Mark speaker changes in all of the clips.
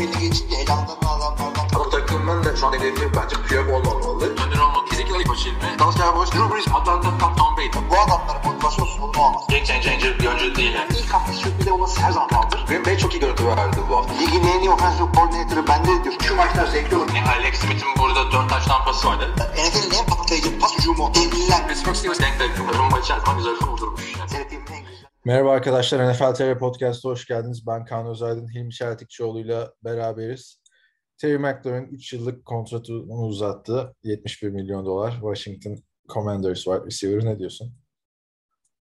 Speaker 1: belli geçince elamdan adamlardan.
Speaker 2: Ama takımın da şu an hedefi bence Piyok olmamalı.
Speaker 3: Önder olmak Ezekiel Aybaşı ilmi. Dallas Cowboys, Drew Brees, Atlanta, Tom, Tom Brady.
Speaker 1: Bu adamların motivasyon sorunu olmaz.
Speaker 3: Game changer bir oyuncu değil yani.
Speaker 1: İlk hafta sürpriz olması her zaman vardır.
Speaker 2: Green Bay çok iyi görüntü verdi bu hafta.
Speaker 1: Ligin en iyi offensive coordinator'ı bende diyor. Şu maçlar zevkli olur.
Speaker 3: Yani Alex Smith'in burada 4 taş tampası vardı.
Speaker 1: NFL'in en patlayıcı pas hücumu. Devliler.
Speaker 3: Pittsburgh Steelers denk denk. Rumba içerisinde güzel kurdurmuş. Yani.
Speaker 4: Merhaba arkadaşlar, NFL TV Podcast'a hoş geldiniz. Ben Kaan Özaydın, Hilmi Çeltikçioğlu'yla beraberiz. Terry McLaurin 3 yıllık kontratını uzattı. 71 milyon dolar. Washington Commanders var. Receiver ne diyorsun?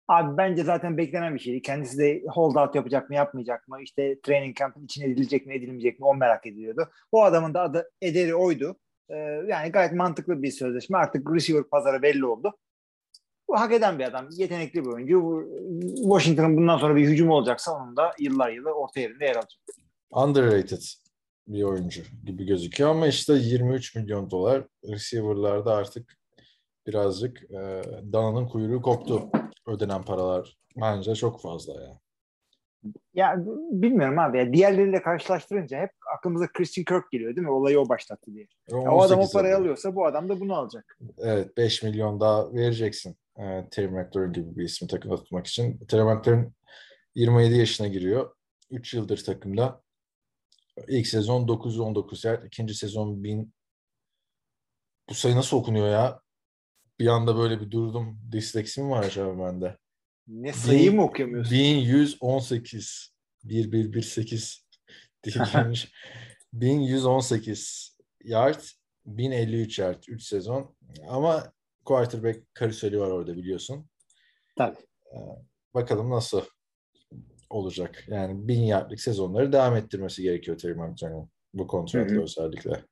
Speaker 5: Abi bence zaten beklenen bir şeydi. Kendisi de holdout yapacak mı yapmayacak mı? İşte training camp'ın içine edilecek mi edilmeyecek mi o merak ediliyordu. O adamın da adı ederi oydu. Ee, yani gayet mantıklı bir sözleşme. Artık receiver pazarı belli oldu. Bu hak eden bir adam. Yetenekli bir oyuncu. Washington'ın bundan sonra bir hücum olacaksa onun da yıllar yılı orta yerinde yer alacak.
Speaker 4: Underrated bir oyuncu gibi gözüküyor ama işte 23 milyon dolar receiver'larda artık birazcık e, dananın kuyruğu koptu. Ödenen paralar bence çok fazla ya.
Speaker 5: Ya bilmiyorum abi. Ya, diğerleriyle karşılaştırınca hep aklımıza Christian Kirk geliyor değil mi? Olayı o başlattı diye. Ya, o adam o
Speaker 4: 18
Speaker 5: parayı
Speaker 4: alıyor.
Speaker 5: alıyorsa bu adam da bunu alacak.
Speaker 4: Evet 5 milyon daha vereceksin e, Terry McLaurin gibi bir ismi takımda tutmak için. Terry McLaurin 27 yaşına giriyor. 3 yıldır takımda. İlk sezon 919 yard, ikinci sezon 1000 Bu sayı nasıl okunuyor ya? Bir anda böyle bir durdum. Disleksi mi var acaba bende?
Speaker 5: Ne sayıyı mı okuyamıyorsun?
Speaker 4: 1118 1118 diye girmiş. 1118 yard 1053 yard 3 sezon ama quarterback karuseli var orada biliyorsun.
Speaker 5: Tabii.
Speaker 4: Bakalım nasıl olacak. Yani 1000 yardlık sezonları devam ettirmesi gerekiyor Terry McLaurin'in bu kontratla özellikle.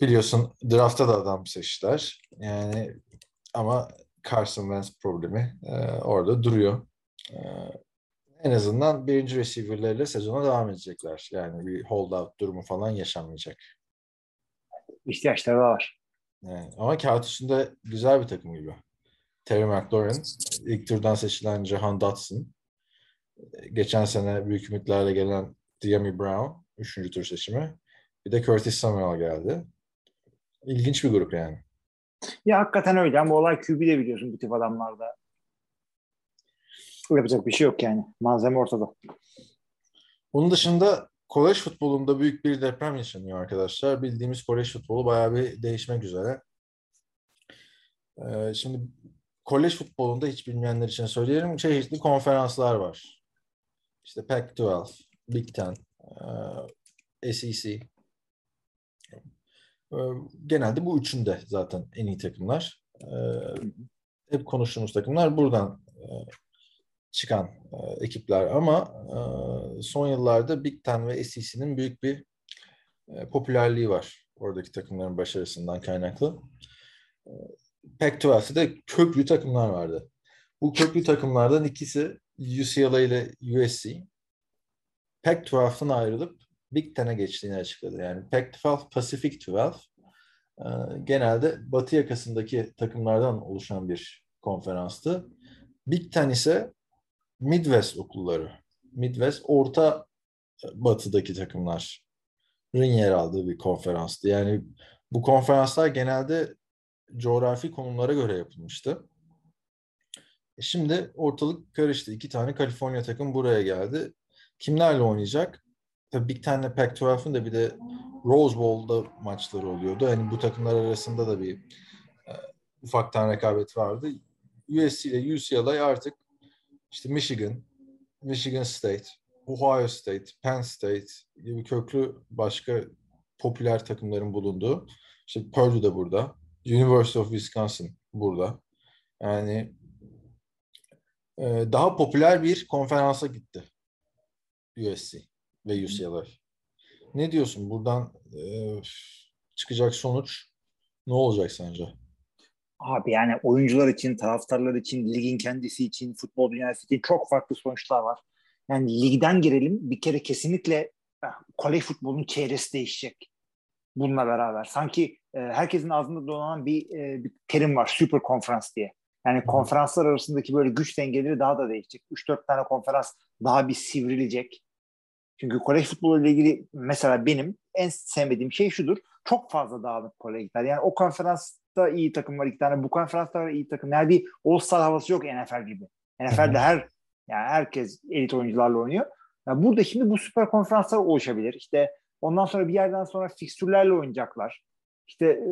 Speaker 4: Biliyorsun draftta da adam seçtiler. Yani ama Carson Wentz problemi e, orada duruyor. E, en azından birinci receiver'larıyla sezona devam edecekler. Yani bir holdout durumu falan yaşanmayacak.
Speaker 5: İhtiyaçları var.
Speaker 4: Yani, ama kağıt üstünde güzel bir takım gibi. Terry McLaurin, ilk turdan seçilen Jahan Dotson, geçen sene büyük ümitlerle gelen Diami Brown, üçüncü tur seçimi. Bir de Curtis Samuel geldi. İlginç bir grup yani.
Speaker 5: Ya hakikaten öyle ama olay QB'de biliyorsun bu tip adamlarda. Yapacak bir şey yok yani. Malzeme ortada.
Speaker 4: Bunun dışında kolej futbolunda büyük bir deprem yaşanıyor arkadaşlar. Bildiğimiz kolej futbolu bayağı bir değişmek üzere. Ee, şimdi kolej futbolunda hiç bilmeyenler için söyleyelim. Çeşitli konferanslar var. İşte Pac-12, Big Ten, e, SEC. Ee, Genelde bu üçünde zaten en iyi takımlar. Ee, Hep konuştuğumuz takımlar buradan e, çıkan e, ekipler ama e, son yıllarda Big Ten ve SEC'nin büyük bir e, popülerliği var oradaki takımların başarısından kaynaklı. E, Pac-12'de de köklü takımlar vardı. Bu köklü takımlardan ikisi UCLA ile USC. Pac-12'dan ayrılıp Big Ten'e geçtiğini açıkladı. Yani Pac-12, Pacific 12 e, genelde batı yakasındaki takımlardan oluşan bir konferanstı. Big Ten ise Midwest okulları. Midwest orta e, batıdaki takımların yer aldığı bir konferanstı. Yani bu konferanslar genelde coğrafi konumlara göre yapılmıştı. E Şimdi ortalık karıştı. İki tane Kaliforniya takım buraya geldi. Kimlerle oynayacak? Tabii Big Ten'le Pac-12'ın da bir de Rose Bowl'da maçları oluyordu. Hani bu takımlar arasında da bir e, ufaktan rekabet vardı. USC ile UCLA artık işte Michigan, Michigan State, Ohio State, Penn State gibi köklü başka popüler takımların bulunduğu. İşte Purdue da burada. University of Wisconsin burada. Yani e, daha popüler bir konferansa gitti USC ve UCLA. Ne diyorsun? Buradan e, çıkacak sonuç ne olacak sence?
Speaker 5: Abi yani oyuncular için, taraftarlar için, ligin kendisi için, futbol dünyası için çok farklı sonuçlar var. Yani ligden girelim bir kere kesinlikle eh, kolej futbolunun çehresi değişecek bununla beraber. Sanki e, herkesin ağzında dolanan bir, e, bir terim var süper konferans diye. Yani konferanslar arasındaki böyle güç dengeleri daha da değişecek. 3-4 tane konferans daha bir sivrilecek. Çünkü kolej futbolu ile ilgili mesela benim en sevmediğim şey şudur. Çok fazla dağınık kolejler. Yani o konferansta iyi takım var iki tane. Bu konferansta var iyi takım. Yani bir All-Star havası yok NFL gibi. NFL'de her yani herkes elit oyuncularla oynuyor. Yani burada şimdi bu süper konferanslar oluşabilir. İşte ondan sonra bir yerden sonra fikstürlerle oynayacaklar. İşte e,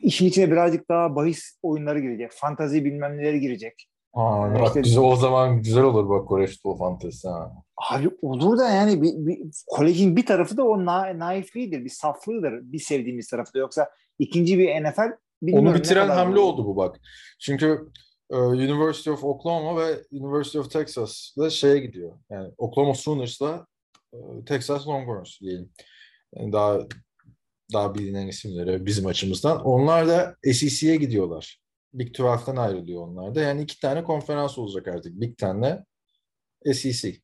Speaker 5: işin içine birazcık daha bahis oyunları girecek. Fantazi bilmem neleri girecek.
Speaker 4: Aa, bak
Speaker 5: işte-
Speaker 4: güzel, o zaman güzel olur bak Kore futbol fantezisi ha.
Speaker 5: Abi olur da yani bir, bir, kolejin bir tarafı da o na, naifliğidir, bir saflığıdır bir sevdiğimiz tarafı da. Yoksa ikinci bir NFL
Speaker 4: Onu bitiren hamle
Speaker 5: olur.
Speaker 4: oldu bu bak. Çünkü e, University of Oklahoma ve University of Texas'la şeye gidiyor. Yani Oklahoma Sooners'la e, Texas Longhorns diyelim. Yani daha daha bilinen isimleri bizim açımızdan. Onlar da SEC'ye gidiyorlar. Big 12'den ayrılıyor onlar da. Yani iki tane konferans olacak artık. Big Ten'le SEC.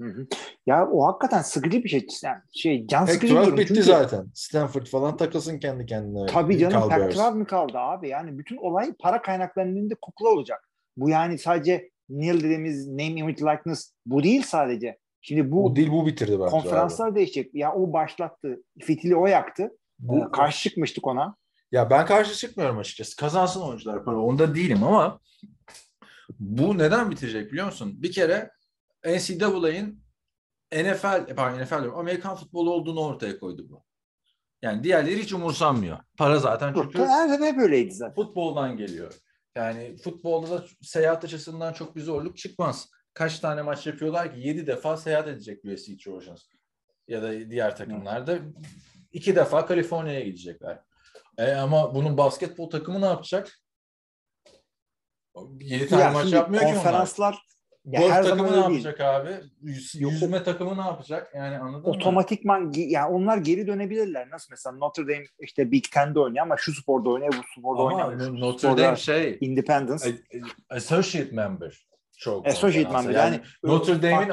Speaker 5: Hı hı. Ya o hakikaten sıkıcı bir şey. Yani şey can sıkıcı bir
Speaker 4: 12
Speaker 5: durum.
Speaker 4: bitti
Speaker 5: Çünkü-
Speaker 4: zaten. Stanford falan takılsın kendi kendine.
Speaker 5: Tabii canım
Speaker 4: Cowboys.
Speaker 5: Pac-12 mi kaldı abi? Yani bütün olay para kaynaklarının önünde kukla olacak. Bu yani sadece NIL dediğimiz name, image, likeness bu değil sadece. Şimdi bu
Speaker 4: O değil bu bitirdi bence. abi.
Speaker 5: konferanslar değişecek. Ya o başlattı. Fitili o yaktı.
Speaker 4: Bu,
Speaker 5: Ee, Karşı çıkmıştık ona.
Speaker 4: Ya ben karşı çıkmıyorum açıkçası. Kazansın oyuncular para. Onda değilim ama bu neden bitirecek biliyor musun? Bir kere NCAA'nin NFL, pardon NFL diyorum, Amerikan futbolu olduğunu ortaya koydu bu. Yani diğerleri hiç umursanmıyor. Para zaten çünkü
Speaker 5: sene böyleydi zaten.
Speaker 4: futboldan geliyor. Yani futbolda da seyahat açısından çok bir zorluk çıkmaz. Kaç tane maç yapıyorlar ki? 7 defa seyahat edecek USC Trojans. Ya da diğer takımlarda. iki defa Kaliforniya'ya gidecekler. E ama bunun basketbol takımı ne yapacak? 7 tane
Speaker 5: Ya
Speaker 4: maç yapmıyor ki onlar.
Speaker 5: konferanslar ya
Speaker 4: Golf
Speaker 5: her
Speaker 4: takımı
Speaker 5: zaman
Speaker 4: ne
Speaker 5: değil.
Speaker 4: yapacak abi? Yüz,
Speaker 5: Yok.
Speaker 4: yüzme takımı ne yapacak? Yani anladın mı?
Speaker 5: Otomatikman ge- yani onlar geri dönebilirler. Nasıl mesela Notre Dame işte Big Ten'de oynuyor ama şu sporda oynuyor, bu sporda
Speaker 4: Ama
Speaker 5: oynamıyor.
Speaker 4: Notre
Speaker 5: Sporda
Speaker 4: Dame şey
Speaker 5: Independence.
Speaker 4: associate member. Çok
Speaker 5: Associate member. Yani,
Speaker 4: Notre Dame'in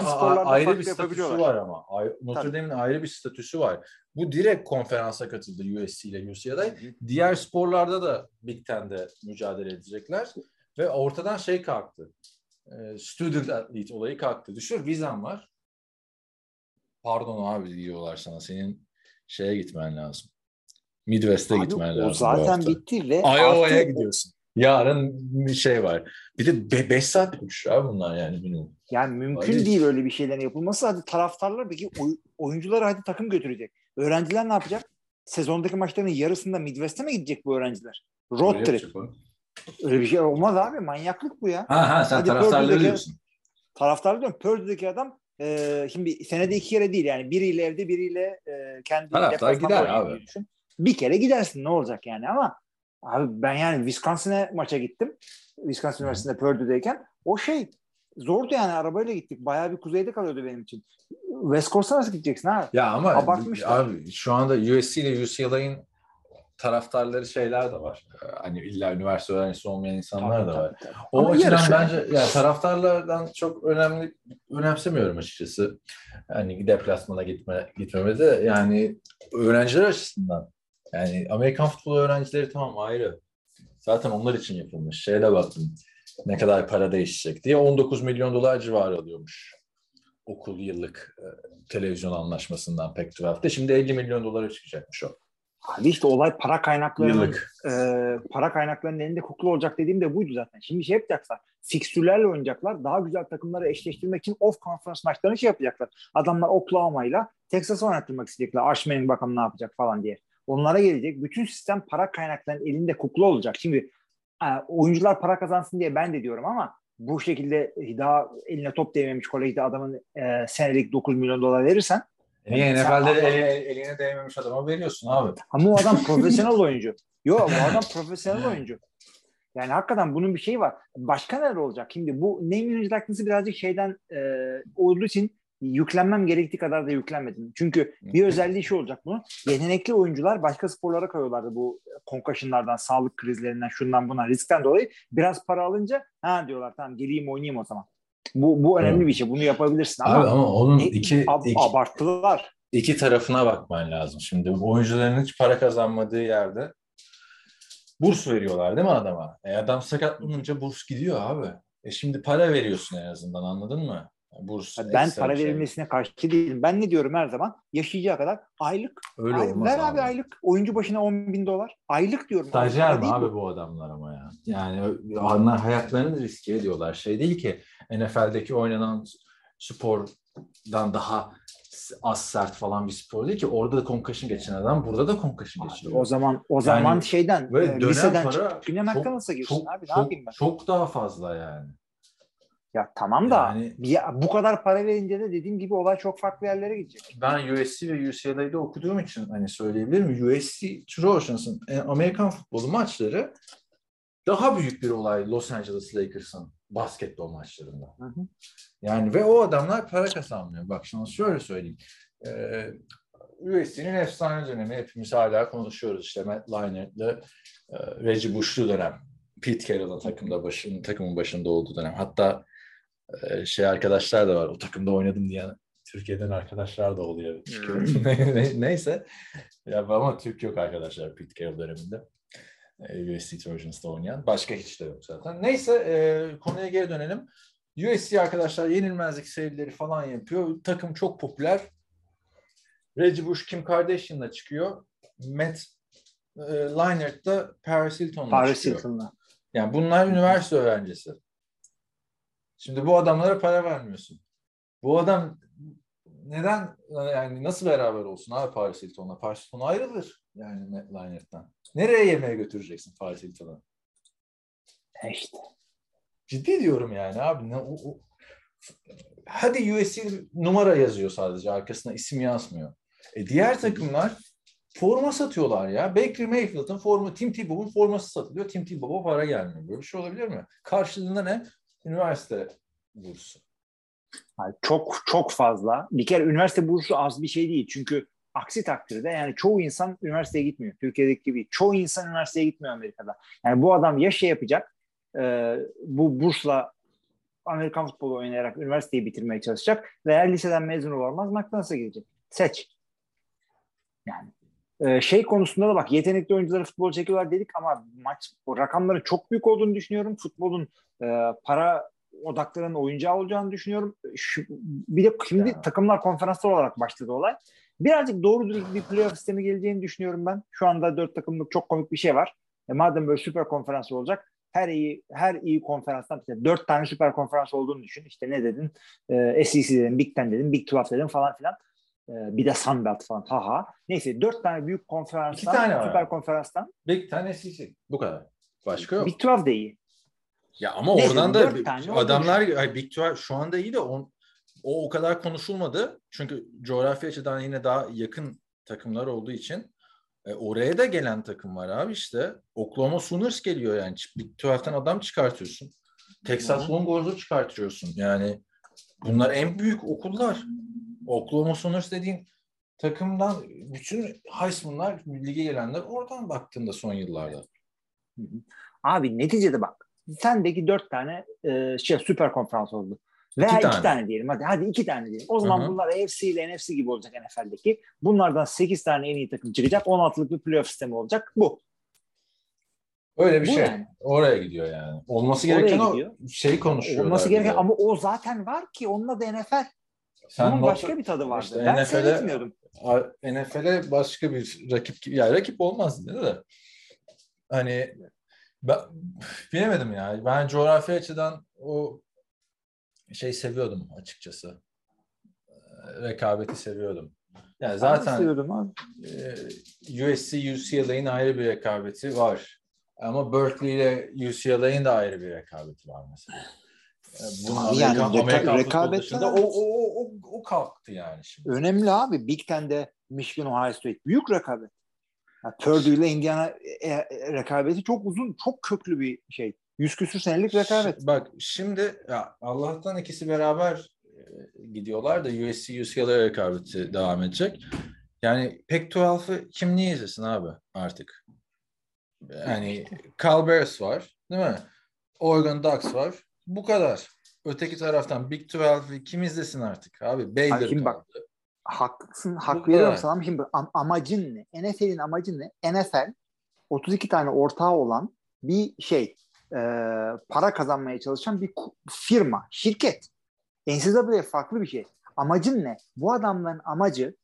Speaker 4: ayrı bir statüsü var ama. Notre. Dame'in ayrı bir statüsü var. Bu direkt konferansa katıldı USC ile UCLA. Diğer sporlarda da Big Ten'de mücadele edecekler. Ve ortadan şey kalktı. Ee, Student athlete olayı kalktı. Düşün vizen var. Pardon abi diyorlar sana. Senin şeye gitmen lazım. Midwest'e
Speaker 5: Abi,
Speaker 4: gitmen
Speaker 5: o
Speaker 4: lazım. bu
Speaker 5: zaten bitti ve
Speaker 4: Iowa'ya gidiyorsun. Yarın bir şey var. Bir de 5 saat uçuş abi bunlar yani minimum.
Speaker 5: Yani mümkün
Speaker 4: Hayır.
Speaker 5: değil öyle bir şeylerin yapılması. Hadi taraftarlar peki oy- oyuncuları hadi takım götürecek. Öğrenciler ne yapacak? Sezondaki maçların yarısında Midwest'e mi gidecek bu öğrenciler? Road
Speaker 4: Öyle
Speaker 5: trip. Öyle bir şey olmaz abi. Manyaklık bu ya.
Speaker 4: Ha ha sen
Speaker 5: Hadi
Speaker 4: taraftarları diyorsun.
Speaker 5: Taraftar diyorum. Purdue'deki adam e, şimdi senede iki kere değil yani biriyle evde biriyle e, kendi
Speaker 4: Taraftar gider abi.
Speaker 5: düşün. Bir kere gidersin ne olacak yani ama abi ben yani Wisconsin'e maça gittim. Wisconsin Üniversitesi'nde Purdue'deyken o şey zordu yani arabayla gittik. Bayağı bir kuzeyde kalıyordu benim için. West Coast'a nasıl gideceksin abi?
Speaker 4: Ya ama
Speaker 5: Abartmışlar.
Speaker 4: abi şu anda USC ile UCLA'in taraftarları şeyler de var. Ee, Hani illa üniversite öğrencisi olmayan insanlar
Speaker 5: Tabii,
Speaker 4: da var.
Speaker 5: tabii, tabii.
Speaker 4: O
Speaker 5: Ama
Speaker 4: açıdan
Speaker 5: yarışı-
Speaker 4: bence yani taraftarlardan çok önemli önemsemiyorum açıkçası. Hani deplasmana gitme gitmeme de yani öğrenciler açısından yani Amerikan futbolu öğrencileri tamam ayrı. Zaten onlar için yapılmış. Şeye de baktım. Ne kadar para değişecek diye 19 milyon dolar civarı alıyormuş. Okul yıllık e, televizyon anlaşmasından Pac-12'de. Şimdi 50 milyon dolara çıkacakmış o.
Speaker 5: Abi işte olay para kaynaklarının
Speaker 4: Yıllık.
Speaker 5: e, para kaynaklarının elinde kukla olacak dediğim de buydu zaten. Şimdi şey yapacaklar. Fikstürlerle oynayacaklar. Daha güzel takımları eşleştirmek için off conference maçlarını şey yapacaklar. Adamlar Oklahoma'yla Texas'ı oynattırmak isteyecekler. Ashman'in bakalım ne yapacak falan diye. Onlara gelecek. Bütün sistem para kaynaklarının elinde kukla olacak. Şimdi e, oyuncular para kazansın diye ben de diyorum ama bu şekilde daha eline top değmemiş kolejde adamın e, senelik 9 milyon dolar verirsen
Speaker 4: Niye NFL'de
Speaker 5: Allah-
Speaker 4: eline, eline değmemiş adama veriyorsun abi.
Speaker 5: Ama o adam profesyonel oyuncu. Yok o adam profesyonel oyuncu. Yani hakikaten bunun bir şeyi var. Başka neler olacak? Şimdi bu image likenes'ı birazcık şeyden e, olduğu için yüklenmem gerektiği kadar da yüklenmedim. Çünkü bir özelliği şu olacak bunun. Yetenekli oyuncular başka sporlara kayıyorlardı bu concussionlardan, sağlık krizlerinden, şundan bundan, riskten dolayı. Biraz para alınca ha diyorlar tamam geleyim oynayayım o zaman. Bu, bu önemli bir şey. Bunu yapabilirsin ama,
Speaker 4: Abi ama onun
Speaker 5: e,
Speaker 4: iki,
Speaker 5: ab-
Speaker 4: iki,
Speaker 5: abarttılar.
Speaker 4: iki tarafına bakman lazım. Şimdi oyuncuların hiç para kazanmadığı yerde burs veriyorlar değil mi adama? E adam sakatlanınca burs gidiyor abi. E şimdi para veriyorsun en azından anladın mı? Burs
Speaker 5: Ben para
Speaker 4: şey.
Speaker 5: verilmesine karşı değilim. Ben ne diyorum her zaman? Yaşayacağı kadar aylık.
Speaker 4: Öyle
Speaker 5: ay-
Speaker 4: olmaz
Speaker 5: ver
Speaker 4: abi.
Speaker 5: aylık. Oyuncu başına 10 bin dolar. Aylık diyorum.
Speaker 4: Stajyer mi abi
Speaker 5: bu.
Speaker 4: bu adamlar ama ya? Yani onlar hayatlarını riske ediyorlar. Şey değil ki NFL'deki oynanan spordan daha az sert falan bir spor değil ki. Orada da concussion geçiren adam burada da concussion geçiriyor.
Speaker 5: O zaman o zaman şeyden
Speaker 4: Böyle
Speaker 5: e, liseden
Speaker 4: para
Speaker 5: çıkıp güne
Speaker 4: çok-
Speaker 5: nasıl girsin abi? Ne
Speaker 4: çok,
Speaker 5: yapayım ben?
Speaker 4: çok daha fazla yani.
Speaker 5: Ya tamam da
Speaker 4: Yani-
Speaker 5: bir- bu kadar para verince de dediğim gibi olay çok farklı yerlere gidecek.
Speaker 4: Ben USC ve UCLA'da okuduğum için hani söyleyebilirim. USC Trojans'ın e, Amerikan futbolu maçları daha büyük bir olay Los Angeles Lakers'ın basketbol maçlarında.
Speaker 5: Hı hı.
Speaker 4: Yani ve o adamlar para kazanmıyor. Bak şimdi şöyle söyleyeyim. Ee, USC'nin efsane dönemi hepimiz hala konuşuyoruz. İşte Matt Leinart'la e, Reggie Bush'lu dönem. Pete Carroll'ın takımda başın, takımın başında olduğu dönem. Hatta şey arkadaşlar da var. O takımda oynadım diyen Türkiye'den arkadaşlar da oluyor. Ne- Neyse. Ya ama Türk yok arkadaşlar Pete Carroll döneminde. E, USC Trojans'da oynayan. Başka hiç de yok zaten. Neyse e, konuya geri dönelim. USC arkadaşlar yenilmezlik serileri falan yapıyor. Takım çok popüler. Reggie Bush Kim Kardashian'la çıkıyor. Matt e, Leinart da Paris Hilton'la
Speaker 5: Paris
Speaker 4: çıkıyor.
Speaker 5: Hilton'la.
Speaker 4: Yani bunlar üniversite öğrencisi. Şimdi bu adamlara para vermiyorsun. Bu adam neden yani nasıl beraber olsun abi Paris Hilton'la? Paris Hilton ayrılır yani Leinart'tan. Nereye yemeğe götüreceksin Paris Hilton'u?
Speaker 5: E işte.
Speaker 4: Ciddi diyorum yani abi. Ne, o, o- Hadi USC numara yazıyor sadece arkasına isim yazmıyor. E diğer takımlar forma satıyorlar ya. Baker Mayfield'ın forma, Tim Tebow'un forması satılıyor. Tim Tebow'a para gelmiyor. Böyle bir şey olabilir mi? Karşılığında ne? Üniversite bursu.
Speaker 5: Yani çok çok fazla. Bir kere üniversite bursu az bir şey değil. Çünkü aksi takdirde yani çoğu insan üniversiteye gitmiyor. Türkiye'deki gibi. Çoğu insan üniversiteye gitmiyor Amerika'da. Yani bu adam ya şey yapacak e, bu bursla Amerikan futbolu oynayarak üniversiteyi bitirmeye çalışacak veya liseden mezun olmaz McDonald's'a gidecek. Seç. Yani e, şey konusunda da bak yetenekli oyuncuları futbol çekiyorlar dedik ama maç o rakamların çok büyük olduğunu düşünüyorum. Futbolun e, para odaklarının oyuncağı olacağını düşünüyorum. Şu, bir de şimdi
Speaker 4: Ya.
Speaker 5: takımlar konferanslar olarak başladı olay. Birazcık doğru dürüst bir playoff sistemi geleceğini düşünüyorum ben. Şu anda dört takımlık çok komik bir şey var. E madem böyle süper konferans olacak her iyi her iyi konferanstan işte dört tane süper konferans olduğunu düşün. İşte ne dedin? E, SEC dedin, Big Ten dedin, Big 12 dedin falan filan. E, bir de Sun Belt falan. Haha. Neyse dört tane büyük konferanstan,
Speaker 4: İki tane var.
Speaker 5: süper konferanstan.
Speaker 4: Big Ten SEC. Bu kadar. Başka yok.
Speaker 5: Big 12 de iyi.
Speaker 4: Ya ama
Speaker 5: Neyse,
Speaker 4: oradan da bir- adamlar ay, Big 12 şu anda iyi de on, o o kadar konuşulmadı. Çünkü coğrafya açıdan yine daha yakın takımlar olduğu için e, oraya da gelen takım var abi işte. Oklahoma Sooners geliyor yani. Big 12'ten adam çıkartıyorsun. Texas Longhorns'u çıkartıyorsun. Yani bunlar en büyük okullar. Oklahoma Sooners dediğin takımdan bütün Heisman'lar lige gelenler oradan baktığında son yıllarda.
Speaker 5: Abi neticede bak. Sendeki dört tane e, şey süper konferans oldu. Veya iki
Speaker 4: tane.
Speaker 5: tane. diyelim. Hadi hadi iki tane diyelim. O zaman
Speaker 4: Hı hı.
Speaker 5: bunlar AFC ile NFC gibi olacak NFL'deki. Bunlardan 8 tane en iyi takım çıkacak. 16'lık bir playoff sistemi olacak. Bu.
Speaker 4: Öyle bir
Speaker 5: Bu
Speaker 4: şey.
Speaker 5: yani.
Speaker 4: Oraya gidiyor yani. Olması
Speaker 5: Oraya
Speaker 4: gereken
Speaker 5: gidiyor.
Speaker 4: o şey konuşuyorlar.
Speaker 5: Olması
Speaker 4: bir
Speaker 5: gereken ama o zaten var ki onunla da NFL.
Speaker 4: Sen
Speaker 5: Bunun
Speaker 4: not-
Speaker 5: başka bir tadı vardı.
Speaker 4: İşte
Speaker 5: ben seyretmiyordum.
Speaker 4: NFL'e başka bir rakip. Ya rakip olmaz dedi de. Hani ben, bilemedim ya. Ben coğrafi açıdan o şey seviyordum açıkçası. Ee, Rekabeti seviyordum. Yani zaten e, USC, UCLA'in ayrı bir rekabeti var. Ama Berkeley ile UCLA'in de ayrı bir rekabeti var mesela. Bunun
Speaker 5: Abi yani
Speaker 4: futbolu
Speaker 5: rekabet
Speaker 4: o, o, o, o, kalktı yani şimdi.
Speaker 5: Önemli abi. Big Ten'de Michigan, Ohio State. Büyük rekabet. Ya Purdue ile Indiana e, e, rekabeti çok uzun, çok köklü bir şey. Yüz küsür senelik rekabet.
Speaker 4: Bak şimdi ya Allah'tan ikisi beraber e, gidiyorlar da USC UCLA rekabeti devam edecek. Yani Pac-12'ı kim niye izlesin abi artık? Yani Cal Bears var değil mi? Oregon Ducks var. Bu kadar. Öteki taraftan Big 12'ı kim izlesin artık abi? Baylor
Speaker 5: Hakim bak. Haklısın, hak veriyorum sana şimdi am- amacın ne? NFL'in amacı ne? NFL 32 tane ortağı olan bir şey, e, para kazanmaya çalışan bir firma, şirket. NCAA farklı bir şey. Amacın ne? Bu adamların amacı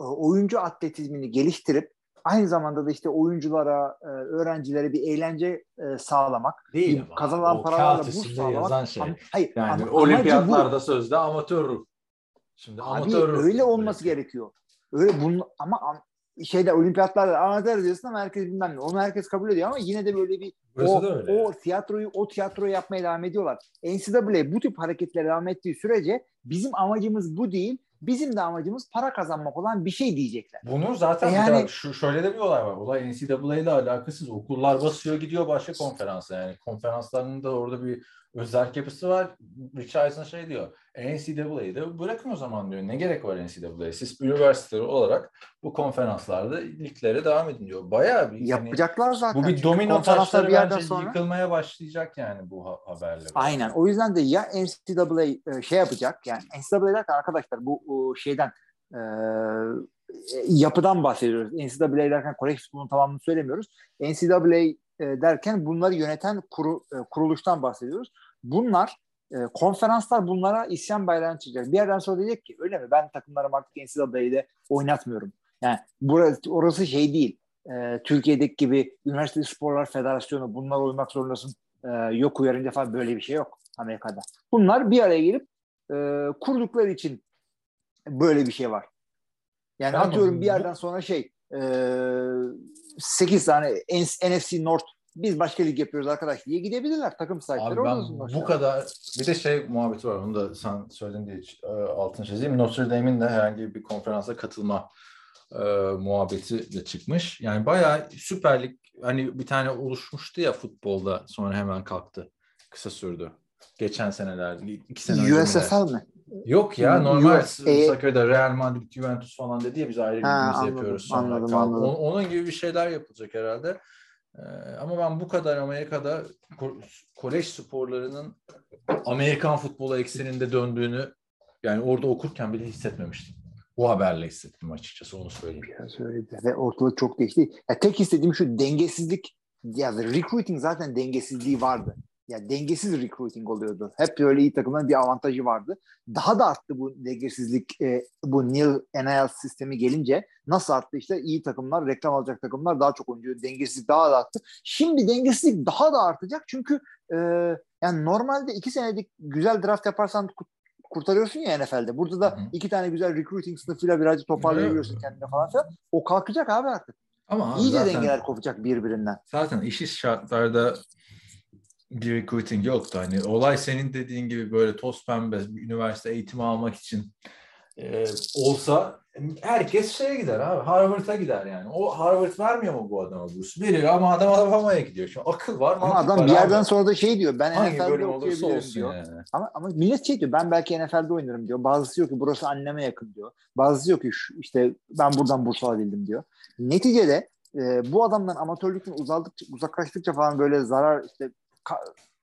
Speaker 5: e, oyuncu atletizmini geliştirip aynı zamanda da işte oyunculara, e, öğrencilere bir eğlence e, sağlamak.
Speaker 4: Değil
Speaker 5: bir
Speaker 4: ama.
Speaker 5: Kazanılan
Speaker 4: O
Speaker 5: paralarla burs sağlamak.
Speaker 4: şey.
Speaker 5: Am- hayır,
Speaker 4: Yani
Speaker 5: ama- amacı bu.
Speaker 4: olimpiyatlarda sözde amatör. Şimdi
Speaker 5: Abi
Speaker 4: amatör
Speaker 5: öyle olması
Speaker 4: bırakıyor.
Speaker 5: gerekiyor. Öyle bunun ama am- şeyde olimpiyatlarda amatör diyorsun ama herkes bilmem ne. Onu herkes kabul ediyor ama yine de böyle bir
Speaker 4: Burası
Speaker 5: o, o tiyatroyu o tiyatroyu yapmaya devam ediyorlar. NCAA bu tip hareketlere devam ettiği sürece bizim amacımız bu değil. Bizim de amacımız para kazanmak olan bir şey diyecekler.
Speaker 4: Bunun zaten
Speaker 5: yani-
Speaker 4: şu şöyle de bir olay var. Olay NCAA ile alakasız. Okullar basıyor gidiyor başka konferansa yani. Konferanslarının da orada bir özel yapısı var. Rich Eisen şey diyor. NCAA'yı da bırakın o zaman diyor. Ne gerek var NCAA'ya? Siz üniversiteleri olarak bu konferanslarda liglere devam edin diyor. Bayağı bir hani,
Speaker 5: Yapacaklar zaten.
Speaker 4: bu bir domino taşları
Speaker 5: bir yerden sonra.
Speaker 4: yıkılmaya başlayacak yani bu ha- haberle.
Speaker 5: Aynen. O yüzden de ya NCAA e, şey yapacak yani NCAA derken arkadaşlar bu şeyden e, yapıdan bahsediyoruz. NCAA derken kolej futbolunun tamamını söylemiyoruz. NCAA e, derken bunları yöneten kuru, kuruluştan bahsediyoruz. Bunlar e, konferanslar bunlara isyan bayrağını çekecek. Bir yerden sonra diyecek ki öyle mi? Ben takımlarımı artık NCAA'de oynatmıyorum. Yani burası, orası şey değil. E, Türkiye'deki gibi Üniversite Sporlar Federasyonu bunlara uymak zorundasın e, yok uyarınca falan böyle bir şey yok Amerika'da. Bunlar bir araya gelip e, kurdukları için böyle bir şey var. Yani
Speaker 4: Tamam,
Speaker 5: atıyorum bir yerden sonra şey e, 8 tane NFC North biz başka lig yapıyoruz arkadaş diye gidebilirler takım sahipleri.
Speaker 4: Abi ben bu kadar bir de şey muhabbeti var onu da sen söyledin diye e, altını çizeyim. Notre Dame'in de herhangi bir konferansa katılma e, muhabbeti de çıkmış. Yani bayağı Süper Lig hani bir tane oluşmuştu ya futbolda sonra hemen kalktı. Kısa sürdü. Geçen senelerde iki sene?
Speaker 5: USFL mi?
Speaker 4: Yok ya normal
Speaker 5: US,
Speaker 4: Sakarya'da Real Madrid, Juventus falan dedi ya biz ayrı
Speaker 5: Ha,
Speaker 4: ligimizi
Speaker 5: anladım,
Speaker 4: yapıyoruz. Sonra
Speaker 5: anladım, anladım.
Speaker 4: Onun gibi bir şeyler yapılacak herhalde. Ee, ama ben bu kadar Amerika'da ko- kolej sporlarının Amerikan futbolu ekseninde döndüğünü yani orada okurken bile hissetmemiştim. Bu haberle hissettim açıkçası onu söyleyeyim.
Speaker 5: Biraz öyleydi. Ve ortalık çok değişti. Ya tek istediğim şu dengesizlik. Ya recruiting zaten dengesizliği vardı. Ya dengesiz recruiting oluyordu. Hep böyle iyi takımların bir avantajı vardı. Daha da arttı bu dengesizlik. e, bu NIL NIL sistemi gelince nasıl arttı işte iyi takımlar, reklam alacak takımlar daha çok oyuncu. Dengesizlik daha da arttı. Şimdi dengesizlik daha da artacak çünkü e, yani normalde iki senelik güzel draft yaparsan ku- kurtarıyorsun ya NFL'de. Burada da
Speaker 4: Hı hı.
Speaker 5: iki tane güzel recruiting sınıfıyla birazcık toparlayabiliyorsun kendine falan filan. O kalkacak abi artık.
Speaker 4: Ama
Speaker 5: İyice
Speaker 4: zaten,
Speaker 5: dengeler kopacak birbirinden.
Speaker 4: zaten işsiz şartlarda bir recruiting yoktu. Hani olay senin dediğin gibi böyle toz pembe bir üniversite eğitimi almak için e, olsa herkes şeye gider abi. Harvard'a gider yani. O Harvard vermiyor mu bu adama burs? Veriyor ama adam Alabama'ya gidiyor. Şu akıl var,
Speaker 5: Ama adam
Speaker 4: var
Speaker 5: bir yerden
Speaker 4: abi.
Speaker 5: sonra da şey diyor. Ben
Speaker 4: Hangi
Speaker 5: NFL'de okuyabilirim diyor.
Speaker 4: yani.
Speaker 5: Ama, ama millet şey diyor. Ben belki NFL'de oynarım diyor. Bazısı diyor ki burası anneme yakın diyor. Bazısı diyor ki işte ben buradan burs alabildim diyor. Neticede e, bu adamdan amatörlükten uzaldıkça, uzaklaştıkça falan böyle zarar işte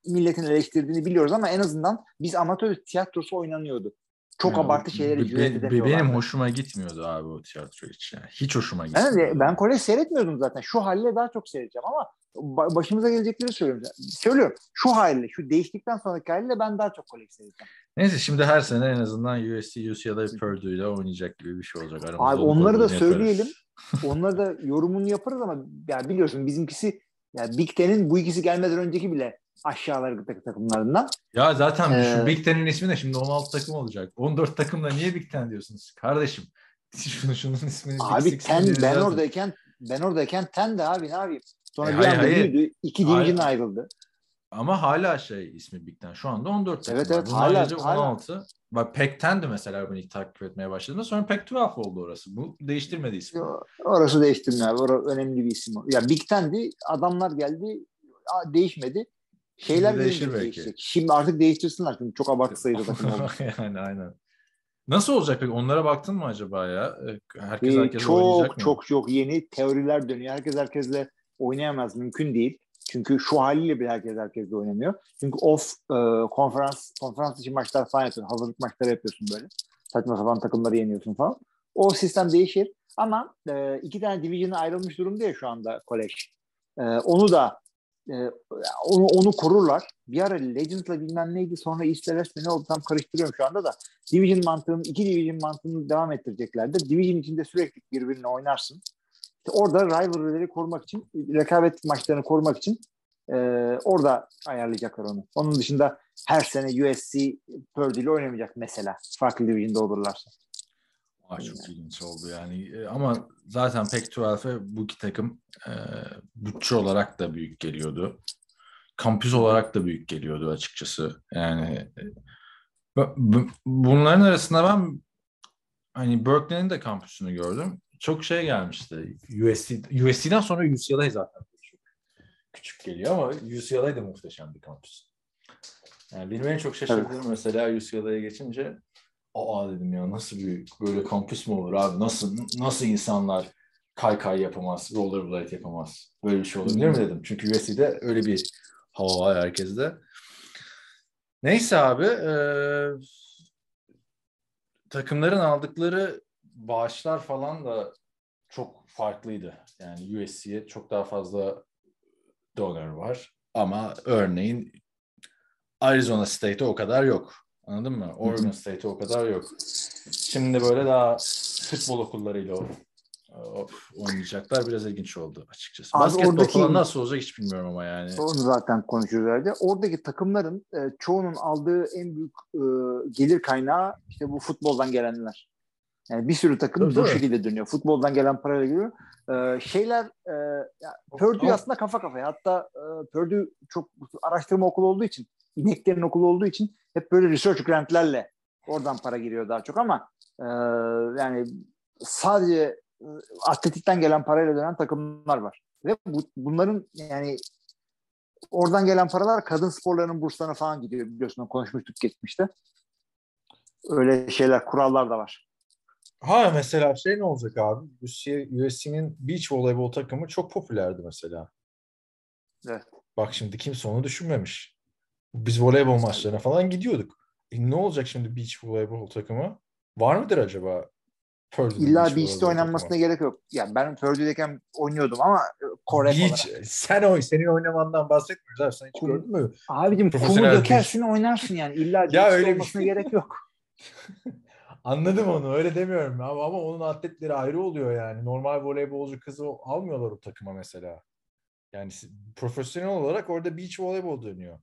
Speaker 5: milletin eleştirdiğini biliyoruz ama en azından biz amatör tiyatrosu oynanıyordu. Çok
Speaker 4: Ya,
Speaker 5: abartı şeyleri cüret edemiyorlardı.
Speaker 4: Benim hoşuma gitmiyordu abi o tiyatro hiç yani. Hiç hoşuma gitmiyordu.
Speaker 5: Ben, de- ben kolej seyretmiyordum zaten. Şu haliyle daha çok seyredeceğim ama ba- başımıza gelecekleri söylüyorum. Söylüyorum. Şu haliyle, şu değiştikten sonraki haliyle ben daha çok kolej seyredeceğim.
Speaker 4: Neyse şimdi her sene en azından USC, UCLA, Purdue ile oynayacak gibi bir şey olacak. Aramızda
Speaker 5: Abi onları da söyleyelim. Onları da yorumunu yaparız ama yani biliyorsun bizimkisi yani Big Ten'in bu ikisi gelmeden önceki bile aşağılardaki takımlarından.
Speaker 4: Ya zaten
Speaker 5: Ee,
Speaker 4: şu Big Ten'in ismi de şimdi 16 takım olacak. 14 takımla niye Big Ten diyorsunuz? Kardeşim şunu şunun ismini
Speaker 5: Abi Ten ben
Speaker 4: zaten.
Speaker 5: oradayken ben oradayken Ten de abi ne yapayım? Sonra
Speaker 4: E,
Speaker 5: bir
Speaker 4: hayır,
Speaker 5: anda
Speaker 4: hayır.
Speaker 5: büyüdü. İki division ayrıldı.
Speaker 4: Ama hala şey ismi Big Ten. Şu anda 14 takım
Speaker 5: Evet,
Speaker 4: var.
Speaker 5: evet,
Speaker 4: Bunun
Speaker 5: hala-
Speaker 4: ayrıca
Speaker 5: hala.
Speaker 4: 16. Bak Pac-10'di mesela ben ilk takip etmeye başladığımda. Sonra Pac-12 oldu orası. Bu değiştirmedi ismi.
Speaker 5: Orası değiştirmiyor abi. Orası önemli bir isim. o. Ya Big Ten'di. Adamlar geldi. Değişmedi. Şeyler
Speaker 4: Şimdi değişir belki.
Speaker 5: değişecek. Şimdi artık değiştirsinler. Çünkü çok abartı sayıda takım oldu.
Speaker 4: yani aynen. Nasıl olacak peki? Onlara baktın mı acaba ya? Ee, Herkes
Speaker 5: Ee,
Speaker 4: herkes oynayacak
Speaker 5: çok
Speaker 4: mı?
Speaker 5: çok çok yeni teoriler dönüyor. Herkes herkesle oynayamaz. Mümkün değil. Çünkü şu haliyle bile herkes herkesle oynamıyor. Çünkü off e, konferans konferans dışı maçlar falan yapıyorsun. Hazırlık maçları yapıyorsun böyle. Saçma sapan takımları yeniyorsun falan. O sistem değişir. Ama e, iki tane division'a ayrılmış durumda ya şu anda kolej. E, onu da e, onu, onu korurlar. Bir ara Legends'la bilmem neydi sonra East'le West mi ne oldu tam karıştırıyorum şu anda da. Division mantığını, iki Division mantığını devam ettireceklerdir. Division içinde sürekli birbirine oynarsın. İşte orada rivalry'leri korumak için, rekabet maçlarını korumak için e, orada ayarlayacaklar onu. Onun dışında her sene USC Purdue ile oynamayacak mesela. Farklı division'da olurlarsa.
Speaker 4: Aa, çok ilginç oldu yani. E, Ama zaten Pac-12'e bu iki takım e, bütçe olarak da büyük geliyordu. Kampüs olarak da büyük geliyordu açıkçası. Yani e, bu- bu- bunların arasında ben hani Berkeley'nin de kampüsünü gördüm. Çok şey gelmişti. USC, USC'den sonra UCLA zaten küçük geliyor ama UCLA da muhteşem bir kampüs. Yani benim en çok şaşırdığım mesela UCLA'ya geçince Aa dedim ya nasıl bir böyle kampüs mü olur abi? Nasıl nasıl insanlar kaykay yapamaz, rollerblade yapamaz? Böyle bir şey olabilir mi dedim. Çünkü USC'de öyle bir hava var herkeste. Neyse abi eee, takımların aldıkları bağışlar falan da çok farklıydı. Yani USC'ye çok daha fazla donor var. Ama örneğin Arizona State'e o kadar yok. Anladın mı? Oregon State'e o kadar yok. Şimdi böyle daha futbol okullarıyla o, o- oynayacaklar. Biraz ilginç oldu açıkçası.
Speaker 5: Abi
Speaker 4: Basketbol
Speaker 5: oradaki-
Speaker 4: falan nasıl olacak hiç bilmiyorum ama yani.
Speaker 5: Onu zaten konuşuyoruz herhalde. Oradaki takımların e, çoğunun aldığı en büyük e, gelir kaynağı işte bu futboldan gelenler. Yani bir sürü takım bu şekilde dönüyor. Futboldan gelen parayla geliyor. E, şeyler e, ya, Purdue
Speaker 4: Ama-
Speaker 5: aslında kafa kafaya. Hatta e, Purdue çok araştırma okulu olduğu için, ineklerin okulu olduğu için hep böyle research grantlerle oradan para giriyor daha çok ama e, yani sadece e, atletikten gelen parayla dönen takımlar var. Ve bu, bunların yani oradan gelen paralar kadın sporlarının burslarına falan gidiyor biliyorsun konuşmuştuk geçmişte. Öyle şeyler, kurallar da var.
Speaker 4: Ha mesela şey ne olacak abi? USC USC'nin beach voleybol takımı çok popülerdi mesela.
Speaker 5: Evet.
Speaker 4: Bak şimdi kimse onu düşünmemiş. Biz voleybol maçlarına falan gidiyorduk. E ne olacak şimdi beach voleybol takımı? Var mıdır acaba? Purdue'nin
Speaker 5: İlla
Speaker 4: beach
Speaker 5: beach'te oynanmasına
Speaker 4: takımı?
Speaker 5: gerek yok. Yani ben Purdue'deyken oynuyordum ama e, Kore
Speaker 4: Beach,
Speaker 5: olarak.
Speaker 4: sen oy, senin oynamandan bahsetmiyoruz abi. Sen hiç
Speaker 5: Kum-
Speaker 4: gördün mü?
Speaker 5: Abicim kumu dökersin oynarsın yani. İlla
Speaker 4: Ya
Speaker 5: beach'te
Speaker 4: öyle bir-
Speaker 5: olmasına gerek yok.
Speaker 4: Anladım onu. Öyle demiyorum ama, ama onun atletleri ayrı oluyor yani. Normal voleybolcu kızı almıyorlar o takıma mesela. Yani profesyonel olarak orada beach voleybol dönüyor.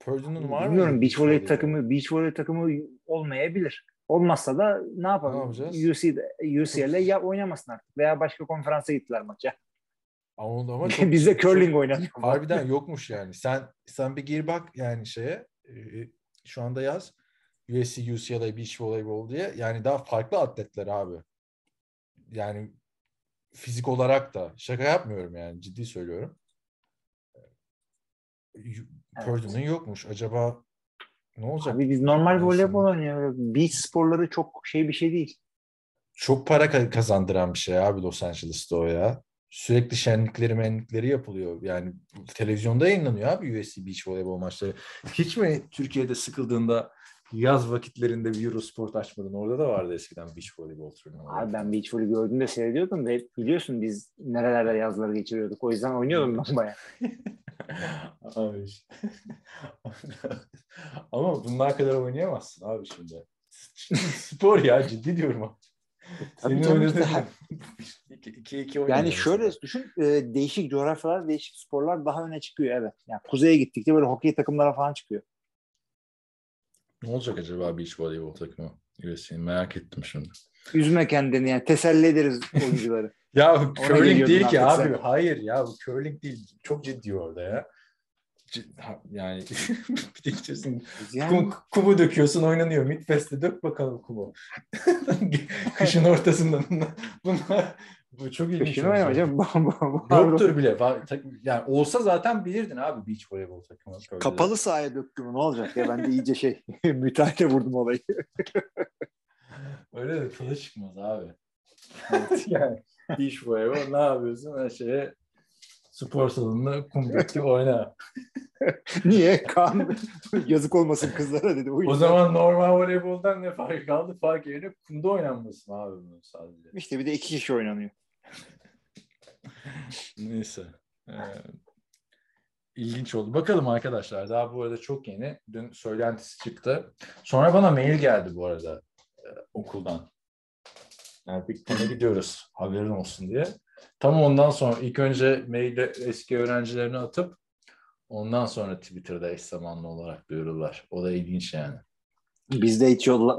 Speaker 4: Purdue'nun var mı?
Speaker 5: Bilmiyorum beach volley takımı beach volley takımı olmayabilir. Olmazsa da ne yapalım?
Speaker 4: Ne?
Speaker 5: UC'de, UCL'e ya oynamasın artık veya başka konferansa gittiler maça.
Speaker 4: Ama, ama çok,
Speaker 5: Bizde curling oynanıyor.
Speaker 4: Harbiden yokmuş yani. Sen sen bir gir bak yani şeye e, şu anda yaz USC UCLA Beach Volleyball diye. Yani daha farklı atletler abi. Yani fizik olarak da şaka yapmıyorum yani ciddi söylüyorum. Purdue'nun yokmuş. Acaba ne olacak?
Speaker 5: Abi biz normal voleybol oynuyoruz. Beach sporları çok şey bir şey değil.
Speaker 4: Çok para ka- kazandıran bir şey abi Los Angeles'ta o ya. Sürekli şenlikleri menlikleri yapılıyor. Yani televizyonda yayınlanıyor abi USC Beach voleybol maçları. Hiç mi Türkiye'de sıkıldığında yaz vakitlerinde bir Eurosport açmadın? Orada da vardı eskiden beach voleybol turnuvaları.
Speaker 5: Abi ben beach volley gördüğümde seyrediyordum ve biliyorsun biz nerelerde yazları geçiriyorduk. O yüzden oynuyordum ben bayağı.
Speaker 4: abi. Ama bunlar kadar oynayamazsın abi şimdi. Spor ya ciddi diyorum abi.
Speaker 5: Tabii
Speaker 4: Senin
Speaker 5: canım
Speaker 4: oynadığın
Speaker 5: işte.
Speaker 4: 2-2
Speaker 5: Yani şöyle düşün e, değişik coğrafyalar, değişik sporlar daha öne çıkıyor evet. Yani kuzeye gittikçe böyle hokey takımlara falan çıkıyor.
Speaker 4: Ne olacak acaba beach voleybol takımı? USC'nin merak ettim şimdi.
Speaker 5: Üzme kendini yani teselli ederiz oyuncuları.
Speaker 4: Ya curling değil ki abi.
Speaker 5: sen.
Speaker 4: Hayır ya bu curling değil. Çok ciddi orada ya. Yani bir de içerisinde
Speaker 5: Yani
Speaker 4: kum, kumu döküyorsun oynanıyor. Midfest'te dök bakalım kumu. Kışın ortasında bunlar, bunlar bu çok ilginç. Olacak.
Speaker 5: oynamayacağım.
Speaker 4: Yoktur bile. Yani olsa zaten bilirdin abi beach voleybol takımı.
Speaker 5: Kapalı sahaya döktüm ne olacak ya ben de iyice şey müteahhite vurdum olayı.
Speaker 4: Öyle de tadı çıkmaz abi. yani beach voleybol ne yapıyorsun? Her şeye spor salonunda kum döktü oyna.
Speaker 5: Niye? Kaan yazık olmasın kızlara dedi.
Speaker 4: O zaman normal voleyboldan ne fark kaldı? Fark yerine kumda oynanmasın abi bunun sadece.
Speaker 5: işte bir de iki kişi oynanıyor.
Speaker 4: Neyse. Ee, ilginç oldu. Bakalım arkadaşlar. Daha bu arada çok yeni. Dün söylentisi çıktı. Sonra bana mail geldi bu arada e, okuldan. Yani Ten'e gidiyoruz. Haberin olsun diye. Tam ondan sonra ilk önce maille eski öğrencilerini atıp ondan sonra Twitter'da eş zamanlı olarak duyururlar. O da ilginç yani.
Speaker 5: Bizde hiç yolla,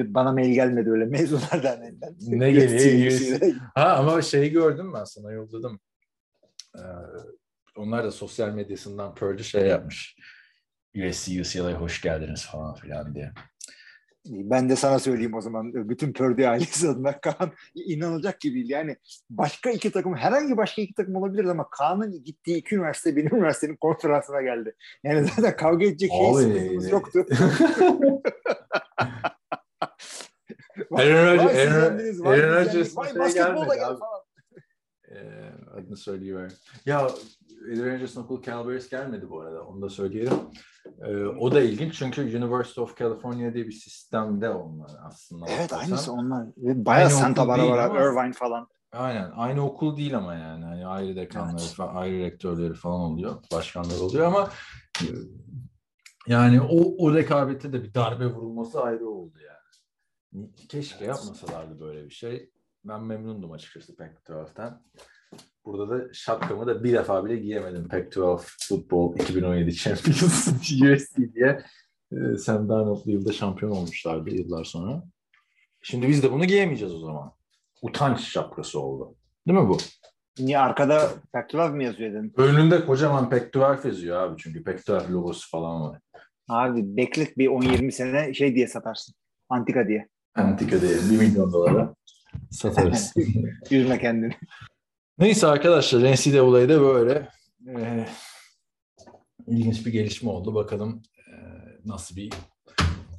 Speaker 5: e, bana mail gelmedi öyle mezunlar derneğinden.
Speaker 4: Ne geliyor? Ha ama şeyi gördüm ben sana yolladım. Ee, onlar da sosyal medyasından Pearl'ü şey yapmış. USC UCLA'ya hoş geldiniz falan filan diye.
Speaker 5: Ben de sana söyleyeyim o zaman. Bütün Pördü ailesi adına Kaan inanılacak gibi değil. Yani başka iki takım, herhangi başka iki takım olabilir ama Kaan'ın gittiği iki üniversite benim üniversitenin konferansına geldi. Yani zaten kavga edecek şey
Speaker 4: Abi.
Speaker 5: sıkıntımız yoktu.
Speaker 4: Aaron Rodgers- Aaron-
Speaker 5: yendiniz, vay
Speaker 4: Aaron
Speaker 5: biz
Speaker 4: Rodgers'ın
Speaker 5: yendik, vay
Speaker 4: şey
Speaker 5: basketbol da
Speaker 4: gelmedi
Speaker 5: gel falan.
Speaker 4: Ee, adını söyleyiver. Ya Aaron Rodgers'ın okulu Calaveras gelmedi bu arada. Onu da söyleyelim. Ee, o da ilginç çünkü University of California diye bir sistemde onlar aslında.
Speaker 5: Evet
Speaker 4: bakarsan.
Speaker 5: aynısı onlar. Bayağı
Speaker 4: Aynı
Speaker 5: Santa Barbara,
Speaker 4: ama-
Speaker 5: Irvine falan.
Speaker 4: Aynen. Aynı okul değil ama yani. Hani ayrı dekanları
Speaker 5: Evet.
Speaker 4: falan, ayrı rektörleri falan oluyor. Başkanları oluyor ama e, yani o, o rekabette de bir darbe vurulması ayrı oldu yani. Keşke yapmasalardı böyle bir şey. Ben memnundum açıkçası Pac-12'ten. Burada da şapkamı da bir defa bile giyemedim. Pac-12 Football 2017 Champions USC diye. Ee, Sam Darnold'lu yılda şampiyon olmuşlardı yıllar sonra. Şimdi biz de bunu giyemeyeceğiz o zaman. Utanç şapkası oldu. Değil mi bu?
Speaker 5: Niye arkada Pac-12 mi yazıyor dedim.
Speaker 4: Önünde kocaman Pac-12 yazıyor abi çünkü Pac-12 logosu falan var.
Speaker 5: Abi beklet bir 10-20 sene şey diye satarsın. Antika diye.
Speaker 4: Antika diye 1 milyon dolara satarız.
Speaker 5: Üzme kendini.
Speaker 4: Neyse arkadaşlar NCAA'de böyle e, ilginç bir gelişme oldu. Bakalım e, nasıl bir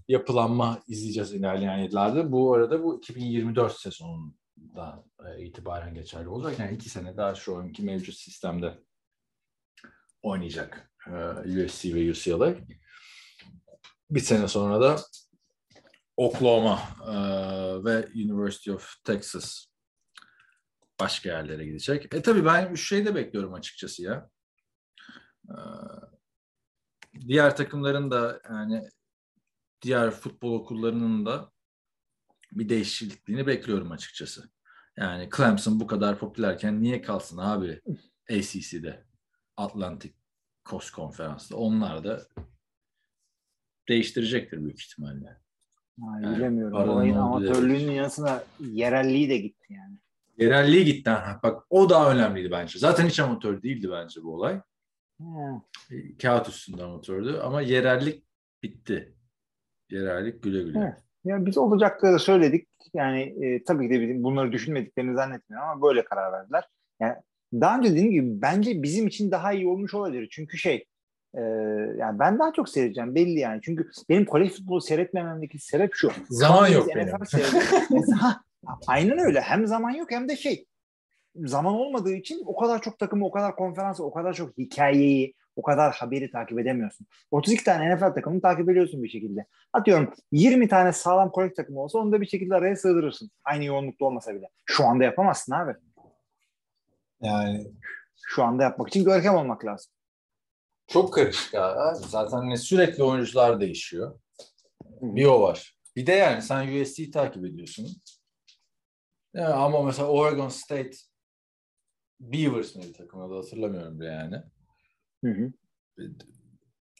Speaker 4: yapılanma izleyeceğiz ilerleyen yıllarda. Bu arada bu 2024 sezonunda e, itibaren geçerli olacak. Yani iki sene daha şu anki mevcut sistemde oynayacak e, USC ve UCLA. Bir sene sonra da Oklahoma e, ve University of Texas başka yerlere gidecek. E tabii ben üç şey de bekliyorum açıkçası ya. Ee, diğer takımların da yani diğer futbol okullarının da bir değişikliğini bekliyorum açıkçası. Yani Clemson bu kadar popülerken niye kalsın abi ACC'de, Atlantic Coast Konferans'ta? Onlar da değiştirecektir büyük ihtimalle.
Speaker 5: Ha,
Speaker 4: Yani
Speaker 5: bilemiyorum. Olayın amatörlüğünün yanısına yerelliği de gitti yani.
Speaker 4: Yerelliği gitti. Ha, Bak o daha önemliydi bence. Zaten hiç amatör değildi bence bu olay.
Speaker 5: Ha.
Speaker 4: E, kağıt üstünde amatördü ama yerellik bitti. Yerellik güle güle.
Speaker 5: Evet. Ya biz olacakları söyledik. Yani e, tabii ki de bizim bunları düşünmediklerini zannetmiyorum ama böyle karar verdiler. Yani daha önce dediğim gibi bence bizim için daha iyi olmuş olabilir. Çünkü şey e, yani ben daha çok seyredeceğim belli yani. Çünkü benim kolej futbolu seyretmememdeki sebep şu.
Speaker 4: Zaman yok benim.
Speaker 5: Ha, aynen öyle. Hem zaman yok hem de şey zaman olmadığı için o kadar çok takımı, o kadar konferansı, o kadar çok hikayeyi, o kadar haberi takip edemiyorsun. 32 tane NFL takımını takip ediyorsun bir şekilde. Atıyorum 20 tane sağlam kolej takımı olsa onu da bir şekilde araya sığdırırsın. Aynı yoğunlukta olmasa bile. Şu anda yapamazsın abi.
Speaker 4: Yani
Speaker 5: Şu anda yapmak için görkem olmak lazım.
Speaker 4: çok karışık ya. Zaten ne sürekli oyuncular değişiyor. Bir o var. Bir de yani sen USC'yi takip ediyorsun. Ya ama mesela Oregon State Beavers mıydı takım adı hatırlamıyorum bile yani.
Speaker 5: Hı hı.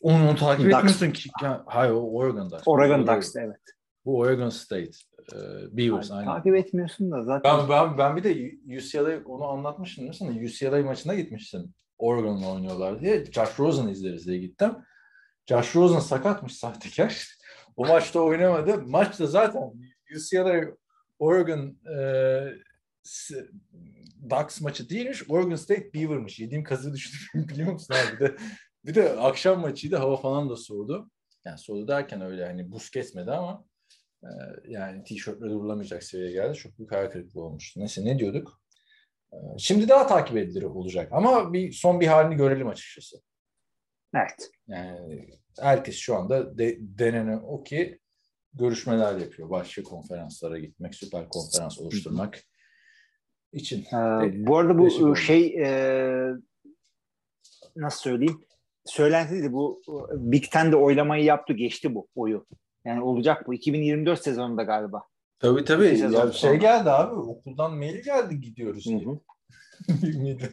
Speaker 4: Onu, onu takip
Speaker 5: Ducks.
Speaker 4: etmiyorsun ki. Hayır o Oregon Ducks.
Speaker 5: Oregon Ducks evet.
Speaker 4: Bu Oregon State. e, Beavers
Speaker 5: Abi,
Speaker 4: aynen.
Speaker 5: takip etmiyorsun da zaten.
Speaker 4: Ben, ben, ben bir de UCLA onu anlatmıştım değil mi sana? UCLA maçına gitmiştim. Oregon'la oynuyorlar diye. Josh Rosen izleriz diye gittim. Josh Rosen sakatmış sahtekar. O maçta oynamadı. Maçta zaten UCLA Oregon e, Ducks maçı değilmiş. Oregon State Beaver'mış. Yediğim kazığı düşündüm biliyor musun abi? Bir de, bir de akşam maçıydı. Hava falan da soğudu. Yani soğudu derken öyle hani buz kesmedi ama ee, yani tişörtle durulamayacak seviyeye geldi. Çok büyük hayal kırıklığı olmuştu. Neyse ne diyorduk? Ee, Şimdi daha takip edilir olacak. Ama bir son bir halini görelim açıkçası.
Speaker 5: Evet.
Speaker 4: Yani herkes şu anda de, denenen o ki görüşmeler yapıyor. Başka konferanslara gitmek, süper konferans oluşturmak için.
Speaker 5: Ee,
Speaker 4: De-
Speaker 5: bu arada bu
Speaker 4: oldu.
Speaker 5: şey e, nasıl söyleyeyim söylentiydi bu Big Ten'de oylamayı yaptı geçti bu oyu. Yani olacak bu 2024 sezonunda galiba.
Speaker 4: Tabii tabii. Ya şey geldi abi. Okuldan mail geldi gidiyoruz diye.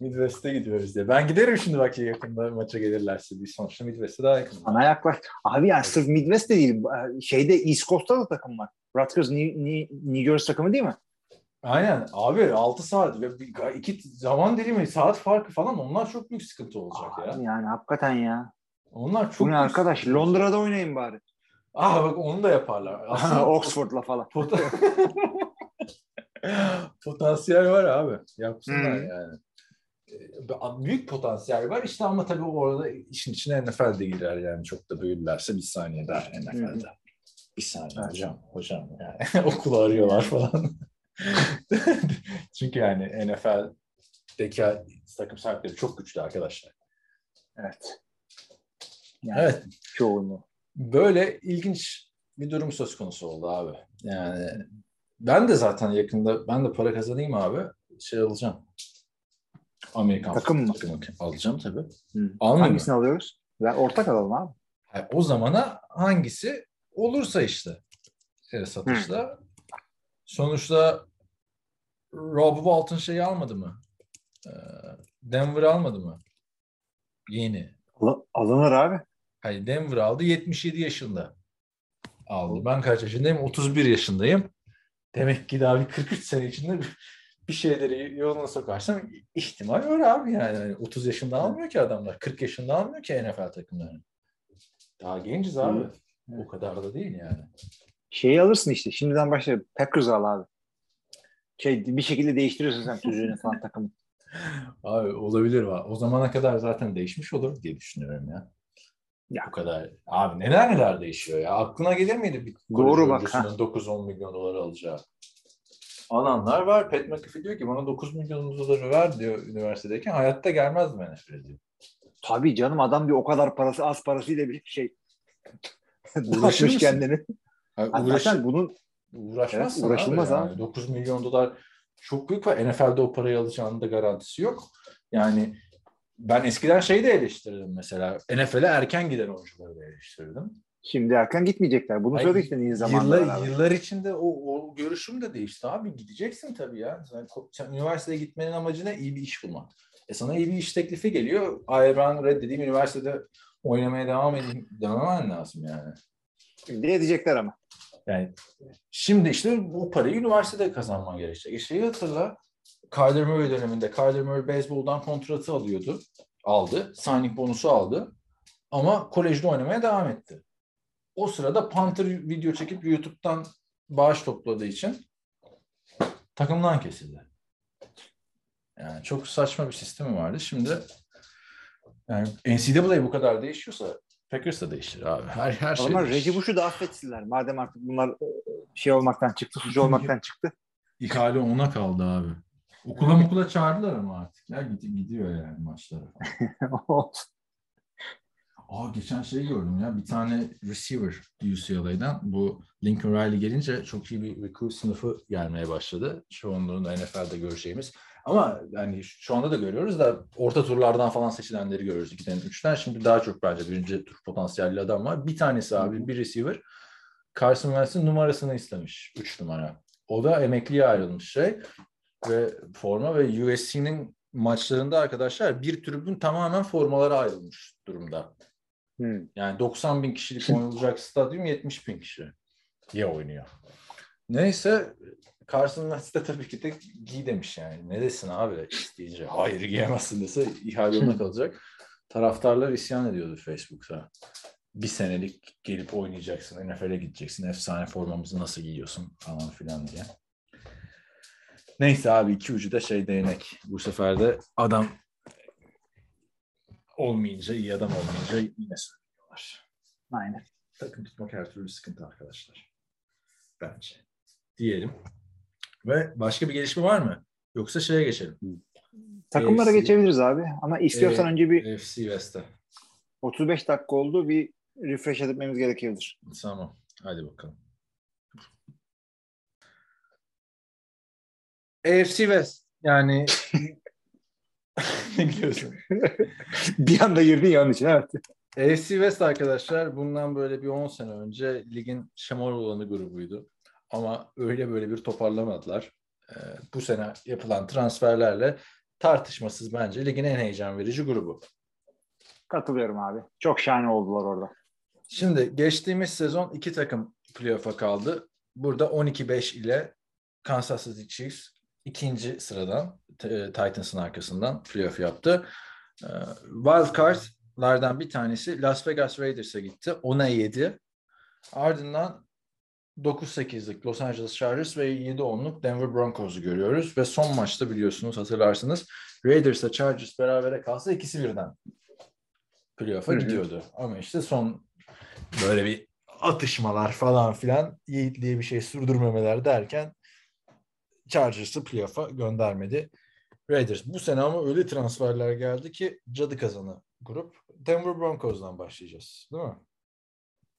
Speaker 4: Midwest'e gidiyoruz diye. Ben giderim şimdi bak yakında maça gelirlerse. Bir sonuçta Midwest'e daha yakın.
Speaker 5: Ana yaklaş. Abi yani sırf Midwest de değil. Şeyde East Coast'ta da takım var. Rutgers New, New, New Jersey takımı değil mi?
Speaker 4: Aynen abi 6 saat ve iki zaman dilimi saat farkı falan onlar çok büyük sıkıntı olacak ya.
Speaker 5: Abi yani hakikaten ya.
Speaker 4: Onlar çok
Speaker 5: Bu ne arkadaş?
Speaker 4: sıkıntı.
Speaker 5: Londra'da oynayın bari.
Speaker 4: Ah bak onu da yaparlar.
Speaker 5: Oxford'la falan.
Speaker 4: Pot- potansiyel var abi. Yapsınlar
Speaker 5: Hmm.
Speaker 4: yani. Büyük potansiyel var işte ama tabii orada işin içine NFL de girer yani çok da büyürlerse bir saniye daha NFL'de. Bir saniye
Speaker 5: Evet.
Speaker 4: hocam, hocam yani okulu arıyorlar falan. Çünkü yani NFL'deki takım sahipleri çok güçlü arkadaşlar.
Speaker 5: Evet. Yani
Speaker 4: Evet.
Speaker 5: Çoğunluğu.
Speaker 4: Böyle ilginç bir durum söz konusu oldu abi. Yani ben de zaten yakında ben de para kazanayım abi. Şey alacağım. Amerikan
Speaker 5: Takım mı?
Speaker 4: takımı alacağım tabii.
Speaker 5: Hı. Hangisini alıyoruz? Ben ortak alalım abi.
Speaker 4: Yani o zamana hangisi olursa işte e, satışta. Sonuçta Rob Walton şeyi almadı mı? Ee, Denver almadı mı? Yeni.
Speaker 5: Al- alınır abi.
Speaker 4: Hayır Denver aldı 77 yaşında aldı. Ben kaç yaşındayım? 31 yaşındayım. Demek ki daha bir 43 sene içinde bir, şeyleri yoluna sokarsam ihtimal var abi yani. Yani 30 yaşında almıyor ki adamlar. 40 yaşında almıyor ki NFL takımları. Daha genciz abi.
Speaker 5: Evet.
Speaker 4: O kadar da değil yani.
Speaker 5: Şeyi alırsın işte. Şimdiden başla. Packers al abi. Şey, bir şekilde değiştiriyorsun sen tüzüğünü falan takımı.
Speaker 4: Abi olabilir var. O zamana kadar zaten değişmiş olur diye düşünüyorum ya.
Speaker 5: Ya.
Speaker 4: Bu kadar. Abi neler neler değişiyor ya. Aklına gelir miydi bir
Speaker 5: Doğru bak,
Speaker 4: oyuncusunun 9-10 milyon dolar alacağı? Alanlar var. Pat McAfee diyor ki bana 9 milyon doları ver diyor üniversitedeyken. Hayatta gelmez mi NFL diyor.
Speaker 5: Tabii canım adam bir o kadar parası az parasıyla bir şey uğraşmış kendini.
Speaker 4: Yani uğraş,
Speaker 5: zaten bunun
Speaker 4: uğraşmazsın
Speaker 5: Evet, uğraşılmaz
Speaker 4: abi. Yani.
Speaker 5: abi.
Speaker 4: 9 milyon dolar çok büyük var. NFL'de o parayı alacağının da garantisi yok. Yani ben eskiden şeyi de eleştirdim mesela. NFL'e erken giden oyuncuları da eleştirdim.
Speaker 5: Şimdi erken gitmeyecekler. Bunu
Speaker 4: Ay,
Speaker 5: söyledik işte niye zamanında.
Speaker 4: Yıllar, yıllar içinde o, o görüşüm de değişti abi. Gideceksin tabii ya. Sen, sen üniversiteye gitmenin amacı ne? İyi bir iş bulmak. E sana iyi bir iş teklifi geliyor. Ay ben reddedeyim üniversitede oynamaya devam edeyim dememen lazım yani.
Speaker 5: Şimdi edecekler ama.
Speaker 4: Yani şimdi işte bu parayı üniversitede kazanman gerekecek. E şeyi hatırla. Kyler Murray döneminde Kyler Murray beyzboldan kontratı alıyordu. Aldı. Signing bonusu aldı. Ama kolejde oynamaya devam etti. O sırada Panther video çekip YouTube'dan bağış topladığı için takımdan kesildi. Yani çok saçma bir sistemi vardı. Şimdi yani NCAA bu kadar değişiyorsa Packers da değişir abi. Her, her şey
Speaker 5: Ama
Speaker 4: değişir.
Speaker 5: Reggie Bush'u da affetsinler. Madem artık bunlar e, şey olmaktan çıktı, suç olmaktan çıktı.
Speaker 4: İhale ona kaldı abi. Okula mukula çağırdılar ama artık. Ya gid- gidiyor yani maçlara. Aa geçen şey gördüm ya. Bir tane receiver UCLA'dan bu Lincoln Riley gelince çok iyi bir recruit sınıfı gelmeye başladı. Çoğunluğunu NFL'de göreceğimiz. Ama yani şu anda da görüyoruz da orta turlardan falan seçilenleri görüyoruz. İkiden, üçten. Şimdi daha çok bence birinci tur potansiyelli adam var. Bir tanesi abi bir receiver Carson Wentz'in numarasını istemiş. Üç numara. O da emekliye ayrılmış şey ve forma ve USC'nin maçlarında arkadaşlar bir tribün tamamen formalara ayrılmış durumda.
Speaker 5: Hmm.
Speaker 4: Yani 90 bin kişilik oynanacak stadyum 70 bin kişi diye oynuyor. Neyse Carson Wentz de tabii ki de giy demiş yani. Ne desin abi isteyince. Hayır giyemezsin dese ihale yoluna kalacak. Taraftarlar isyan ediyordu Facebook'ta. Bir senelik gelip oynayacaksın, NFL'e gideceksin, efsane formamızı nasıl giyiyorsun falan filan diye. Neyse abi iki ucu da şey değnek. Bu sefer de adam olmayınca, iyi adam olmayınca yine söylüyorlar.
Speaker 5: Aynen.
Speaker 4: Takım tutmak her türlü sıkıntı arkadaşlar. Bence. Diyelim. Ve başka bir gelişme var mı? Yoksa şeye geçelim.
Speaker 5: Takımlara
Speaker 4: AFC.
Speaker 5: geçebiliriz abi. Ama istiyorsan
Speaker 4: Ee,
Speaker 5: önce bir
Speaker 4: FC West'e.
Speaker 5: 35 dakika oldu. Bir refresh etmemiz gerekebilir.
Speaker 4: Tamam. Hadi bakalım. AFC West. Yani ne gülüyorsun?
Speaker 5: bir anda girdin ya onun için evet.
Speaker 4: AFC West arkadaşlar bundan böyle bir 10 sene önce ligin şamar olanı grubuydu. Ama öyle böyle bir toparlamadılar. Ee, bu sene yapılan transferlerle tartışmasız bence ligin en heyecan verici grubu.
Speaker 5: Katılıyorum abi. Çok şahane oldular orada.
Speaker 4: Şimdi geçtiğimiz sezon iki takım playoff'a kaldı. Burada 12-5 ile Kansas City Chiefs ikinci sıradan e, Titans'ın arkasından playoff yaptı. E, Wild Card'lardan bir tanesi Las Vegas Raiders'a gitti. 10'a 7. Ardından 9-8'lik Los Angeles Chargers ve 7-10'luk Denver Broncos'u görüyoruz. Ve son maçta biliyorsunuz hatırlarsınız Raiders'la Chargers berabere kalsa ikisi birden playoff'a gidiyordu. Ama işte son böyle bir atışmalar falan filan yiğitliğe bir şey sürdürmemeler derken Chargers'ı playoff'a göndermedi. Raiders. Bu sene ama öyle transferler geldi ki cadı kazanı grup. Denver Broncos'dan başlayacağız. Değil mi?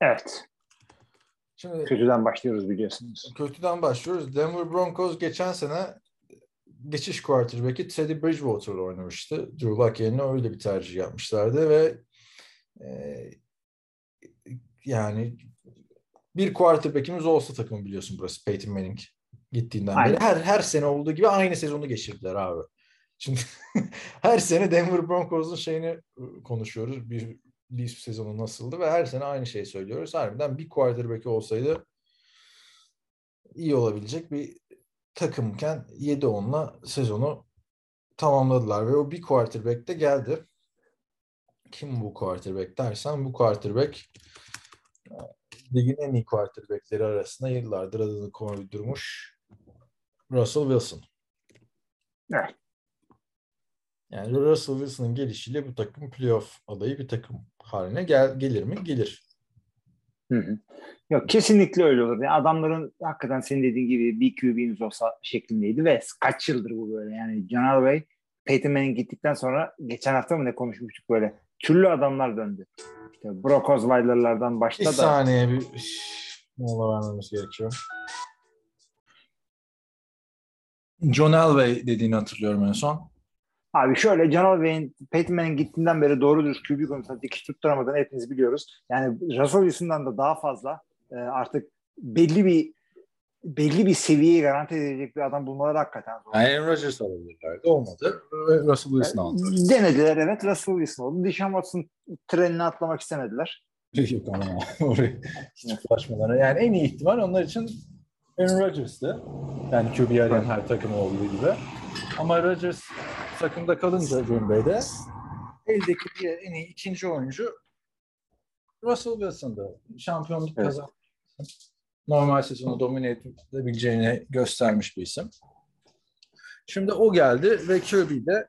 Speaker 5: Evet.
Speaker 4: Şimdi
Speaker 5: Kötüden başlıyoruz biliyorsunuz.
Speaker 4: kötüden başlıyoruz. Denver Broncos geçen sene geçiş quarterback'i Teddy Bridgewater'la oynamıştı. Drew Lock yerine öyle bir tercih yapmışlardı ve e, yani bir quarterback'imiz olsa takım biliyorsun burası Peyton Manning gittiğinden
Speaker 5: Aynen.
Speaker 4: beri. Her, her sene olduğu gibi aynı sezonu geçirdiler abi. Şimdi her sene Denver Broncos'un şeyini ıı, konuşuyoruz. Bir, bir sezonu nasıldı ve her sene aynı şeyi söylüyoruz. Harbiden bir quarterback'i olsaydı iyi olabilecek bir takımken 7-10'la sezonu tamamladılar ve o bir quarterback de geldi. Kim bu quarterback dersen bu quarterback e, ligin en iyi quarterbackleri arasında yıllardır adını koydurmuş Russell Wilson.
Speaker 5: Evet.
Speaker 4: Yani Russell Wilson'ın gelişiyle bu takım playoff adayı bir takım haline gel gelir mi? Gelir.
Speaker 5: Hı hı. Yok kesinlikle öyle olur. Yani adamların hakikaten senin dediğin gibi bir QB'niz olsa şeklindeydi ve kaç yıldır bu böyle. Yani John Elway, Peyton Manning gittikten sonra geçen hafta mı ne konuşmuştuk böyle. Türlü adamlar döndü. İşte Brock Osweiler'lardan
Speaker 4: Bir
Speaker 5: başta da
Speaker 4: saniye bir mola vermemiz gerekiyor. John Elway dediğini hatırlıyorum en son.
Speaker 5: Abi şöyle John Elway'in Peyton Manning gittiğinden beri doğru dürüst QB konusunda dikiş tutturamadığını hepimiz biliyoruz. Yani Russell Wilson'dan da daha fazla e, artık belli bir belli bir seviyeyi garanti edecek bir adam bulmaları hakikaten zor.
Speaker 4: Yani Aaron Rodgers alabilirlerdi. Olmadı. Russell Wilson aldı.
Speaker 5: Denediler evet Russell Wilson oldu. Deshaun Watson trenine atlamak istemediler.
Speaker 4: Yok ama oraya hiç. Yani en iyi ihtimal onlar için Aaron Rodgers'tı. Yani QB arayan her takım olduğu gibi. Ama Rodgers takımda kalınca Green Bay'de eldeki diğer en iyi ikinci oyuncu Russell Wilson'dı. Şampiyonluk
Speaker 5: Evet.
Speaker 4: kazandı. Normal sezonu domine edebileceğini göstermiş bir isim. Şimdi o geldi ve QB de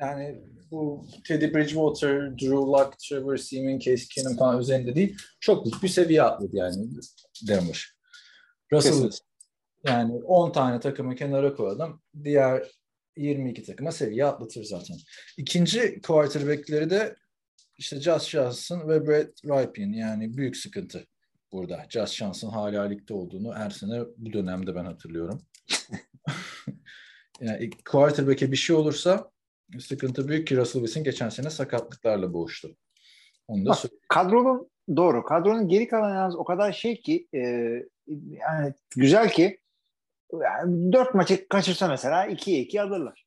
Speaker 4: yani bu Teddy Bridgewater, Drew Lock, Trevor Seaman, Case Keenum falan üzerinde değil. Çok büyük bir seviye atladı yani Denver. Russell
Speaker 5: Kesin.
Speaker 4: Wilson. Yani 10 tane takımı kenara koyalım. Diğer 22 takıma seviye atlatır zaten. İkinci quarterback'leri de işte Josh Johnson ve Brett Ripien. Yani büyük sıkıntı burada. Josh Johnson hala ligde olduğunu her sene bu dönemde ben hatırlıyorum. yani quarterback'e bir şey olursa sıkıntı büyük ki Russell Wilson geçen sene sakatlıklarla boğuştu. Onu da
Speaker 5: Bak,
Speaker 4: söyleyeyim.
Speaker 5: Kadronun doğru. Kadronun geri kalan yalnız o kadar şey ki e, yani güzel ki yani dört maçı kaçırsa mesela 2'ye 2 alırlar.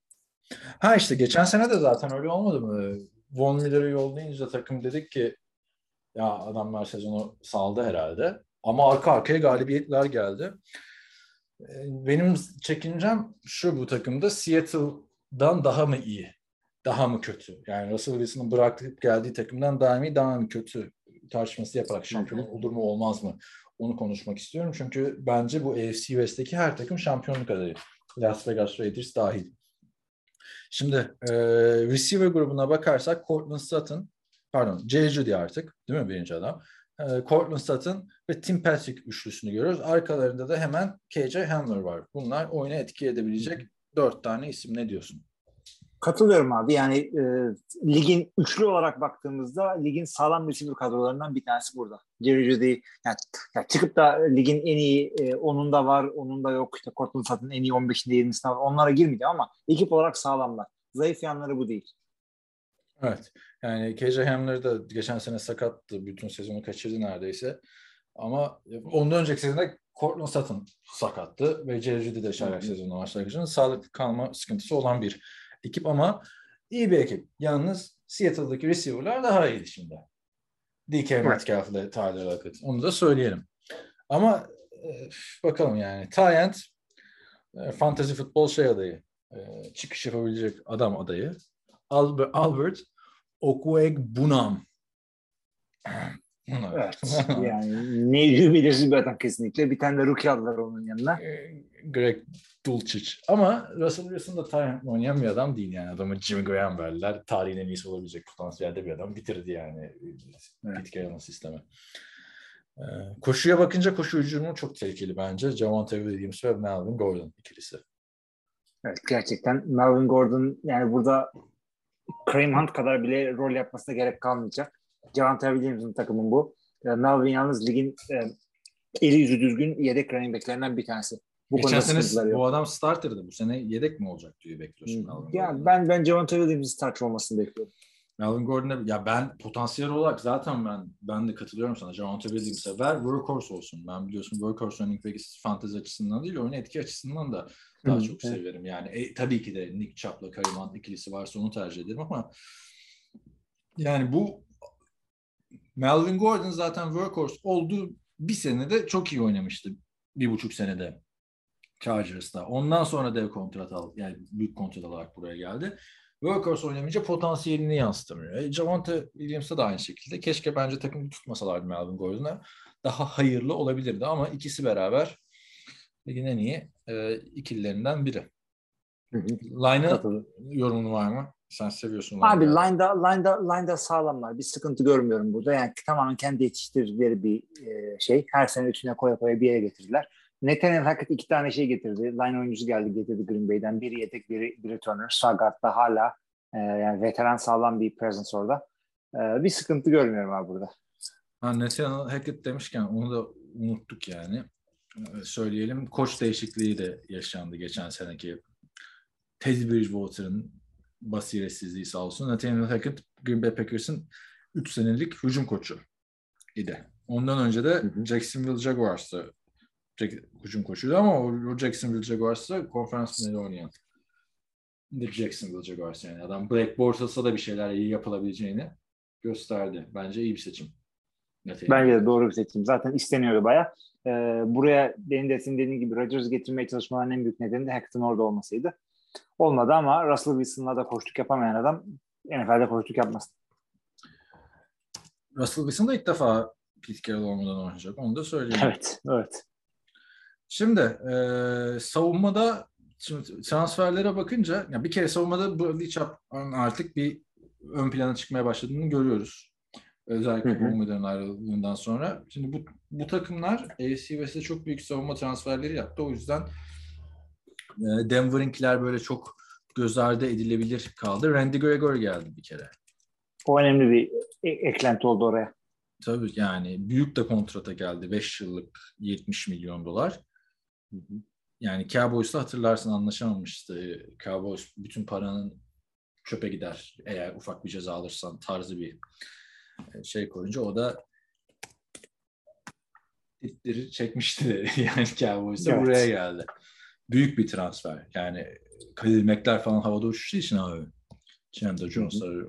Speaker 4: Ha işte geçen sene de zaten öyle olmadı mı? Von Miller'ı yollayınca takım dedik ki ya adamlar sezonu saldı herhalde. Ama arka arkaya galibiyetler geldi. Ee, Benim çekincem şu bu takımda Seattle'dan daha mı iyi? Daha mı kötü? Yani Russell Wilson'ın bırakıp geldiği takımdan daha mı iyi, daha mı kötü tartışması yaparak şampiyonluk olur mu olmaz mı? Onu konuşmak istiyorum. Çünkü bence bu AFC West'teki her takım şampiyonluk adayı. Las Vegas Raiders dahil. Şimdi e, receiver grubuna bakarsak Cortland Sutton, pardon Jay Judy artık değil mi birinci adam? E, Cortland Sutton ve Tim Patrick üçlüsünü görüyoruz. Arkalarında da hemen KJ Hamler var. Bunlar oyuna etki edebilecek dört tane isim. Ne diyorsun?
Speaker 5: Katılıyorum abi. Yani e, ligin üçlü olarak baktığımızda ligin sağlam receiver kadrolarından bir tanesi burada. Jerry Judy yani, yani çıkıp da ligin en iyi e, onunda var, onun da yok. İşte Cortland Sutton en iyi 15'inde 20'sinde var. Onlara girmeyeceğim ama ekip olarak sağlamlar. Zayıf yanları bu değil.
Speaker 4: Evet. Yani KJ Hamler da geçen sene sakattı. Bütün sezonu kaçırdı neredeyse. Ama ondan önceki sezonda Cortland Sutton sakattı ve Jerry Judy de çaylak sezonu başlangıcında sağlıklı kalma sıkıntısı olan bir ekip ama iyi bir ekip. Yalnız Seattle'daki receiver'lar daha iyiydi şimdi. DK Metcalf ile Tyler Lockett. Onu da söyleyelim. Ama e, bakalım yani. Tyent e, fantasy futbol şey adayı. E, çıkış yapabilecek adam adayı. Albert, Albert Okwuegbunam.
Speaker 5: Evet. yani ne belirsiz bir adam kesinlikle. Bir tane de rookie aldılar onun yanına.
Speaker 4: E, Greg Dulcich. Ama Russell Wilson da Tyrant oynayan bir adam değil yani. Adamı Jimmy Graham verdiler. Tarihin en iyisi olabilecek potansiyelde bir adam. Bitirdi yani evet. Pete Carroll'ın sistemi. Ee, koşuya bakınca koşu hücumu çok tehlikeli bence. Javante Williams ve Melvin Gordon ikilisi.
Speaker 5: Evet gerçekten Melvin Gordon yani burada Kareem Hunt kadar bile rol yapmasına gerek kalmayacak. Javante Williams'ın takımın bu. Melvin yalnız ligin e, eli yüzü düzgün yedek running backlerinden bir tanesi.
Speaker 4: Bu Geçen sene bu adam starter'dı. Bu sene yedek mi olacak diye bekliyorsun?
Speaker 5: Hmm. Ya ben ben Javante Williams'ın starter olmasını bekliyorum.
Speaker 4: Melvin Gordon'a ya ben potansiyel olarak zaten ben ben de katılıyorum sana. Javante Williams'a ver workhorse olsun. Ben biliyorsun workhorse running back fantezi açısından değil oyun etki açısından da daha çok evet. severim. Yani e, tabii ki de Nick Chubb'la Kareem Hunt ikilisi varsa onu tercih ederim ama yani bu Melvin Gordon zaten workhorse olduğu bir senede çok iyi oynamıştı. Bir buçuk senede Chargers'ta. Ondan sonra dev kontrat al, yani büyük kontrat alarak buraya geldi. Workhorse oynamayınca potansiyelini yansıtamıyor. E, Javante Williams'a da aynı şekilde. Keşke bence takımı tutmasalardı Melvin Gordon'a. Daha hayırlı olabilirdi ama ikisi beraber ligin en iyi e, ikililerinden biri. Line'a yorumun var mı? Sen seviyorsun.
Speaker 5: Abi line'da, line'da, line'da sağlamlar. Bir sıkıntı görmüyorum burada. Yani tamamen kendi yetiştirdikleri bir e, şey. Her sene üstüne koya koya bir yere getirdiler. Nathaniel Hackett iki tane şey getirdi. Line oyuncusu geldi getirdi Green Bay'den. Biri yedek, biri, biri returner. Sagat'ta hala e, yani veteran sağlam bir presence orada. E, bir sıkıntı görmüyorum abi burada.
Speaker 4: Ha, Nathaniel Hackett demişken onu da unuttuk yani. E, söyleyelim. Koç değişikliği de yaşandı geçen seneki. Teddy Bridgewater'ın basiretsizliği sağ olsun. Nathaniel Hackett Green Bay Packers'ın 3 senelik hücum koçu idi. Ondan önce de Jacksonville Jaguars'ta hücum koşuyordu ama o Jacksonville Jaguars'ta konferans finali oynayan bir Jacksonville Jaguars yani. Adam Black Bortles'a da bir şeyler iyi yapılabileceğini gösterdi. Bence iyi bir seçim.
Speaker 5: Bence de doğru bir seçim. Zaten isteniyordu baya. Ee, buraya benim de senin dediğin gibi Rodgers'ı getirmeye çalışmaların en büyük nedeni de Hackett'ın orada olmasıydı. Olmadı ama Russell Wilson'la da koştuk yapamayan adam NFL'de koştuk yapmaz.
Speaker 4: Russell Wilson da ilk defa Pete Carroll olmadan oynayacak. Onu da söyleyeyim.
Speaker 5: Evet, evet.
Speaker 4: Şimdi e, savunmada şimdi transferlere bakınca ya bir kere savunmada Bradley Chubb artık bir ön plana çıkmaya başladığını görüyoruz. Özellikle Bowman'ın ayrılığından sonra. Şimdi bu, bu takımlar AFC West'te çok büyük savunma transferleri yaptı. O yüzden Denver'inkiler böyle çok göz ardı edilebilir kaldı. Randy Gregory geldi bir kere.
Speaker 5: O önemli bir e- eklenti oldu oraya.
Speaker 4: Tabii yani büyük de kontrata geldi. 5 yıllık 70 milyon dolar. Yani Cowboys'la hatırlarsın anlaşamamıştı. Cowboys bütün paranın çöpe gider eğer ufak bir ceza alırsan tarzı bir e, şey koyunca o da itleri çekmişti yani Cowboys'a evet. buraya geldi. Büyük bir transfer. Yani Khalil Mack'ler falan havada uçuştuğu için abi Chandler Jones'lar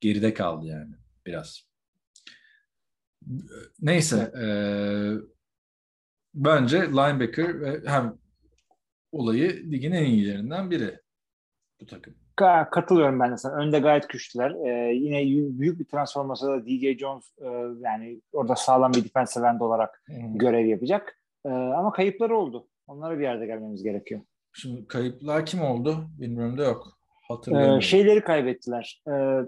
Speaker 4: geride kaldı yani biraz. Neyse. E, bence linebacker hem olayı ligin en iyilerinden biri bu takım.
Speaker 5: Katılıyorum ben de sana. Önde gayet güçlüler. Ee, yine büyük bir transforması da DJ Jones e, yani orada sağlam bir defensive end olarak hmm. görev yapacak. E, ama kayıpları oldu. Onlara bir yerde gelmemiz gerekiyor.
Speaker 4: Şimdi kayıplar kim oldu? Bilmiyorum da yok. Hatırlamıyorum.
Speaker 5: Ee, şeyleri kaybettiler. Ee,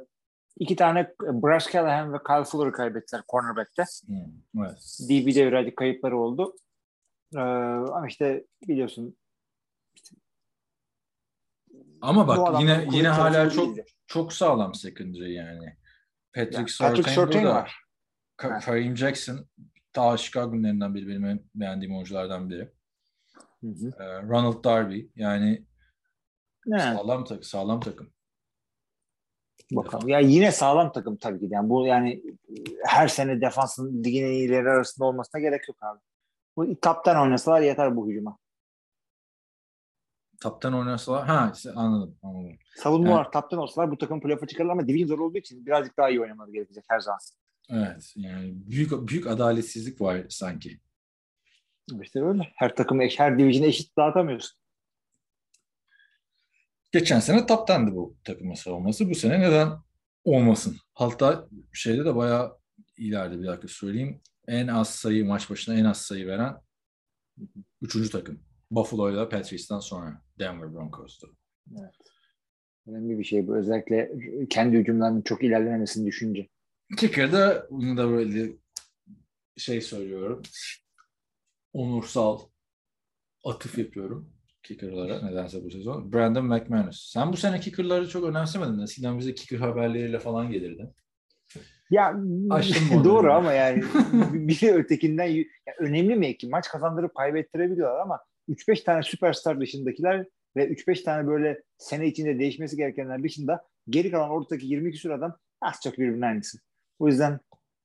Speaker 5: iki tane Bryce Callahan ve Kyle Fuller'ı kaybettiler cornerback'te. Hmm, evet. DB'de birazcık kayıpları oldu. Ee, ama işte biliyorsun
Speaker 4: Ama bak yine yine hala çok
Speaker 5: değildi.
Speaker 4: çok sağlam secondary yani. Patrick Surtain,
Speaker 5: Patrick
Speaker 4: burada.
Speaker 5: var.
Speaker 4: Ka-. Kareem Jackson ta Chicago günlerinden biri benim en beğendiğim oyunculardan biri.
Speaker 5: Hı hı.
Speaker 4: Ee, Ronald Darby yani
Speaker 5: Evet.
Speaker 4: sağlam takım sağlam takım.
Speaker 5: Bakalım. Ya yine sağlam takım tabii ki. Yani bu yani her sene defansın ligin en iyileri arasında olmasına gerek yok abi. Bu kaptan oynasalar yeter bu hücuma.
Speaker 4: Taptan oynasalar ha işte anladım anladım.
Speaker 5: Savunma
Speaker 4: Evet.
Speaker 5: olarak kaptan olsalar bu takım playoff'a çıkarır ama division zor olduğu için birazcık daha iyi oynamaları gerekecek her zaman.
Speaker 4: Evet yani büyük büyük adaletsizlik var sanki.
Speaker 5: İşte öyle. Her takımı her division'ı eşit dağıtamıyorsun.
Speaker 4: Geçen sene taptandı bu takımın savunması. Bu sene neden olmasın? Hatta şeyde de bayağı ileride bir dakika söyleyeyim. En az sayı maç başına en az sayı veren üçüncü takım. Buffalo ile Patriots'tan sonra Denver Broncos'tu.
Speaker 5: Önemli bir şey bu. Özellikle kendi hücumlarının çok ilerlememesini düşünce.
Speaker 4: Kicker'da bunu da böyle şey söylüyorum. Onursal atıf yapıyorum kicker'lara nedense bu sezon. Brandon McManus. Sen bu sene kicker'ları çok önemsemedin. Eskiden bize kicker haberleriyle falan gelirdin.
Speaker 5: Ya doğru ama yani biri ötekinden yani önemli mevki. Maç kazandırıp kaybettirebiliyorlar ama 3-5 tane süperstar dışındakiler ve 3-5 tane böyle sene içinde değişmesi gerekenler dışında geri kalan ortadaki 22 küsur adam az çok birbirinin aynısı. O yüzden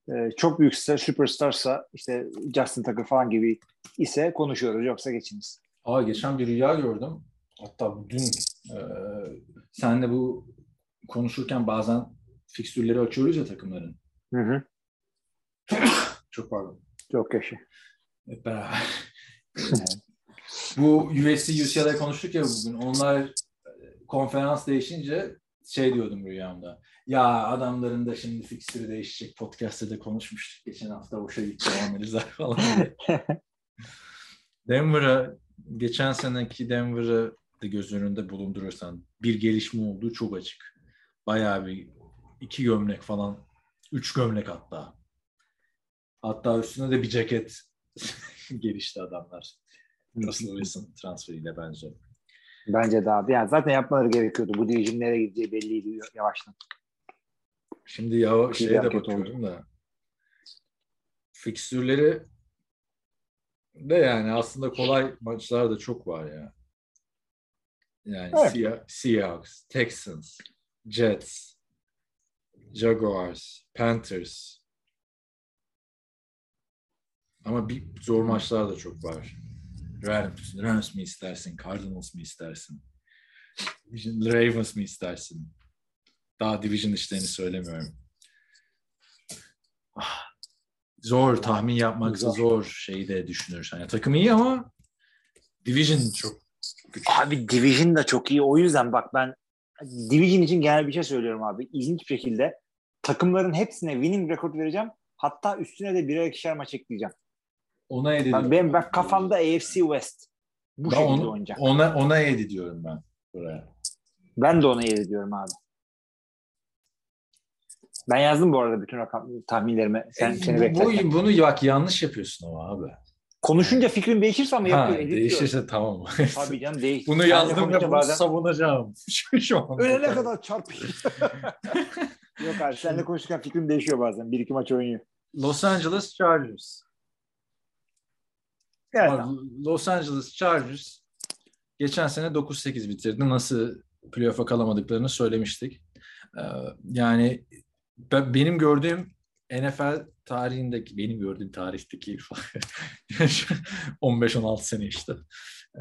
Speaker 5: e, çok büyük star, süperstarsa işte Justin Tucker falan gibi ise konuşuyoruz yoksa geçiniz.
Speaker 4: Aa, geçen bir rüya gördüm. Hatta dün e, senle bu konuşurken bazen fikstürleri açıyoruz ya takımların.
Speaker 5: Hı hı.
Speaker 4: Çok pardon.
Speaker 5: Çok yaşa.
Speaker 4: Hep beraber. bu USC UCLA konuştuk ya bugün. Onlar e, konferans değişince şey diyordum rüyamda. Ya adamların da şimdi fikstürü değişecek. Podcast'te de konuşmuştuk. Geçen hafta boşa gitti analizler falan. Denver'a geçen seneki Denver'ı da göz önünde bulundurursan bir gelişme olduğu çok açık. Bayağı bir iki gömlek falan, üç gömlek hatta. Hatta üstüne de bir ceket gelişti adamlar. Russell Wilson transferiyle bence.
Speaker 5: Bence daha. Yani zaten yapmaları gerekiyordu. Bu nereye gideceği belliydi yavaştan.
Speaker 4: Şimdi ya şeye de bakıyorum da fikstürleri de yani aslında kolay maçlar da çok var ya. Yani
Speaker 5: Evet.
Speaker 4: Sea- Seahawks, Texans, Jets, Jaguars, Panthers. Ama bir zor maçlar da çok var. Rams, Rams mi istersin, Cardinals mı istersin? Ravens mi istersin? Daha division işlerini söylemiyorum. Ah, Zor tahmin yapmak da
Speaker 5: Zor.
Speaker 4: zor şeyi de düşünürsen. Yani takım iyi ama division çok güçlü.
Speaker 5: Abi Division da çok iyi. O yüzden bak ben Division için genel bir şey söylüyorum abi. İlginç bir şekilde takımların hepsine winning record vereceğim. Hatta üstüne de birer ikişer maç ekleyeceğim.
Speaker 4: Ona yedi
Speaker 5: Ben,
Speaker 4: diyorum.
Speaker 5: benim bak kafamda AFC West. Bu
Speaker 4: Ben
Speaker 5: şekilde
Speaker 4: onu-
Speaker 5: oynayacak.
Speaker 4: Ona, ona yedi diyorum ben buraya.
Speaker 5: Ben de ona yer ediyorum abi. Ben yazdım bu arada bütün rakam tahminlerimi. Sen,
Speaker 4: E,
Speaker 5: seni
Speaker 4: bu,
Speaker 5: beklerken.
Speaker 4: bu- bunu bak yanlış yapıyorsun ama abi.
Speaker 5: Konuşunca fikrin değişirse ama
Speaker 4: Ha,
Speaker 5: yapıyor. diyor.
Speaker 4: değişirse tamam.
Speaker 5: Tabii canım değişti.
Speaker 4: bunu yazdım ve bunu
Speaker 5: bazen
Speaker 4: savunacağım. Şu, şu an.
Speaker 5: ölene kadar çarpıyor. Yok abi seninle konuşurken fikrim değişiyor bazen. Bir iki maç oynuyor.
Speaker 4: Los Angeles Chargers.
Speaker 5: Evet.
Speaker 4: Abi, Los Angeles Chargers geçen sene 9-8 bitirdi. Nasıl playoff'a kalamadıklarını söylemiştik. Ee, yani ben, benim gördüğüm NFL tarihindeki, benim gördüğüm tarihteki 15-16 sene işte. Ee,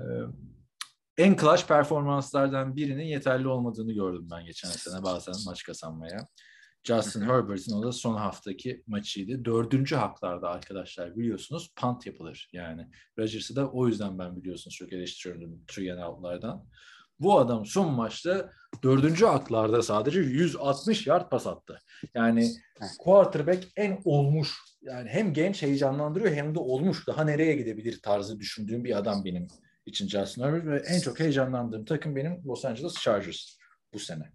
Speaker 4: en clutch performanslardan birinin yeterli olmadığını gördüm ben geçen sene bazen maç kazanmaya. Justin Herbert'in o da son haftaki maçıydı. Dördüncü haklarda arkadaşlar biliyorsunuz punt yapılır. Yani Rodgers'ı da o yüzden ben biliyorsunuz çok eleştiriyorum three and out'lardan. Bu adam son maçta dördüncü haklarda sadece 160 yard pas attı. Yani quarterback en olmuş yani hem genç heyecanlandırıyor hem de olmuş daha nereye gidebilir tarzı düşündüğüm bir adam benim için Justin Herbert ve en çok heyecanlandığım takım benim Los Angeles Chargers bu sene.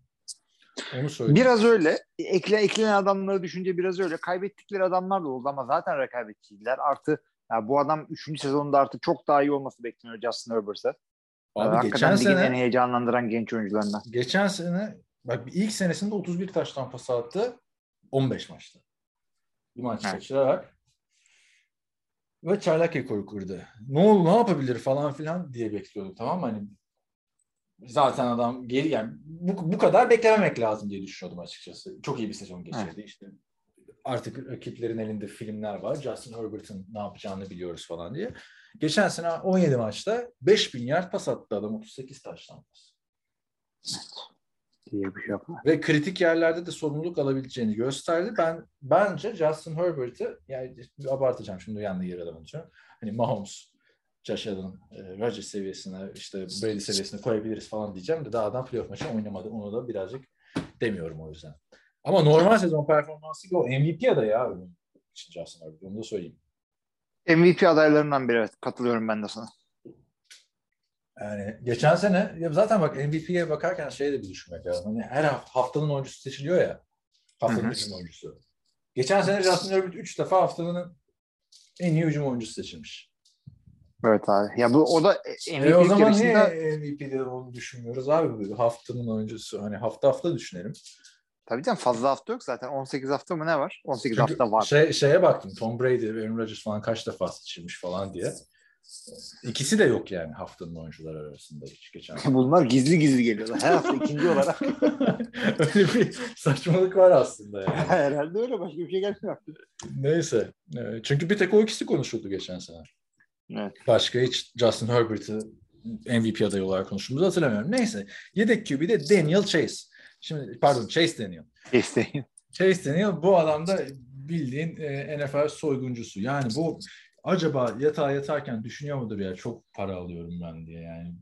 Speaker 4: Onu söyleyeyim.
Speaker 5: Biraz öyle. Ekle, eklenen adamları düşünce biraz öyle. Kaybettikleri adamlar da oldu ama zaten rekabetçiydiler. Artı ya bu adam 3. sezonda artık çok daha iyi olması bekleniyor Justin Herbert'e.
Speaker 4: Abi
Speaker 5: Hakikaten
Speaker 4: geçen
Speaker 5: ligin en
Speaker 4: sene
Speaker 5: heyecanlandıran genç oyuncularından.
Speaker 4: geçen sene bak ilk senesinde 31 taştan pas attı 15 maçta. Bir maç
Speaker 5: Evet.
Speaker 4: kaçırarak ve çaylak rekoru kırdı. Ne oldu ne yapabilir falan filan diye bekliyordum tamam mı? Hani zaten adam geri yani bu, bu kadar beklememek lazım diye düşünüyordum açıkçası. Çok iyi bir sezon geçirdi işte. Artık rakiplerin elinde filmler var. Justin Herbert'ın ne yapacağını biliyoruz falan diye. Geçen sene 17 maçta 5000 yard pas attı adam 38 taştan pas.
Speaker 5: Diye bir şey yok.
Speaker 4: Ve kritik yerlerde de sorumluluk alabileceğini gösterdi. Ben bence Justin Herbert'ı yani abartacağım şimdi uyandı yer alamayacağım. Hani Mahomes, Josh Allen, e, Rodgers seviyesine işte Brady seviyesine koyabiliriz falan diyeceğim de daha adam playoff maçı oynamadı. Onu da birazcık demiyorum o yüzden. Ama normal sezon performansı o MVP adayı için Justin Herbert. Onu da söyleyeyim.
Speaker 5: MVP adaylarından biri evet. Katılıyorum ben de sana.
Speaker 4: Yani geçen sene ya zaten bak MVP'ye bakarken şey de bir düşünmek lazım. Hani her hafta, haftanın oyuncusu seçiliyor ya. Haftanın
Speaker 5: Hı hı.
Speaker 4: hücum oyuncusu. Geçen sene Justin Herbert 3 defa haftanın en iyi hücum oyuncusu seçilmiş.
Speaker 5: Evet abi. Ya bu o da
Speaker 4: E
Speaker 5: MVP
Speaker 4: o zaman niye
Speaker 5: yarışında
Speaker 4: MVP'de onu düşünmüyoruz abi? Haftanın oyuncusu. Hani hafta hafta düşünelim.
Speaker 5: Tabii canım fazla hafta yok zaten. 18 hafta mı ne var? 18
Speaker 4: Çünkü
Speaker 5: hafta var.
Speaker 4: Şey, şeye baktım. Tom Brady, Aaron Rodgers falan kaç defa seçilmiş falan diye. İkisi de yok yani haftanın oyuncuları arasında hiç geçen.
Speaker 5: Bunlar gizli gizli geliyorlar. Her hafta ikinci olarak.
Speaker 4: Öyle bir saçmalık var aslında yani.
Speaker 5: Herhalde öyle. Başka bir şey gelmiyor.
Speaker 4: Neyse. Ee, Çünkü bir tek o ikisi konuşuldu geçen sene.
Speaker 5: Evet.
Speaker 4: Başka hiç Justin Herbert'ı MVP adayı olarak konuştuğumuzu hatırlamıyorum. Neyse. Yedek QB'de Daniel Chase. Şimdi pardon Chase Daniel.
Speaker 5: İsteyin.
Speaker 4: Chase Daniel bu adam da bildiğin e, NFL soyguncusu. Yani bu acaba yatağa yatarken düşünüyor mudur ya çok para alıyorum ben diye yani.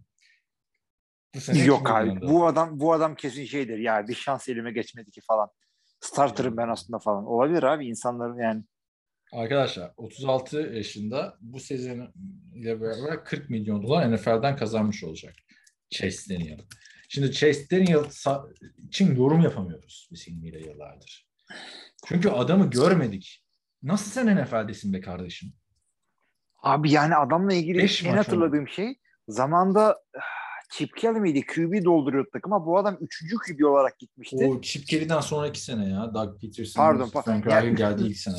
Speaker 4: Bu sene
Speaker 5: Yok abi.
Speaker 4: yanında?
Speaker 5: Bu adam bu adam kesin şeydir. Ya bir şans elime geçmedi ki falan. Starter'ım ben aslında falan. Olabilir abi insanların yani.
Speaker 4: Arkadaşlar 36 yaşında bu sezon ile beraber 40 milyon dolar NFL'den kazanmış olacak Chase Daniel. Şimdi Chase Daniel için yorum yapamıyoruz biz ilmiyle yıllardır. Çünkü adamı görmedik. Nasıl sen NFL'desin be kardeşim?
Speaker 5: Abi yani adamla ilgili
Speaker 4: Beş
Speaker 5: en hatırladığım şey zamanda Chip Kelly miydi? QB dolduruyordu takım ama bu adam üçüncü QB olarak gitmişti.
Speaker 4: O Chip Kelly'den sonraki sene ya. Doug Peterson,
Speaker 5: Pardon, pa-
Speaker 4: Frank
Speaker 5: ya-
Speaker 4: Reich geldi ilk sene.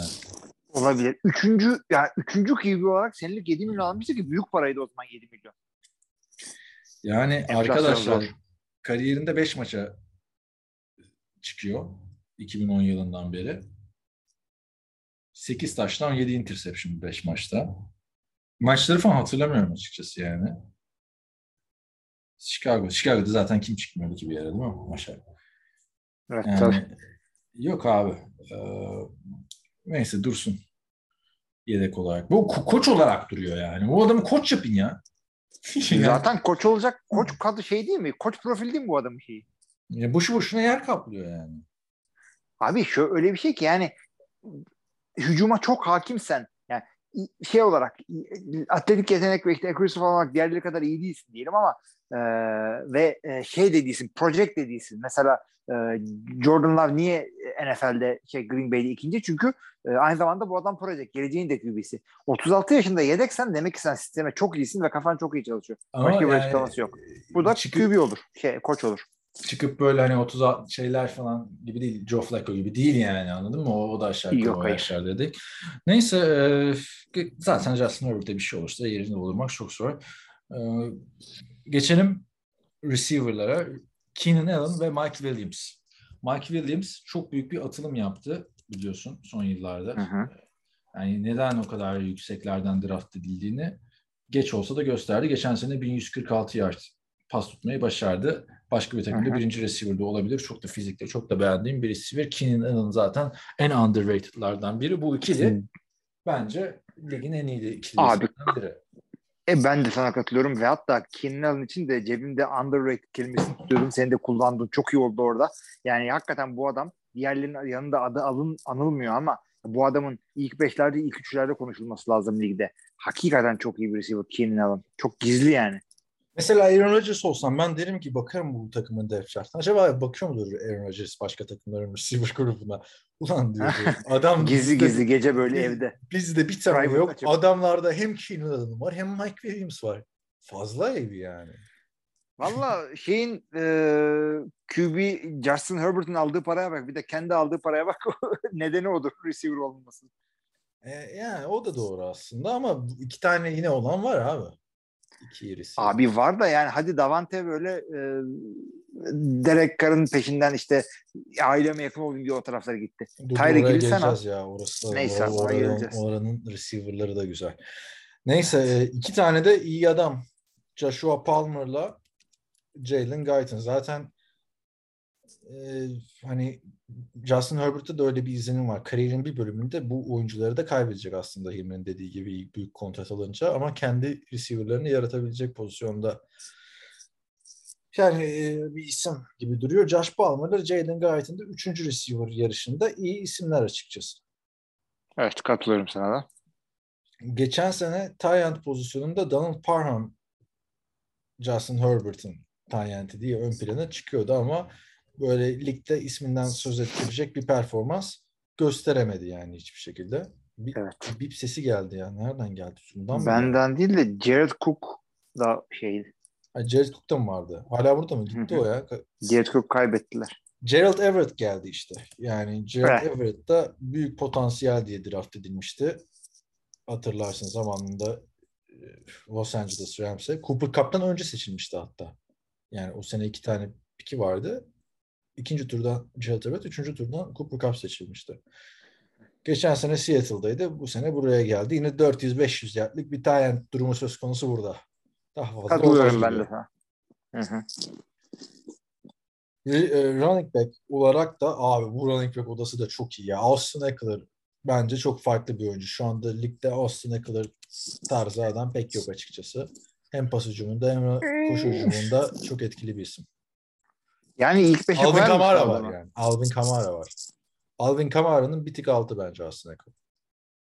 Speaker 5: Olabilir. Üçüncü, yani üçüncü QB olarak senelik 7 milyon almıştı ki büyük paraydı o zaman 7 milyon.
Speaker 4: Yani
Speaker 5: Enflasyon
Speaker 4: arkadaşlar
Speaker 5: zor.
Speaker 4: Kariyerinde 5 maça çıkıyor 2010 yılından beri. 8 taştan 7 interception 5 maçta. Maçları falan hatırlamıyorum açıkçası yani. Chicago. Chicago'da zaten kim çıkmıyordu ki bir yere değil mi? Maşa.
Speaker 5: Evet,
Speaker 4: Yani,
Speaker 5: tabii.
Speaker 4: yok abi. Ee, neyse dursun. Yedek olarak. Bu ko- koç olarak duruyor yani. Bu adamı koç yapın ya. Yani-
Speaker 5: Zaten koç olacak. Koç kadı şey değil mi? Koç profil değil mi bu adamın şeyi?
Speaker 4: Ya boşu boşuna yer kaplıyor yani.
Speaker 5: Abi şu öyle bir şey ki yani hücuma çok hakimsen şey olarak atletik yetenek ve işte accuracy falan olarak diğerleri kadar iyi değilsin diyelim ama e, ve e, şey de değilsin, project de değilsin. Mesela e, Jordan Love niye NFL'de şey Green Bay'de ikinci? Çünkü e, aynı zamanda bu adam project, geleceğin de QB'si. 36 yaşında yedeksen demek ki sen sisteme çok iyisin ve kafan çok iyi çalışıyor. Başka bir açıklaması yok. Bu da
Speaker 4: çıkıp,
Speaker 5: QB olur, şey koç olur.
Speaker 4: Çıkıp böyle hani 30 şeyler falan gibi değil. Joe Flacco gibi değil yani anladın mı? O, o da aşağı yukarı
Speaker 5: Yok,
Speaker 4: o yaşlar dedik. Neyse e, zaten Justin Herbert'te bir şey olursa yerinde bulurmak çok zor. E, geçelim receiver'lara. Keenan Allen ve Mike Williams. Mike Williams çok büyük bir atılım yaptı biliyorsun son yıllarda.
Speaker 5: Hı hı.
Speaker 4: Yani neden o kadar yükseklerden draft edildiğini geç olsa da gösterdi. Geçen sene 1146 yard pas tutmayı başardı. Başka bir takımda birinci receiver'da olabilir. Çok da fizikte, çok da beğendiğim bir receiver. Keenan Allen zaten en underrated'lardan biri. Bu ikili
Speaker 5: Hı.
Speaker 4: bence ligin en iyi ikilisinden biri.
Speaker 5: E ben de sana katılıyorum ve hatta Keenan Allen için de cebimde underrated kelimesini tutuyordum. Senin de kullandın. Çok iyi oldu orada. Yani hakikaten bu adam diğerlerinin yanında adı alın, anılmıyor ama bu adamın ilk beşlerde, ilk üçlerde konuşulması lazım ligde. Hakikaten çok iyi bir receiver Keenan Allen. Çok gizli yani.
Speaker 4: Mesela Aaron Rodgers olsam ben derim ki bakarım bu takımın depth chart'ına. Acaba bakıyor mudur Aaron Rodgers başka takımların receiver grubuna? Ulan diyor. adam
Speaker 5: Gizli gizli gece böyle
Speaker 4: biz-
Speaker 5: evde.
Speaker 4: Bizde bir tane
Speaker 5: Private
Speaker 4: yok.
Speaker 5: açıp.
Speaker 4: Adamlarda hem Keenan Allen var hem Mike Williams var. Fazla evi yani.
Speaker 5: Valla şeyin e, QB Justin Herbert'ın aldığı paraya bak. Bir de kendi aldığı paraya bak. Nedeni odur receiver olmaması.
Speaker 4: E, yani o da doğru aslında ama iki tane yine olan var abi. İki receiver.
Speaker 5: Abi var da yani hadi Davante böyle e, Derek Carr'ın peşinden işte aileme yakın olayım diye o taraflara gitti. Tyreek sen
Speaker 4: geleceğiz ya. Orası da,
Speaker 5: Neyse,
Speaker 4: or-
Speaker 5: oraya
Speaker 4: oranın,
Speaker 5: geleceğiz.
Speaker 4: oranın receiver'ları da güzel. Neyse e, iki tane de iyi adam. Joshua Palmer'la Jalen Guyton. Zaten e, hani Justin Herbert'ta da öyle bir izlenim var. Kariyerin bir bölümünde bu oyuncuları da kaybedecek aslında Hilmi'nin dediği gibi büyük kontrat alınca ama kendi receiver'larını yaratabilecek pozisyonda yani e, bir isim gibi duruyor. Josh Palmer'la Jalen Guyton da üçüncü receiver yarışında iyi isimler açıkçası.
Speaker 5: Evet katılıyorum sana da.
Speaker 4: Geçen sene Tyent pozisyonunda Donald Parham Justin Herbert'ın Tyent'i diye ön plana çıkıyordu ama böyle ligde isminden söz ettirecek bir performans gösteremedi yani hiçbir şekilde. Bir,
Speaker 5: Evet.
Speaker 4: bip sesi geldi ya. Nereden geldi? Mı? geldi?
Speaker 5: Benden değil de Jared Cook da şeydi.
Speaker 4: Ha, Jared Cook da mı vardı? Hala burada mı? Gitti o ya.
Speaker 5: Jared Cook kaybettiler.
Speaker 4: Gerald Everett geldi işte. Yani Gerald
Speaker 5: Evet.
Speaker 4: Everett da büyük potansiyel diye draft edilmişti. Hatırlarsın zamanında e, Los Angeles Rams'e. Cooper Cup'tan önce seçilmişti hatta. Yani o sene iki tane piki vardı. İkinci turdan Gerald Everett, üçüncü turdan Cooper Cup seçilmişti. Geçen sene Seattle'daydı. Bu sene buraya geldi. Yine 400-500 yardlık bir tane durumu söz konusu burada. Daha fazla
Speaker 5: Katılıyorum ben de sana. Hı hı.
Speaker 4: E, running back olarak da abi bu running back odası da çok iyi ya. Austin Eckler bence çok farklı bir oyuncu. Şu anda ligde Austin Eckler tarzı adam pek yok açıkçası. Hem pas hücumunda hem koşu hücumunda çok etkili bir isim.
Speaker 5: Yani ilk beşe
Speaker 4: Alvin Kamara var yani. Alvin Kamara var. Alvin Kamara'nın bir tık altı bence Eckler.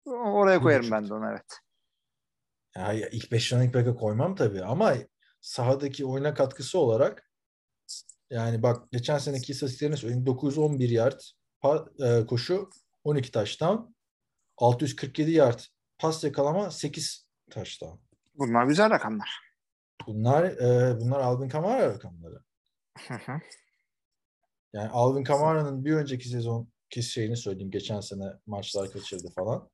Speaker 5: Oraya koyarım
Speaker 4: buçuk.
Speaker 5: ben de onu evet.
Speaker 4: Ya ya ilk 5 running back'e koymam tabii ama sahadaki oyuna katkısı olarak yani bak geçen seneki istatistiklerini söyleyeyim. 911 yard e, koşu 12 touchdown 647 yard pas yakalama 8 touchdown.
Speaker 5: Bunlar güzel rakamlar.
Speaker 4: Bunlar e, bunlar Alvin Kamara rakamları.
Speaker 5: Hı hı.
Speaker 4: Yani Alvin Kamara'nın bir önceki sezon ki şeyini söyleyeyim. Geçen sene maçlar kaçırdı falan.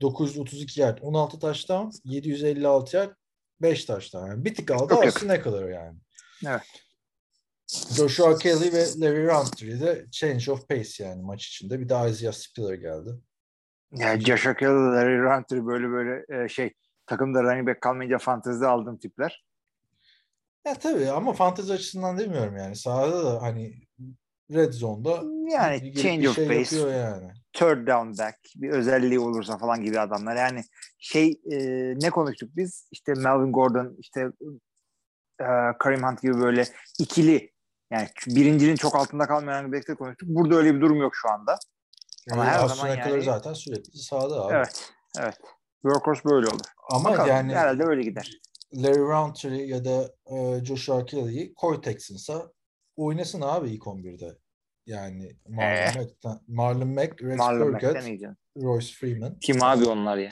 Speaker 4: 932 yard, 16 touchdown, 756 yard, 5 touchdown. Yani bir tık aldı
Speaker 5: Çok
Speaker 4: Austin Eckler yani.
Speaker 5: Evet.
Speaker 4: Joshua Kelly ve Larry Rountree de change of pace yani maç içinde. Bir de Isaiah Spiller geldi.
Speaker 5: Ya Joshua Kelly, Larry Rountree böyle böyle e, şey takımda running back kalmayınca fantezide aldığım tipler.
Speaker 4: Ya tabii ama fantezi açısından demiyorum yani. Sahada da hani red zone'da
Speaker 5: Yani
Speaker 4: bir- bir
Speaker 5: change of
Speaker 4: şey
Speaker 5: pace,
Speaker 4: yani.
Speaker 5: third down back bir özelliği olursa falan gibi adamlar. Yani şey e, ne konuştuk biz? İşte Melvin Gordon, işte e, Kareem Hunt gibi böyle ikili yani birincinin çok altında kalmayan back'te konuştuk. Burada öyle bir durum yok şu anda. Ama
Speaker 4: Yani
Speaker 5: her zaman yani-
Speaker 4: zaten sürekli sahada abi.
Speaker 5: Evet. Evet. Workhorse böyle olur.
Speaker 4: Ama
Speaker 5: Bakalım,
Speaker 4: yani
Speaker 5: herhalde öyle gider.
Speaker 4: Larry Rountree ya da e, Joshua Kelly'yi koy Texans'a oynasın abi ilk 11'de. Yani Marlon,
Speaker 5: Eh.
Speaker 4: Mack'ten- Marlon Mack, Rex
Speaker 5: Marlon iyice.
Speaker 4: Royce Freeman.
Speaker 5: Kim abi onlar ya?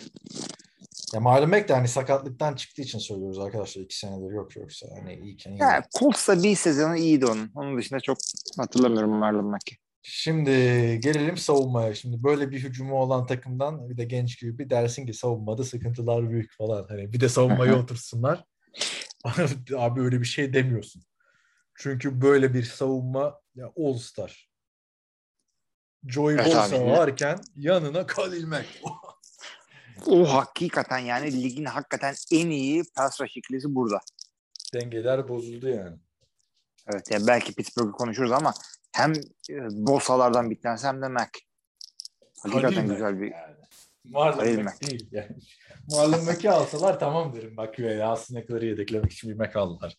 Speaker 4: Ya Marlon Mack de hani sakatlıktan çıktığı için söylüyoruz arkadaşlar. iki senedir yok yoksa. Hani iyiken iyi.
Speaker 5: Ya Colts'ta bir sezonu iyiydi onun. Onun dışında çok hatırlamıyorum Marlon Mack'i.
Speaker 4: Şimdi gelelim savunmaya. Şimdi böyle bir hücumu olan takımdan bir de genç gibi bir dersin ki savunmada sıkıntılar büyük falan. Hani bir de savunmayı otursunlar. Abi öyle bir şey demiyorsun. Çünkü böyle bir savunma ya All Star. Joey
Speaker 5: Evet
Speaker 4: Bosa
Speaker 5: abi.
Speaker 4: varken yanına Khalil Mack.
Speaker 5: O hakikaten yani ligin hakikaten en iyi pass rush ikilisi burada.
Speaker 4: Dengeler bozuldu yani.
Speaker 5: Evet yani belki Pittsburgh'ı konuşuruz ama hem e, Bosa'lardan tanesi hem de Mac. Hakikaten
Speaker 4: Khalil
Speaker 5: güzel
Speaker 4: Mack
Speaker 5: bir
Speaker 4: yani. Marlon Mack değil yani. Marlon Mack'i alsalar tamam derim. Bak ya aslında ne kadar yedeklemek için bir Mack aldılar.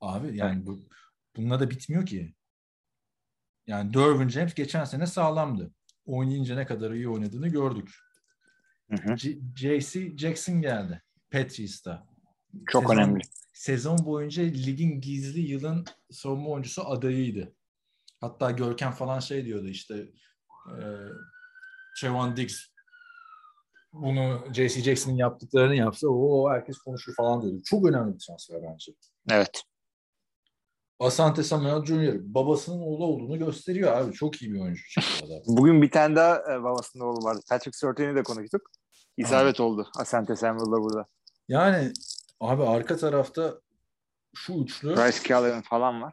Speaker 4: Abi yani bu bununla da bitmiyor ki. Yani Derwin James geçen sene sağlamdı. Oynayınca ne kadar iyi oynadığını gördük.
Speaker 5: Hı hı.
Speaker 4: JC Jackson geldi. Patriots'ta.
Speaker 5: çok
Speaker 4: Sezon-
Speaker 5: önemli.
Speaker 4: Sezon boyunca ligin gizli yılın savunma oyuncusu adayıydı. Hatta Görkem falan şey diyordu işte e, Trevon Diggs bunu JC Jackson'ın yaptıklarını yapsa o herkes konuşur falan diyordu. Çok önemli bir transfer bence.
Speaker 5: Evet.
Speaker 4: Asante Samuel Jr. babasının oğlu olduğunu gösteriyor abi. Çok iyi bir oyuncu.
Speaker 5: Bugün bir tane daha e, babasının oğlu vardı. Patrick Surtain'i de konuştuk. İsabet oldu. Asante Samuel'da burada.
Speaker 4: Yani abi arka tarafta şu üçlü
Speaker 5: Bryce Callahan falan var.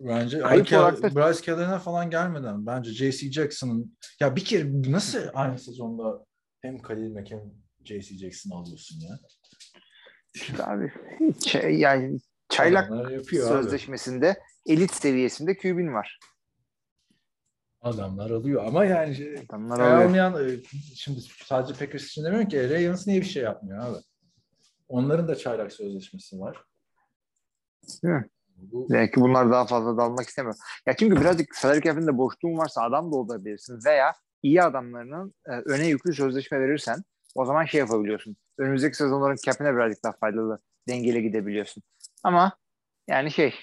Speaker 4: bence
Speaker 5: Kayıp
Speaker 4: Arke-
Speaker 5: olarak da-
Speaker 4: Bryce Callahan'a falan gelmeden bence JC Jackson'ın ya bir kere nasıl aynı sezonda hem Khalil Mack hem JC Jackson alıyorsun ya?
Speaker 5: İşte abi ç- yani çaylak
Speaker 4: yapıyor abi.
Speaker 5: sözleşmesinde elit seviyesinde QB'nin var.
Speaker 4: Adamlar alıyor ama yani şey-
Speaker 5: Adamlar alıyor.
Speaker 4: Almayan, e, şimdi sadece Packers için demiyorum ki Ravens niye bir şey yapmıyor abi? Onların da çaylak sözleşmesi var.
Speaker 5: Değil mi?
Speaker 4: Bu,
Speaker 5: Belki bunlar daha fazla dalmak istemiyor. Ya çünkü birazcık salary cap'inde boşluğun varsa adam doldurabilirsin veya iyi adamlarının e, öne yüklü sözleşme verirsen o zaman şey yapabiliyorsun. Önümüzdeki sezonların cap'ine birazcık daha faydalı dengeli gidebiliyorsun. Ama yani şey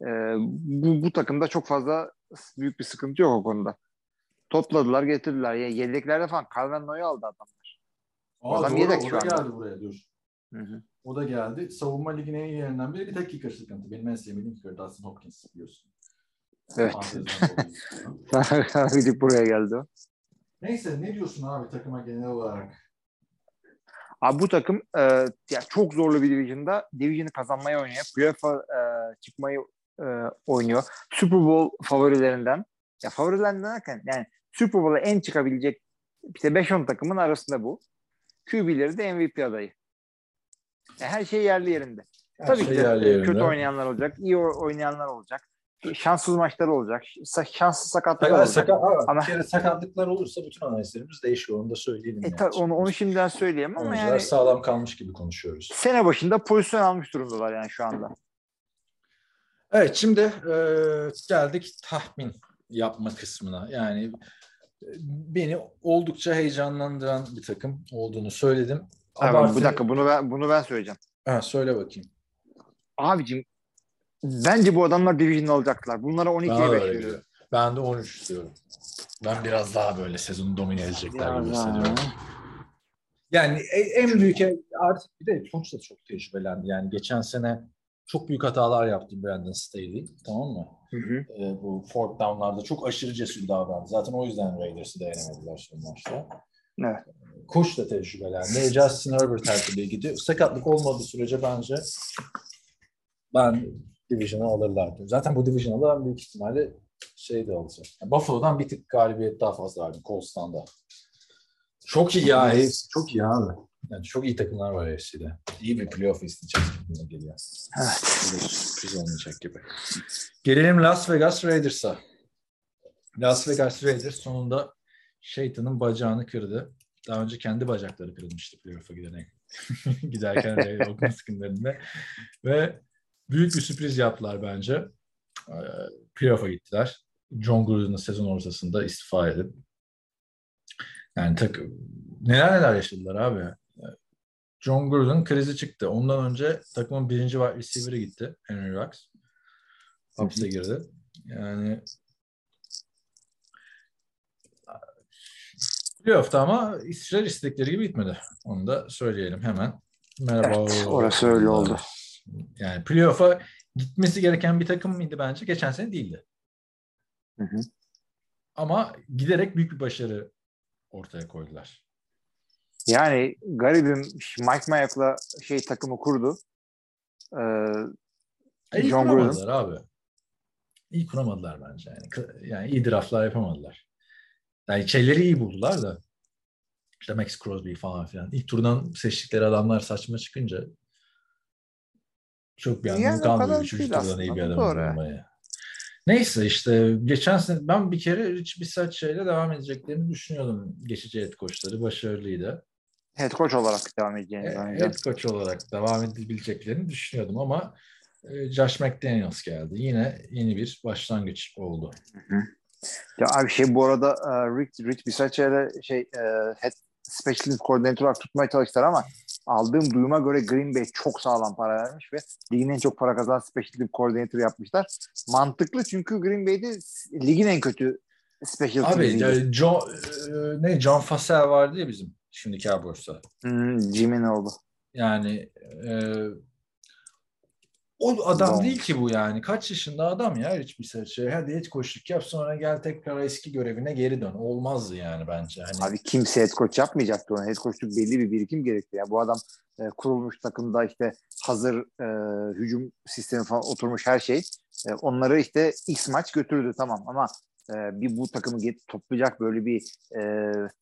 Speaker 5: e, bu, bu takımda çok fazla büyük bir sıkıntı yok o konuda. Topladılar getirdiler. Ya yedeklerde falan Calvin Noy'u aldı adamlar.
Speaker 4: Aa,
Speaker 5: adam
Speaker 4: doğru,
Speaker 5: yedek
Speaker 4: o
Speaker 5: şu
Speaker 4: da
Speaker 5: anda.
Speaker 4: geldi buraya dur.
Speaker 5: Hı hı.
Speaker 4: O da geldi. Savunma liginin en iyilerinden biri bir tek kicker sıkıntı. Benim en sevmediğim kicker Dustin Hopkins biliyorsun.
Speaker 5: Evet. Gidip buraya geldi o.
Speaker 4: Neyse ne diyorsun abi takıma genel olarak?
Speaker 5: Abi bu takım e, ya çok zorlu bir division'da division'ı kazanmayı oynuyor. Playoff'a e, çıkmayı e, oynuyor. Super Bowl favorilerinden ya favorilerinden derken yani Super Bowl'a en çıkabilecek işte 5-10 takımın arasında bu. QB'leri de MVP adayı. Ya her şey yerli yerinde.
Speaker 4: Her
Speaker 5: Tabii
Speaker 4: şey
Speaker 5: ki de
Speaker 4: yerli
Speaker 5: e,
Speaker 4: yerinde.
Speaker 5: kötü oynayanlar olacak, iyi oynayanlar olacak. Şanssız maçlar olacak, şanssız sakatlıklar
Speaker 4: Sakat,
Speaker 5: olacak.
Speaker 4: sakat, ama
Speaker 5: Ama-
Speaker 4: bir kere sakatlıklar olursa bütün analizlerimiz değişiyor. Onu da söyleyelim.
Speaker 5: E,
Speaker 4: yani.
Speaker 5: tabii onu, onu şimdiden söyleyeyim ama
Speaker 4: Oyuncular
Speaker 5: yani
Speaker 4: sağlam kalmış gibi konuşuyoruz.
Speaker 5: sene başında pozisyon almış durumdalar yani şu anda.
Speaker 4: Evet şimdi e, geldik tahmin yapma kısmına. Yani e, beni oldukça heyecanlandıran bir takım olduğunu söyledim.
Speaker 5: Tamam,
Speaker 4: Abartı-
Speaker 5: bir dakika bunu ben bunu ben söyleyeceğim.
Speaker 4: Ha, söyle bakayım.
Speaker 5: Abicim bence bu adamlar division alacaklar. Bunlara 12'ye
Speaker 4: Bana
Speaker 5: 5
Speaker 4: öyle
Speaker 5: veriyorum.
Speaker 4: geliyor. Ben de 13 istiyorum. Ben biraz daha böyle sezonu domine edecekler gibi hissediyorum. Yani e- en büyük artık bir de sonuçta çok tecrübelendi. Yani geçen sene çok büyük hatalar yaptı Brandon Staley. Tamam mı?
Speaker 5: Hı hı.
Speaker 4: e, bu fourth down'larda çok aşırı cesur davrandı. Zaten o yüzden Raiders'ı dayanamadılar son maçta.
Speaker 5: Evet.
Speaker 4: Kuş da tecrübelendi. Justin Herbert her türlü gidiyor. Sakatlık olmadığı sürece bence ben Division'ı alırlardı. Zaten bu Division'ı da büyük ihtimalle şey de alacak. Yani Buffalo'dan bir tık galibiyet daha fazla vardı Colts'tan da. Çok iyi ya. hepsi Çok iyi abi. Yani çok iyi takımlar var hepsiyle. İyi bir playoff isteyeceğiz gibi geliyor.
Speaker 5: Evet.
Speaker 4: Sürpriz olmayacak gibi. Gelelim Las Vegas Raiders'a. Las Vegas Raiders sonunda şeytanın bacağını kırdı. Daha önce kendi bacakları kırılmıştı playoff'a. Giderken Raider Oakland sıkıntılarında. Ve büyük bir sürpriz yaptılar bence. Ee, Playoff'a gittiler. John Gruden'ın sezon ortasında istifa edip. Yani takım neler neler yaşadılar abi. John Gruden krizi çıktı. Ondan önce takımın birinci wide receiver'ı gitti. Henry Rux. Hapse girdi. Yani playoff'ta ama işler istedikleri gibi gitmedi. Onu da söyleyelim hemen. Merhaba.
Speaker 5: Evet, orası öyle oldu.
Speaker 4: Yani playoff'a gitmesi gereken bir takım mıydı bence? Geçen sene değildi.
Speaker 5: Hı hı.
Speaker 4: Ama giderek büyük bir başarı ortaya koydular.
Speaker 5: Yani garibim Mike Mayak'la şey takımı kurdu. Ee,
Speaker 4: E, iyi
Speaker 5: John
Speaker 4: kuramadılar abi. İyi kuramadılar bence. Yani, yani iyi draftlar yapamadılar. Yani şeyleri iyi buldular da işte Max Crosby falan filan. İlk turdan seçtikleri adamlar saçma çıkınca çok bir anlamı
Speaker 5: Yani
Speaker 4: kalmıyor. Üçüncü turdan iyi bir adam bulmaya. Neyse işte geçen sene ben bir kere Rich Bissac şeyle devam edeceklerini düşünüyordum. Geçici head coachları başarılıydı.
Speaker 5: head coach olarak devam edeceğini
Speaker 4: E, head coach olarak devam edebileceklerini düşünüyordum ama e, Josh McDaniels geldi. Yine yeni bir başlangıç oldu.
Speaker 5: Ya abi şey bu arada e, Rick, Rick Bisaccia şey e, head special teams koordinatör olarak tutmaya çalıştılar ama aldığım duyuma göre Green Bay çok sağlam para vermiş ve ligin en çok para kazanan special team koordinatör yapmışlar. Mantıklı çünkü Green Bay'de ligin en kötü special
Speaker 4: Abi
Speaker 5: team'iydi.
Speaker 4: ya, John, e, ne John Fassel vardı ya bizim şimdi Cowboys'ta.
Speaker 5: Hmm, Jimmy ne oldu?
Speaker 4: Yani e, O adam değil ki bu yani. Kaç yaşında adam ya hiçbir şey. Hadi hiç koşluk yap sonra gel tekrar eski görevine geri dön. Olmazdı yani bence. Hani
Speaker 5: Abi kimse head coach yapmayacaktı ona. Head coachluk belli bir birikim gerekiyor. Yani bu adam e, kurulmuş takımda işte hazır e, hücum sistemi falan oturmuş her şey. E, onları işte X maç götürdü tamam ama e, bir bu takımı get- toplayacak böyle bir e,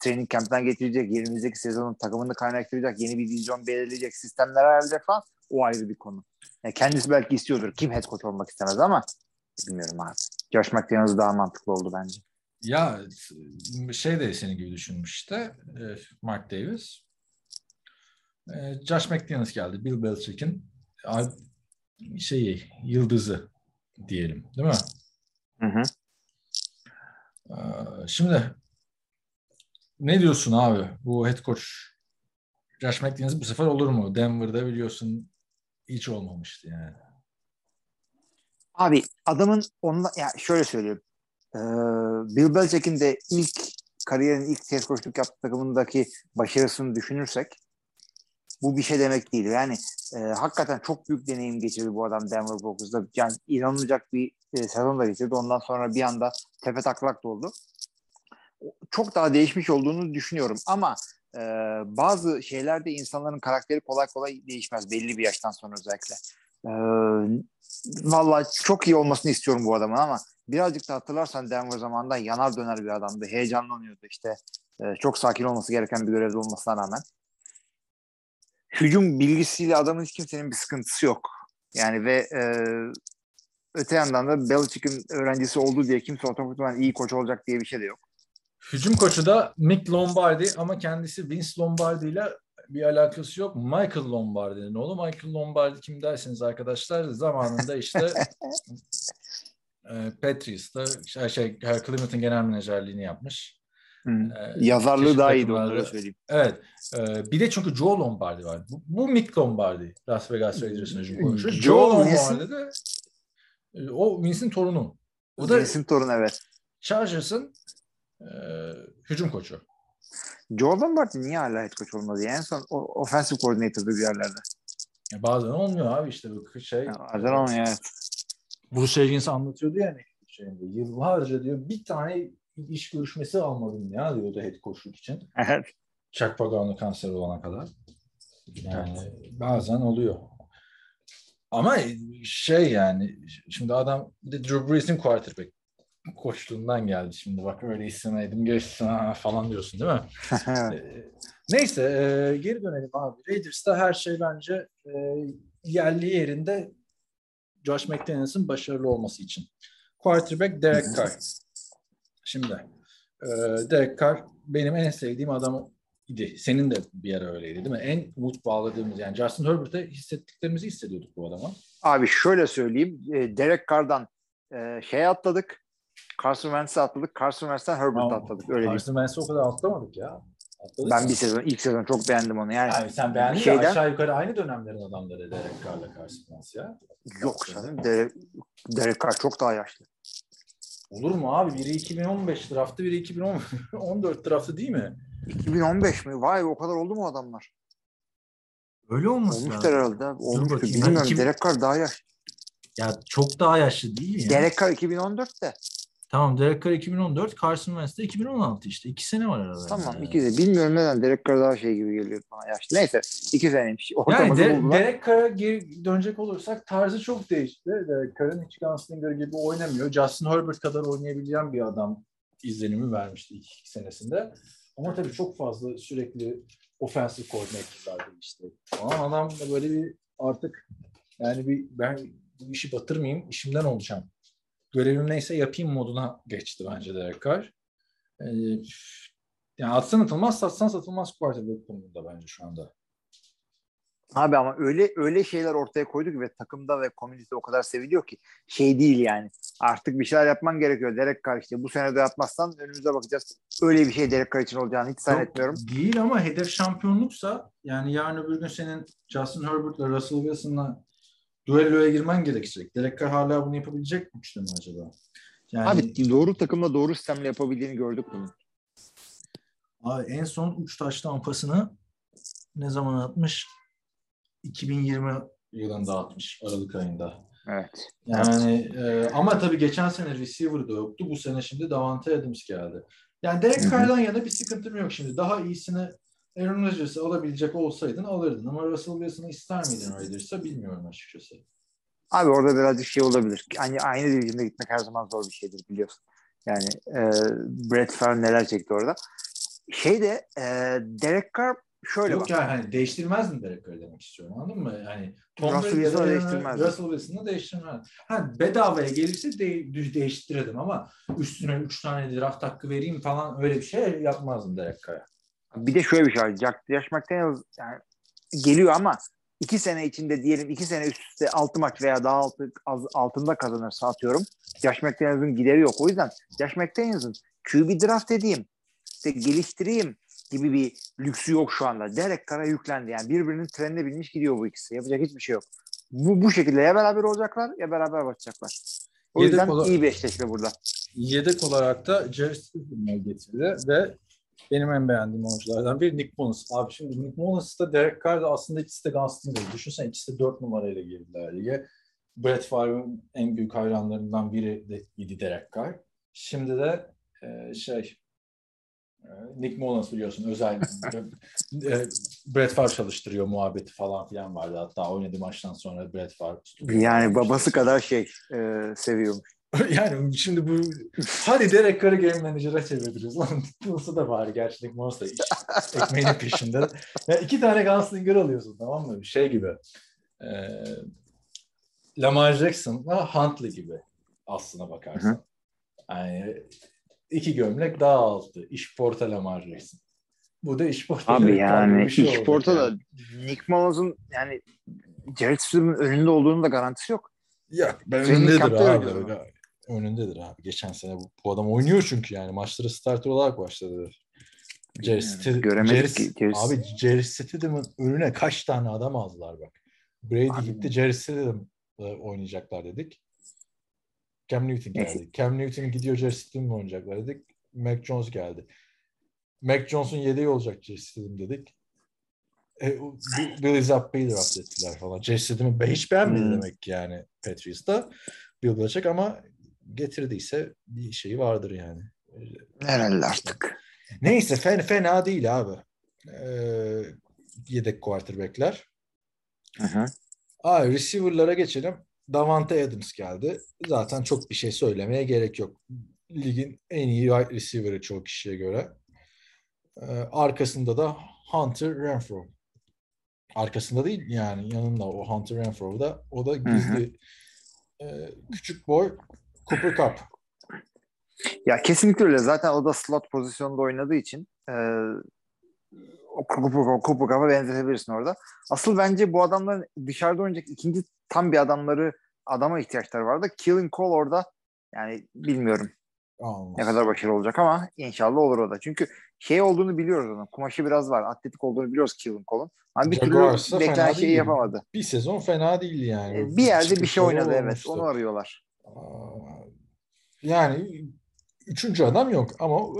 Speaker 5: training camp'ten getirecek, yerimizdeki sezonun takımını kaynaştıracak, yeni bir vizyon belirleyecek, sistemler ayarlayacak falan o ayrı bir konu. Yani kendisi belki istiyordur. Kim head coach olmak istemez ama bilmiyorum abi. Josh McDaniels daha mantıklı oldu bence.
Speaker 4: ya şey de senin gibi düşünmüş işte e, Mark Davis. E, Josh McDaniels geldi. Bill Belichick'in şeyi yıldızı diyelim değil mi?
Speaker 5: Hı hı.
Speaker 4: Ee, Şimdi ne diyorsun abi bu head coach Josh McDaniels bu sefer olur mu? Denver'da biliyorsun hiç olmamıştı yani.
Speaker 5: Abi adamın onunla ya şöyle söyleyeyim. Ee, Bill Belichick'in de ilk kariyerin ilk test koçluk yaptığı takımındaki başarısını düşünürsek bu bir şey demek değil. Yani e, hakikaten çok büyük deneyim geçirdi bu adam Denver Broncos'da. Yani inanılacak bir e, sezon da geçirdi. Ondan sonra bir anda tepe taklak da oldu. Çok daha değişmiş olduğunu düşünüyorum ama e, bazı şeylerde insanların karakteri kolay kolay değişmez belli bir yaştan sonra özellikle. E, Valla çok iyi olmasını istiyorum bu adamın ama birazcık da hatırlarsan Denver zamanında yanar döner bir adamdı. Heyecanlanıyordu işte. E, çok sakin olması gereken bir görevde olmasına rağmen. Hücum bilgisiyle adamın hiç kimsenin bir sıkıntısı yok. Yani ve e, öte yandan da Belichick'in öğrencisi olduğu diye kimse otomatikman iyi koç olacak diye bir şey de yok.
Speaker 4: Hücum koçu da Mick Lombardi ama kendisi Vince Lombardi ile bir alakası yok. Michael Lombardi'nin oğlu. Michael Lombardi kim derseniz arkadaşlar zamanında işte e, Patriots'ta şey, şey Cleveland'ın genel menajerliğini yapmış.
Speaker 5: Hı.
Speaker 4: E,
Speaker 5: Yazarlığı daha iyiydi onları söyleyeyim.
Speaker 4: Evet. E, bir de çünkü Joe Lombardi var. Bu, bu Mick Lombardi. Las Vegas Raiders'ın hücum koçu.
Speaker 5: Joe
Speaker 4: Joe
Speaker 5: Vince'in-
Speaker 4: Lombardi de e, o Vince'in torunu. O da
Speaker 5: Vince'in torunu evet.
Speaker 4: Chargers'ın e, hücum koçu.
Speaker 5: Joe Lombardi niye hala head coach olmadı? En son o, offensive coordinator'dı bir yerlerde.
Speaker 4: Ya bazen olmuyor abi işte bu şey.
Speaker 5: Ya, Bazen olmuyor evet.
Speaker 4: Bruce Arians anlatıyordu yani şeyinde. Yıllarca diyor bir tane iş görüşmesi almadım ya diyordu head coachluk için.
Speaker 5: Evet.
Speaker 4: Chuck Pagano kanser olana kadar. Yani bazen oluyor. Ama şey yani şimdi adam de Drew Brees'in quarterback koçluğundan geldi şimdi bak öyle istemeydim geçsin falan diyorsun değil mi? Neyse e, geri dönelim abi. Raiders'ta her şey bence e, yerli yerinde Josh McDaniels'ın başarılı olması için. Quarterback Derek Carr. Şimdi e, Derek Carr benim en sevdiğim adam idi. Senin de bir ara öyleydi değil mi? En umut bağladığımız yani Justin Herbert'e hissettiklerimizi hissediyorduk bu adama.
Speaker 5: Abi şöyle söyleyeyim. e, Derek Carr'dan e, şey atladık. Carson Wentz'e atladık. Carson Wentz'ten Herbert'e
Speaker 4: Ama
Speaker 5: atladık. Öyle diyeyim.
Speaker 4: Carson Wentz'i o kadar atlamadık ya. Atladık
Speaker 5: Ben
Speaker 4: mı?
Speaker 5: bir sezon, ilk sezon çok beğendim onu. Yani
Speaker 4: Yani sen beğendin
Speaker 5: Şeyden-
Speaker 4: aşağı yukarı aynı dönemlerin adamları Derek Carr'la Carson Wentz ya.
Speaker 5: yok canım. Derek, Derek Carr çok daha yaşlı.
Speaker 4: Olur mu abi? Biri 2015 draftı, biri 2014 draftı değil mi?
Speaker 5: 2015 mi? Vay o kadar oldu mu adamlar?
Speaker 4: Öyle olması
Speaker 5: Olmuşlar herhalde. Olmuştur.
Speaker 4: bakayım.
Speaker 5: Bilmiyorum.
Speaker 4: İki-
Speaker 5: Derek Carr daha yaşlı.
Speaker 4: Ya çok daha yaşlı değil ya.
Speaker 5: Derek Carr 2014'te.
Speaker 4: Tamam Derek Carr 2014, Carson Wentz de 2016 işte. İki sene var arada.
Speaker 5: Tamam
Speaker 4: Yani.
Speaker 5: iki de. Bilmiyorum neden Derek Carr daha şey gibi geliyor bana yaşlı. Neyse iki seneymiş.
Speaker 4: Yani
Speaker 5: Ortamızı
Speaker 4: De-
Speaker 5: buldular.
Speaker 4: Derek Carr'a geri dönecek olursak tarzı çok değişti. Derek Carr'ın hiç Gunslinger gibi oynamıyor. Justin Herbert kadar oynayabilen bir adam izlenimi vermişti ilk iki senesinde. Ama tabii çok fazla sürekli offensive coordinator'lar değişti. Ama adam da böyle bir artık yani bir ben bu işi batırmayayım, işimden olacağım. Görevim neyse yapayım moduna geçti bence Derek Carr. Ee, yani atsan atılmaz, satsan satılmaz quarterback konumunda bence şu anda.
Speaker 5: Abi ama öyle öyle şeyler ortaya koyduk ve takımda ve komünite o kadar seviliyor ki şey değil yani. Artık bir şeyler yapman gerekiyor. Derek Carr işte bu sene de yapmazsan önümüze bakacağız. Öyle bir şey Derek Carr için olacağını hiç zannetmiyorum.
Speaker 4: Değil ama hedef şampiyonluksa yani yarın öbür gün senin Justin Herbert'la Russell Wilson'la duelloya girmen gerekecek. Derek Carr hala bunu yapabilecek güçte mi acaba? Yani
Speaker 5: Abi doğru takımla doğru sistemle yapabildiğini gördük bunu.
Speaker 4: abi en son 3 taş tampasını ne zaman atmış? 2020 yılın dağıtmış Aralık ayında.
Speaker 5: Evet.
Speaker 4: Yani e, ama tabii geçen sene receiver da yoktu. Bu sene şimdi Davante Adams geldi. Yani Derek. Carr'dan yana bir sıkıntım yok şimdi. Daha iyisini Aaron Rodgers'ı alabilecek olsaydın alırdın. Ama Russell Wilson'ı ister miydin Rodgers'a bilmiyorum açıkçası.
Speaker 5: Abi orada birazcık şey olabilir. Aynı, aynı division'da gitmek her zaman zor bir şeydir biliyorsun. Yani e, Brett Favre neler çekti orada. Şey de e, Derek Carr şöyle
Speaker 4: Yok
Speaker 5: bak.
Speaker 4: yani hani değiştirmezdin Derek Carr demek istiyorum anladın mı? Yani Tom
Speaker 5: Russell Wilson'ı
Speaker 4: de-
Speaker 5: değiştirmezdin.
Speaker 4: Russell Wilson'ı değiştirmez. Ha, bedavaya gelirse de, düz değiştirirdim ama üstüne 3 tane draft hakkı vereyim falan öyle bir şey yapmazdım Derek Carr'a.
Speaker 5: Bir de şöyle bir şey var. Jack, Josh McDaniels yani geliyor ama iki sene içinde diyelim iki sene üst üste altı maç veya daha altı, az, altında kazanırsa atıyorum. Josh McDaniels'ın gideri yok. O yüzden Josh McDaniels'ın QB draft edeyim, işte geliştireyim gibi bir lüksü yok şu anda. Derek Carr'a yüklendi. Yani birbirinin trenine binmiş gidiyor bu ikisi. Yapacak hiçbir şey yok. Bu, bu şekilde ya beraber olacaklar ya beraber batacaklar. O
Speaker 4: Yedek
Speaker 5: yüzden
Speaker 4: ola-
Speaker 5: iyi bir eşleşme burada.
Speaker 4: Yedek olarak da Jerry Stidham'ı getirdi ve benim en beğendiğim oyunculardan biri Nick Mullins. Abi şimdi Nick Mullins da Derek Carr da aslında ikisi de Gunslinger. Düşünsene ikisi de 4 numarayla girdiler lige. Brett Favre'ın en büyük hayranlarından biri de idi Derek Carr. Şimdi de e, şey e, Nick Mullins biliyorsun özel e, Brett Favre çalıştırıyor muhabbeti falan filan vardı. Hatta oynadığı maçtan sonra Brett Favre
Speaker 5: Yani babası kadar şey e, seviyormuş.
Speaker 4: yani şimdi bu hadi Derek Carr'ı game manager'a çeviririz. Lan Nicholas'ı da var gerçekten Monster iş. Ekmeğinin peşinde. Ya iki tane Gunslinger alıyorsun tamam mı? Şey gibi. E, Lamar Jackson'la Huntley gibi aslına bakarsan. Yani iki gömlek daha altı. İş porta Lamar Jackson. Bu da iş porta.
Speaker 5: Abi yani
Speaker 4: şey
Speaker 5: iş porta da
Speaker 4: yani.
Speaker 5: Nick Mullins'ın yani Jared Stidham'ın önünde olduğunun da garantisi yok.
Speaker 4: Ya ben önündedir
Speaker 5: camp'te
Speaker 4: abi. Önündedir abi. Geçen sene bu, bu adam oynuyor çünkü yani. Maçlara starter olarak başladı. Jerry Stid-
Speaker 5: göremedik
Speaker 4: Jerry-
Speaker 5: ki
Speaker 4: Abi Jerry Stidham'ın önüne kaç tane adam aldılar bak. Brady
Speaker 5: Abi-
Speaker 4: gitti Jerry Stidham'la oynayacaklar dedik. Cam Newton
Speaker 5: Neyse.
Speaker 4: geldi. Cam Newton gidiyor Jerry Stidham'la oynayacaklar dedik. Mac Jones geldi. Mac Jones'un yedeği olacak Jerry Stidham dedik. E, Billy Zappa'yı draft ettiler falan. Jerry Stidham'ı hiç beğenmedi
Speaker 5: Hmm.
Speaker 4: demek ki yani Patriots'ta. Bill Belichick ama getirdiyse bir şeyi vardır yani.
Speaker 5: Herhalde artık.
Speaker 4: Neyse fena, fena değil abi. Ee, yedek quarterback'ler.
Speaker 5: Hı hı.
Speaker 4: Abi receiver'lara geçelim. Davante Adams geldi. Zaten çok bir şey söylemeye gerek yok. Ligin en iyi wide receiver'ı çoğu kişiye göre. Ee, arkasında da Hunter Renfro. Arkasında değil yani yanında o Hunter Renfro da o da gizli e, küçük boy Cooper Cup.
Speaker 5: Ya kesinlikle öyle. Zaten o da slot pozisyonda oynadığı için e, Cooper, Cooper Cup'a benzetebilirsin orada. Asıl bence bu adamların dışarıda oynayacak ikinci tam bir adamları adama ihtiyaçları vardı. Killing Cole orada yani bilmiyorum
Speaker 4: Olmaz.
Speaker 5: ne kadar başarılı olacak ama inşallah olur o da. Çünkü şey olduğunu biliyoruz onun. Kumaşı biraz var. Atletik olduğunu biliyoruz Killing Cole'un. Ama bir
Speaker 4: Jaguars'a
Speaker 5: türlü beklenen şeyi
Speaker 4: değil.
Speaker 5: yapamadı.
Speaker 4: Bir sezon fena değildi yani.
Speaker 5: E, Bir yerde bir şey oynadı evet. Onu arıyorlar.
Speaker 4: Yani üçüncü adam yok ama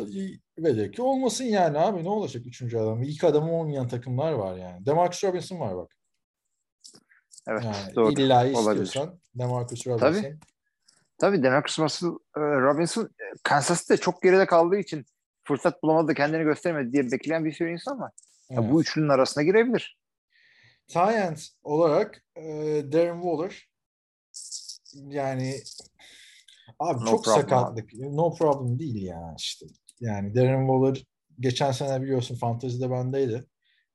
Speaker 4: velev ki olmasın yani abi ne olacak üçüncü adam? İlk adamı olmayan takımlar var yani. Demarcus Robinson var bak.
Speaker 5: Evet
Speaker 4: Yani
Speaker 5: doğru.
Speaker 4: illa
Speaker 5: Olabilir.
Speaker 4: istiyorsan Demarcus Robinson.
Speaker 5: Tabii. Tabii Demarcus Russell, e, Robinson e, Kansas City'de çok geride kaldığı için fırsat bulamadı, kendini gösteremedi diye bekleyen bir sürü insan var. Ya
Speaker 4: Evet.
Speaker 5: bu üçlünün arasına girebilir.
Speaker 4: End olarak e, Darren Waller yani abi
Speaker 5: No
Speaker 4: çok
Speaker 5: problem
Speaker 4: sakatlık. No problem değil ya işte. Yani Darren Waller geçen sene biliyorsun fantezide bendeydi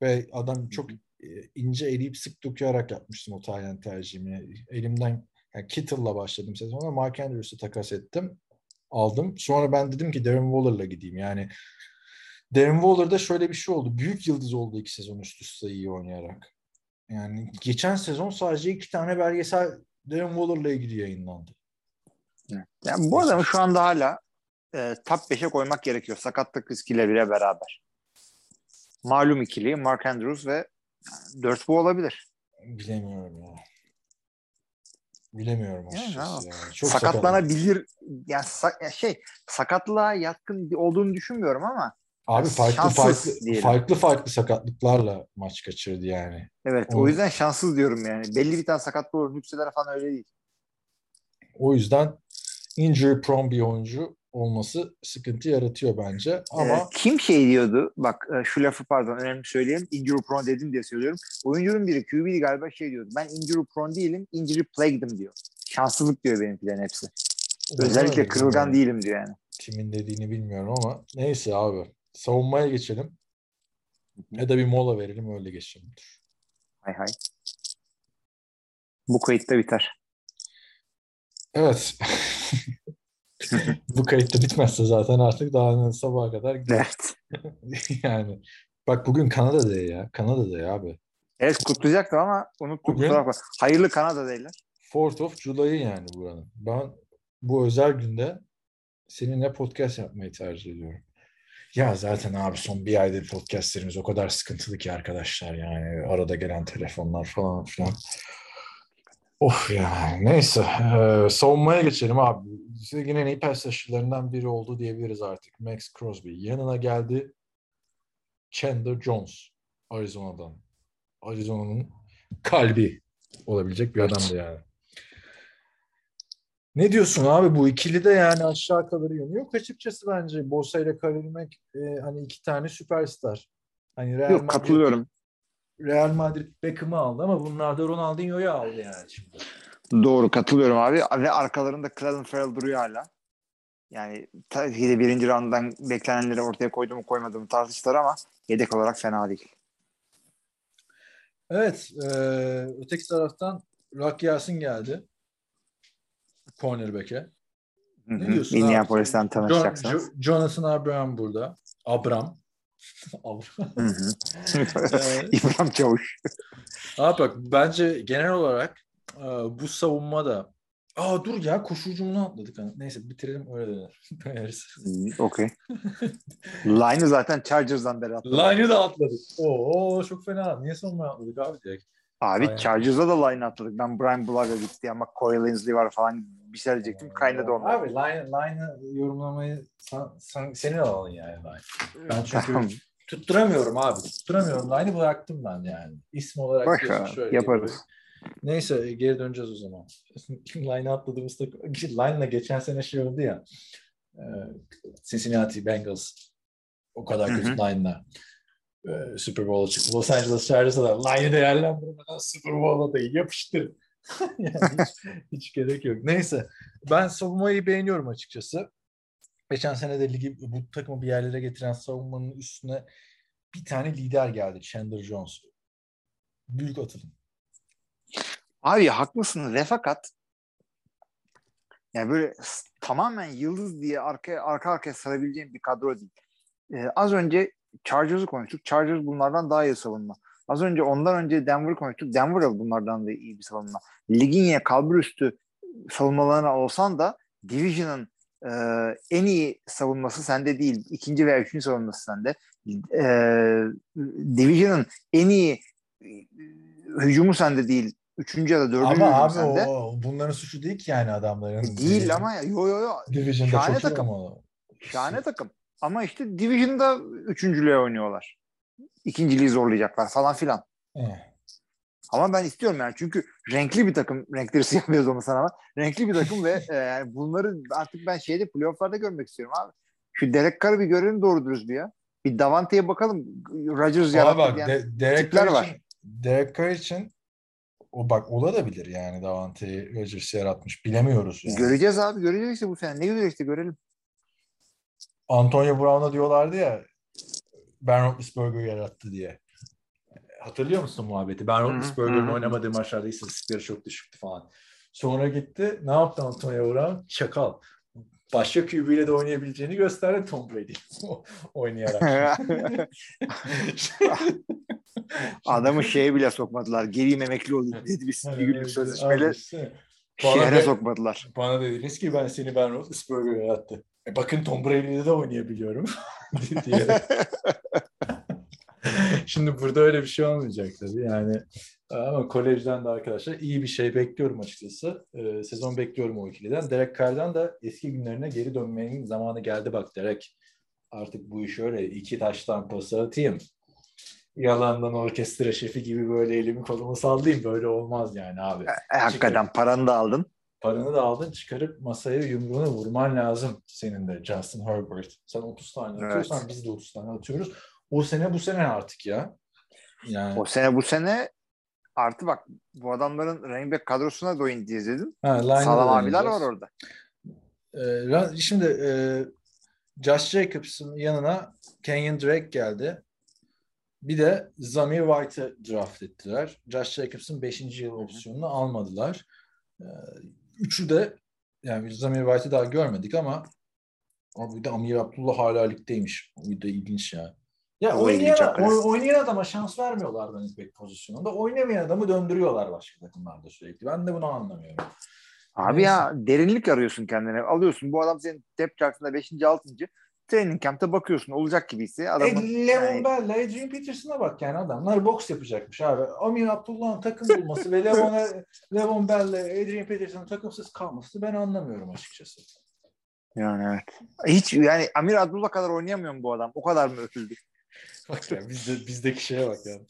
Speaker 4: ve adam çok e, ince eleyip sık dokuyarak yapmıştım o end tercihimi. Elimden yani Kittle'la başladım sezona. Mark Andrews'u takas ettim. Aldım. Sonra ben dedim ki Darren Waller'la gideyim. Yani Darren Waller'da şöyle bir şey oldu. Büyük yıldız oldu iki sezon üst üste iyi oynayarak. Yani geçen sezon sadece iki tane belgesel Darren Waller'la ilgili yayınlandı.
Speaker 5: Yani bu adamı şu anda hala e, top 5'e koymak gerekiyor. Sakatlık riskileriyle beraber. Malum ikili Mark Andrews ve 4 bu olabilir.
Speaker 4: Bilemiyorum ya. Bilemiyorum
Speaker 5: Yani
Speaker 4: açıkçası.
Speaker 5: ama
Speaker 4: Yani. Çok sakatlanabilir.
Speaker 5: Sakatlanabilir. Yani sa- ya şey sakatlığa yatkın olduğunu düşünmüyorum ama
Speaker 4: Abi farklı
Speaker 5: Şanssız
Speaker 4: farklı
Speaker 5: diyelim.
Speaker 4: farklı farklı sakatlıklarla maç kaçırdı yani.
Speaker 5: Evet
Speaker 4: O-
Speaker 5: o yüzden şanssız diyorum yani. Belli bir tane sakatlığı olur. Nükseler falan öyle değil.
Speaker 4: O yüzden injury prone bir oyuncu olması sıkıntı yaratıyor bence. Ama
Speaker 5: Ee, kim şey diyordu? Bak e, şu lafı pardon önemli söyleyeyim. Injury prone dedim diye söylüyorum. Oyuncunun biri QB galiba şey diyordu. Ben injury prone değilim. Injury plagued'ım diyor. Şanssızlık diyor benimkilerin hepsi. Özellikle kırılgan değilim diyor yani.
Speaker 4: Kimin dediğini bilmiyorum ama neyse abi. Savunmaya geçelim. Ya da bir mola verelim öyle geçelim.
Speaker 5: Hay hay. Bu kayıtta biter.
Speaker 4: Evet. Bu kayıt da bitmezse zaten artık daha sabaha kadar gider.
Speaker 5: Evet.
Speaker 4: yani. Bak bugün Kanada Day ya. Kanada Day abi.
Speaker 5: Evet kutlayacaktım ama unuttum.
Speaker 4: Bugün-.
Speaker 5: Hayırlı Kanada değiller.
Speaker 4: 4th of July yani buranın. Ben bu özel günde seninle podcast yapmayı tercih ediyorum. Ya zaten abi son bir aydır podcastlerimiz o kadar sıkıntılı ki arkadaşlar yani arada gelen telefonlar falan filan. Of ya neyse Ee, savunmaya geçelim abi. Ligin en iyi rusher'larından biri oldu diyebiliriz artık. Max Crosby. Yanına geldi Chandler Jones Arizona'dan. Arizona'nın kalbi olabilecek bir adamdı yani. Ne diyorsun abi bu ikili de yani aşağı kalır yönü yok açıkçası bence Bosa ile Khalil Mack e, hani iki tane süperstar. Hani Real
Speaker 5: Yok
Speaker 4: Madrid-
Speaker 5: katılıyorum.
Speaker 4: Real Madrid Beckham'ı aldı ama bunlar da Ronaldinho'yu aldı yani şimdi.
Speaker 5: Doğru katılıyorum abi. Ve arkalarında Clelin Ferrell duruyor hala. Yani tabii ki de birinci rounddan beklenenleri ortaya koydu mu koymadı mı tartıştılar ama yedek olarak fena değil.
Speaker 4: Evet e, öteki taraftan Rock Yasin geldi. Cornerback'e. Ne diyorsun
Speaker 5: Minneapolis'ten tanışacaksınız.
Speaker 4: Jo- Jonathan Abraham burada. Abram.
Speaker 5: Hı.
Speaker 4: Ee,
Speaker 5: İbrahim Çavuş.
Speaker 4: Abi bak bence genel olarak e, bu savunma da Aa dur ya koşucumunu atladık. hani. Neyse bitirelim öyle.
Speaker 5: Hı, Okey. Line'ı zaten Chargers'dan beri attı.
Speaker 4: Line'ı da atladık. Oo çok fena. Niye sonuna atladık abi direkt?
Speaker 5: Abi
Speaker 4: Aynen.
Speaker 5: Chargers'a da line atladık. Ben Brian Blag'a gitti ama Coy Linsley var falan bir şey diyecektim. Kaynadı onlar.
Speaker 4: Abi line, line'ı yorumlamayı sen, sen, senin alanın yani line. Ben çünkü
Speaker 5: Tamam.
Speaker 4: tutturamıyorum abi. Tutturamıyorum. Line'ı bıraktım ben yani. İsim olarak
Speaker 5: ver,
Speaker 4: şöyle
Speaker 5: yaparız.
Speaker 4: gibi. Neyse geri döneceğiz o zaman. Line'a atladığımızda Line'la geçen sene şey oldu ya e, Cincinnati Bengals o kadar kötü line'la e, Super Bowl'a çıktı. Los Angeles Chargers'a da line'ı değerlendirmeden Super Bowl'a da yapıştır. yani hiç, hiç gerek yok. Neyse ben savunmayı beğeniyorum açıkçası. Geçen sene de ligi bu takımı bir yerlere getiren savunmanın üstüne bir tane lider geldi. Chandler Jones. Büyük atılım.
Speaker 5: Abi haklısın ve fakat yani böyle tamamen yıldız diye arka arka arkaya sarabileceğim bir kadro değil. Ee, az önce Chargers'ı konuştuk. Chargers bunlardan daha iyi savunma. Az önce ondan önce Denver'ı konuştuk. Denver da bunlardan da iyi bir savunma. Ligin ya kalbur üstü savunmalarına olsan da Division'ın e, en iyi savunması sende değil. İkinci veya üçüncü savunması sende. E, Division'ın en iyi e, hücumu sende değil. Üçüncü ya da dördüncü
Speaker 4: Ama abi
Speaker 5: sende.
Speaker 4: o, bunların suçu değil ki yani adamların.
Speaker 5: E, değil ama ya, yo yo yo.
Speaker 4: Division'da
Speaker 5: Şahane
Speaker 4: çok iyi
Speaker 5: takım.
Speaker 4: ama.
Speaker 5: Şahane takım. Ama işte Division'da üçüncülüğe oynuyorlar. İkinciliği zorlayacaklar falan filan.
Speaker 4: Eh.
Speaker 5: Ama ben istiyorum yani çünkü renkli bir takım, renkleri siyah beyaz olmasına ama renkli bir takım ve e, yani bunları artık ben şeyde playofflarda görmek istiyorum abi. Şu Derek Carr'ı bir görelim doğru dürüst bir ya. Bir Davante'ye bakalım. Rodgers yarattı
Speaker 4: bak
Speaker 5: diyen
Speaker 4: de, Derek
Speaker 5: tipler var.
Speaker 4: için, Derek Carr için o bak olabilir yani Davante Rodgers yaratmış. Bilemiyoruz yani.
Speaker 5: Göreceğiz abi göreceğiz işte bu sene. Ne göreceğiz işte görelim.
Speaker 4: Antonio Brown'a diyorlardı ya Ben Roethlisberger yarattı diye. Hatırlıyor musun muhabbeti? Ben Roethlisberger'ın oynamadığı maçlarda istatistikleri çok düşüktü falan. Sonra gitti. Ne yaptı Antonio Brown? Çakal. Başka QB ile de oynayabileceğini gösterdi Tom Brady oynayarak.
Speaker 5: Adamı şeye bile sokmadılar. Geleyim emekli olayım dedi bir, bir günlük sözleşmeyle şehre
Speaker 4: de-
Speaker 5: sokmadılar.
Speaker 4: Bana dediniz ki ben seni Ben Roethlisberger yarattı. E bakın Tom Brady'de de oynayabiliyorum. diyerek. Şimdi burada öyle bir şey olmayacak tabii. Yani ama kolejden de arkadaşlar iyi bir şey bekliyorum açıkçası. Ee, sezon bekliyorum o ikiliden. Derek Carr'dan da eski günlerine geri dönmenin zamanı geldi bak Derek. artık bu iş öyle iki taştan pası atayım. Yalandan orkestra şefi gibi böyle elimi kolumu sallayayım. Böyle olmaz yani abi.
Speaker 5: E, hakikaten paranı da aldın.
Speaker 4: Paranı da aldın çıkarıp masaya yumruğunu vurman lazım senin de Justin Herbert. Sen 30 tane
Speaker 5: Evet.
Speaker 4: atıyorsan biz de 30 tane atıyoruz. O sene bu sene artık ya. Yani
Speaker 5: O sene bu sene artı bak bu adamların running back kadrosuna da oyun izledim.
Speaker 4: ha,
Speaker 5: Sağlam abiler var orada.
Speaker 4: Ee, şimdi e, Josh Jacobs'ın yanına Kenyon Drake geldi. Bir de Zamir White'ı draft ettiler. Josh Jacobs'ın 5. yıl opsiyonunu almadılar. Üçü de yani biz Zamir White'ı daha görmedik ama abi bir de Amir Abdullah hala ligdeymiş. Bu da ilginç ya. Ya
Speaker 5: O
Speaker 4: oynayan, oynayan adama şans vermiyorlar running back pozisyonunda. Oynamayan adamı döndürüyorlar başka takımlarda sürekli. Ben de bunu anlamıyorum.
Speaker 5: Abi
Speaker 4: Neyse.
Speaker 5: ya derinlik arıyorsun kendine. Alıyorsun bu adam senin depth chartında 5. 6. Training camp'ta bakıyorsun olacak gibiyse adamın
Speaker 4: E, Levon
Speaker 5: yani-
Speaker 4: Adrian Peterson'a bak yani adamlar boks yapacakmış abi. Amir Abdullah'ın takım bulması ve Levon'a Levon Bell'le Adrian Peterson'ın takımsız kalması ben anlamıyorum açıkçası.
Speaker 5: yani evet. Hiç yani Amir Abdullah kadar oynayamıyor mu bu adam? O kadar mı öpüldü?
Speaker 4: Bak ya bizde, bizdeki şeye bak yani.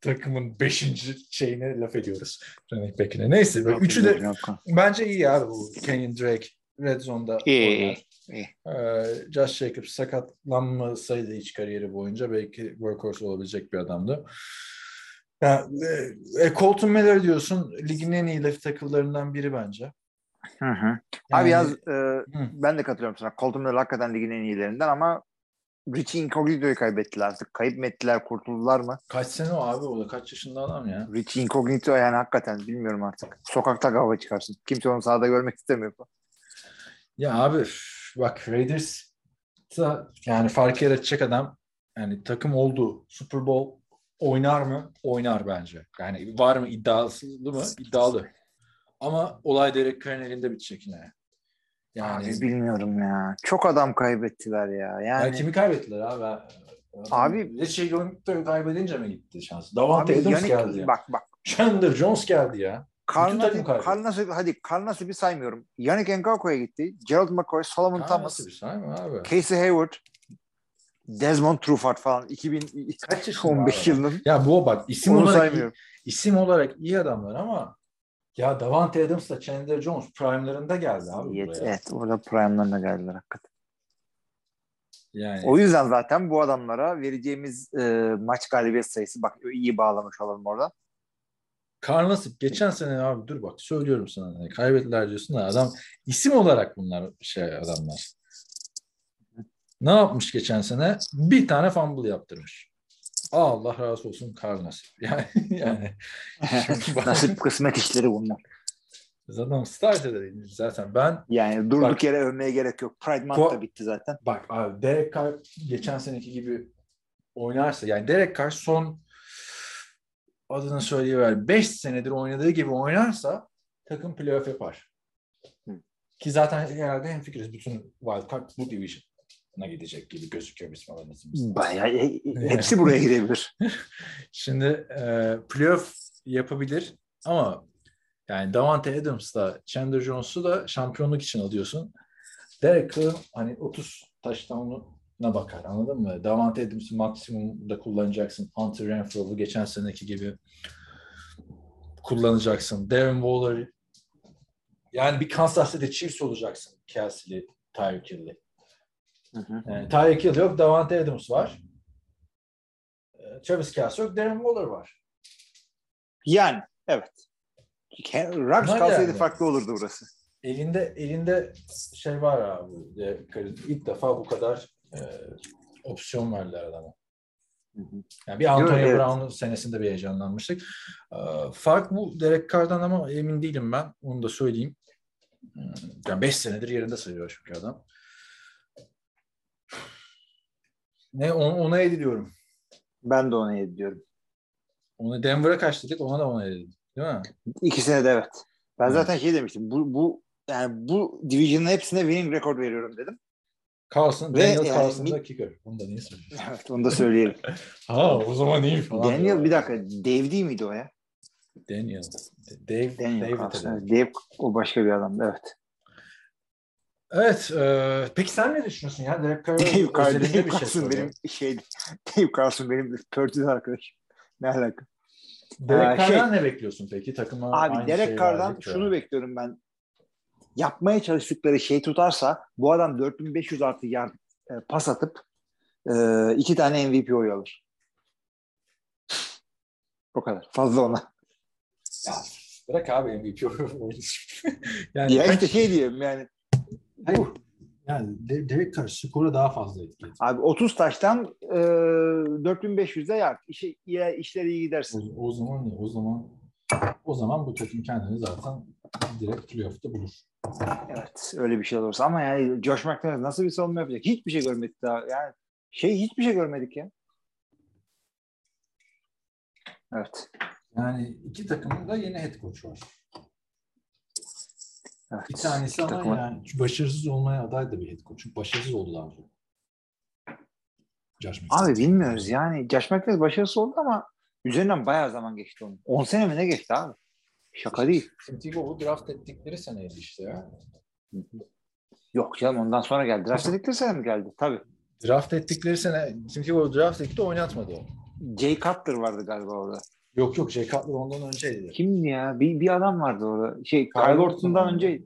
Speaker 4: Takımın beşinci şeyine laf ediyoruz. Running back'ine. Neyse. böyle Üçü de bence iyi abi bu Kenyon Drake. Red Zone'da
Speaker 5: İyi,
Speaker 4: oynar.
Speaker 5: İyi.
Speaker 4: Ee, Josh Jacobs sakatlanmasaydı hiç kariyeri boyunca belki workhorse olabilecek bir adamdı. Yani, e, e, Colton Miller diyorsun ligin en iyi left tackle'larından biri bence.
Speaker 5: Hı hı.
Speaker 4: Yani-
Speaker 5: Abi yaz e, ben de katılıyorum sana. Colton Miller hakikaten ligin en iyilerinden ama Richie Incognito'yu kaybettiler artık. Kayıp mı ettiler, kurtuldular mı?
Speaker 4: Kaç sene o abi o da kaç yaşında adam ya.
Speaker 5: Richie Incognito yani hakikaten bilmiyorum artık. Sokakta kavga çıkarsın. Kimse onu sahada görmek istemiyor.
Speaker 4: Ya abi bak Raiders yani fark yaratacak adam yani takım oldu Super Bowl oynar mı? Oynar bence. Yani var mı iddiası mı? İddialı. Ama olay Derek Carr'ın elinde bitecek yine. Yani,
Speaker 5: Abi bilmiyorum ya. Çok adam kaybettiler ya.
Speaker 4: yani
Speaker 5: Yani
Speaker 4: kimi kaybettiler abi?
Speaker 5: Abi-
Speaker 4: Richie Gilmore kaybedince mi gitti şans? Davante Adams
Speaker 5: yani-
Speaker 4: geldi ya.
Speaker 5: bak bak.
Speaker 4: Chandler Jones geldi ya.
Speaker 5: Karnas'ı. Karnas'ı hadi Karnas'ı saymıyorum. Yannick Ngakouk'ya gitti. Gerald McCoy, Solomon
Speaker 4: Ha,
Speaker 5: Thomas,
Speaker 4: nasıl bir abi?
Speaker 5: Casey Hayward, Desmond Trufant falan
Speaker 4: Kaç
Speaker 5: 2015
Speaker 4: yaşında abi?
Speaker 5: yılının
Speaker 4: Ya bu bak isim
Speaker 5: onu
Speaker 4: olarak
Speaker 5: saymıyorum.
Speaker 4: isim olarak iyi adamlar ama ya Davante Adams'la Chandler Jones prime'larında geldi abi
Speaker 5: Evet,
Speaker 4: buraya.
Speaker 5: evet orada prime'larına geldiler hakikaten.
Speaker 4: Yani
Speaker 5: O yüzden zaten bu adamlara vereceğimiz e, maç galibiyet sayısı bak iyi bağlamış olalım orada.
Speaker 4: Karl Nassib geçen sene abi dur bak söylüyorum sana hani kaybettiler diyorsun da adam isim olarak bunlar şey adamlar. Ne yapmış geçen sene? Bir tane fumble yaptırmış. Allah razı olsun Karl Nassib. Yani yani
Speaker 5: Nasip kısmet işleri bunlar.
Speaker 4: Zaten start edelim zaten. Ben
Speaker 5: Yani durduk
Speaker 4: Bak-
Speaker 5: yere övmeye gerek yok. Pride Month da bitti zaten.
Speaker 4: Bak abi Derek Carr geçen seneki gibi oynarsa yani Derek Carr son adını söyleyiver 5 senedir oynadığı gibi oynarsa takım playoff yapar.
Speaker 5: Hı.
Speaker 4: Ki zaten herhalde hemfikiriz bütün wildcard bu division'a gidecek gibi gözüküyor bizim analizimizde.
Speaker 5: Bayağı e, e, hepsi buraya girebilir.
Speaker 4: Şimdi e, playoff yapabilir ama yani Davante Adams'la Chandler Jones'u da şampiyonluk için alıyorsun. Derek Carr hani 30 touchdown'una bakar anladın mı? Davante Adams'ı maksimumda kullanacaksın. Hunter Renfro'yu geçen seneki gibi kullanacaksın. Darren Waller yani bir Kansas City Chiefs olacaksın. Kelsey'li, Tyreek Hill'li. Yani Tyreek Hill yok, Davante Adams var. Ee, Travis Kelsey yok, Darren Waller var.
Speaker 5: Yani evet. Rams kalsaydı
Speaker 4: yani.
Speaker 5: farklı olurdu burası.
Speaker 4: Elinde elinde şey var abi. Carr'ın ilk defa bu kadar e, opsiyon verdiler adama. Yani bir Antonio
Speaker 5: evet.
Speaker 4: Brown'un senesinde bir heyecanlanmıştık. Ee, fark bu Derek Carr'dan ama emin değilim ben. Onu da söyleyeyim. Hmm, Yani 5 senedir yerinde sayıyor çünkü adam. Ne ona, ona ediliyorum.
Speaker 5: Ben de ona ediyorum.
Speaker 4: Onu Denver'a kaç dedik ona da ona edildi. Değil mi?
Speaker 5: İkisine de evet. Ben
Speaker 4: Evet.
Speaker 5: zaten şey demiştim. Bu, bu yani bu division'ın hepsine winning record veriyorum dedim.
Speaker 4: Carlson,
Speaker 5: Ve
Speaker 4: Daniel
Speaker 5: yani
Speaker 4: Carlson da kicker. Bunu da niye söylüyorsun?
Speaker 5: Evet onu da söyleyelim.
Speaker 4: ha o zaman iyi falan.
Speaker 5: Daniel bir dakika Dave değil miydi o ya?
Speaker 4: Daniel. Dave,
Speaker 5: Daniel
Speaker 4: David
Speaker 5: Carlson. Dave o başka bir adamdı evet.
Speaker 4: Evet. E, peki sen ne düşünüyorsun ya? Derek Carr
Speaker 5: Dave, Carr, Dave
Speaker 4: bir şey
Speaker 5: Carson
Speaker 4: soruyor.
Speaker 5: benim şey Dave Carson benim Purdue'da arkadaşım. Ne alaka?
Speaker 4: Derek
Speaker 5: Ee,
Speaker 4: Carr'dan
Speaker 5: şey-
Speaker 4: ne bekliyorsun peki? Takıma
Speaker 5: Abi Derek Carr'dan şunu bekliyorum ben. Yapmaya çalıştıkları şey tutarsa bu adam 4500 artı yard e, pas atıp e, iki tane MVP oyu alır. O kadar. Fazla ona.
Speaker 4: Ya, bırak abi MVP oyunu. yani
Speaker 5: Ya işte şey diyeyim yani.
Speaker 4: Hayır, yani De- Derek Carr skora daha fazla etki ediyor.
Speaker 5: Abi 30 taştan e, 4500'de yard. İşi, iyi, işleri iyi
Speaker 4: O,
Speaker 5: gidersin.
Speaker 4: o zaman ne? O zaman o zaman bu takım kendini zaten direkt playoff'ta bulur.
Speaker 5: Evet öyle bir şey olursa ama yani Josh McDaniels nasıl bir savunma yapacak? Hiçbir şey görmedik daha. Yani şey hiçbir şey görmedik ya. Evet.
Speaker 4: Yani iki takımın da yeni head coach var.
Speaker 5: evet.
Speaker 4: Bir tanesi ama
Speaker 5: takımın-
Speaker 4: yani başarısız olmaya aday da bir head coach. Başarısız oldu daha önce. Josh McDaniels.
Speaker 5: Abi bilmiyoruz yani. Josh McDaniels başarısı oldu ama üzerinden bayağı zaman geçti onun. 10 sene mi ne geçti abi? Şaka değil.
Speaker 4: Tebow'u draft ettikleri seneydi işte ya.
Speaker 5: Yok canım ondan sonra geldi. Draft edikleri sene mi geldi? Tabii.
Speaker 4: Draft ettikleri sene Tim Tebow draft etti oynatmadı o.
Speaker 5: Jay Cutler vardı galiba orada.
Speaker 4: Yok yok Jay Cutler ondan önceydi.
Speaker 5: Kimdi ya? Bir, bir adam vardı orada. Şey
Speaker 4: Kyle
Speaker 5: Kyle
Speaker 4: Orton
Speaker 5: Orton'dan önce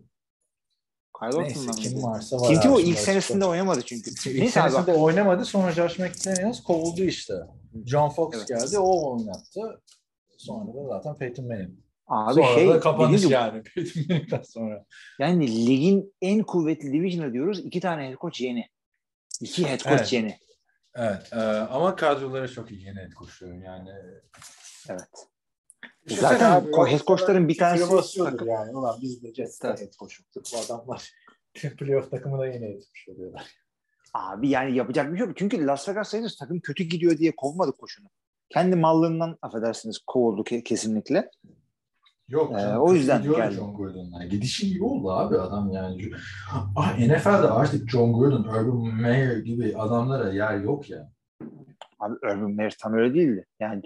Speaker 5: Kyle
Speaker 4: Neyse kim
Speaker 5: önce.
Speaker 4: varsa var.
Speaker 5: Tim
Speaker 4: abi,
Speaker 5: Tebow ilk senesinde
Speaker 4: açıkçası.
Speaker 5: oynamadı çünkü.
Speaker 4: İlk
Speaker 5: Neyse abi
Speaker 4: senesinde oynamadı sonra Josh McDaniels kovuldu işte. John Fox
Speaker 5: Evet.
Speaker 4: geldi o oynattı. Sonra da zaten Peyton Manning.
Speaker 5: Abi
Speaker 4: sonra
Speaker 5: şey
Speaker 4: da kapanış
Speaker 5: gibi,
Speaker 4: yani sonra.
Speaker 5: yani ligin en kuvvetli division'ı diyoruz. iki tane head coach yeni. İki head coach
Speaker 4: Evet.
Speaker 5: yeni.
Speaker 4: Evet e, ama kadroları çok iyi yeni head coach'luyor yani.
Speaker 5: Evet.
Speaker 4: Düşünsene
Speaker 5: Zaten
Speaker 4: abi,
Speaker 5: ko- head coachların bir tanesi-
Speaker 4: basıyordur yani. Ulan biz de Jets'te
Speaker 5: Tabii.
Speaker 4: head coach'luktuk. Bu adamlar playoff takımına yeni head coach oluyorlar.
Speaker 5: Abi yani yapacak bir şey yok. Çünkü Las Vegas Raiders takım kötü gidiyor diye kovmadı koşunu. Kendi mallığından affedersiniz kovuldu ke- kesinlikle.
Speaker 4: Yok.
Speaker 5: Ee, o yüzden geldi.
Speaker 4: John Gordon'la. Gidişi iyi oldu abi adam yani. Ah, NFL'de artık John Gordon, Urban Meyer gibi adamlara yer yok ya.
Speaker 5: Abi Urban Meyer tam öyle değildi. Yani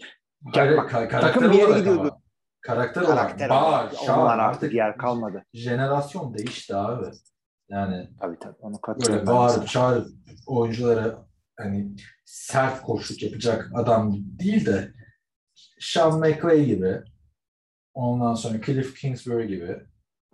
Speaker 4: Hayır,
Speaker 5: bak,
Speaker 4: ka-
Speaker 5: takım bir yere gidiyordu.
Speaker 4: ama. Karakter,
Speaker 5: karakter
Speaker 4: olarak. Bağır,
Speaker 5: Onlar artık yer kalmadı.
Speaker 4: Jenerasyon değişti abi. Yani
Speaker 5: Tabii tabii. Onu
Speaker 4: böyle
Speaker 5: katılıyorum. ben
Speaker 4: bağırıp çağırıp oyunculara hani sert koçluk yapacak adam değil de Sean McVay gibi ondan sonra Cliff Kingsbury gibi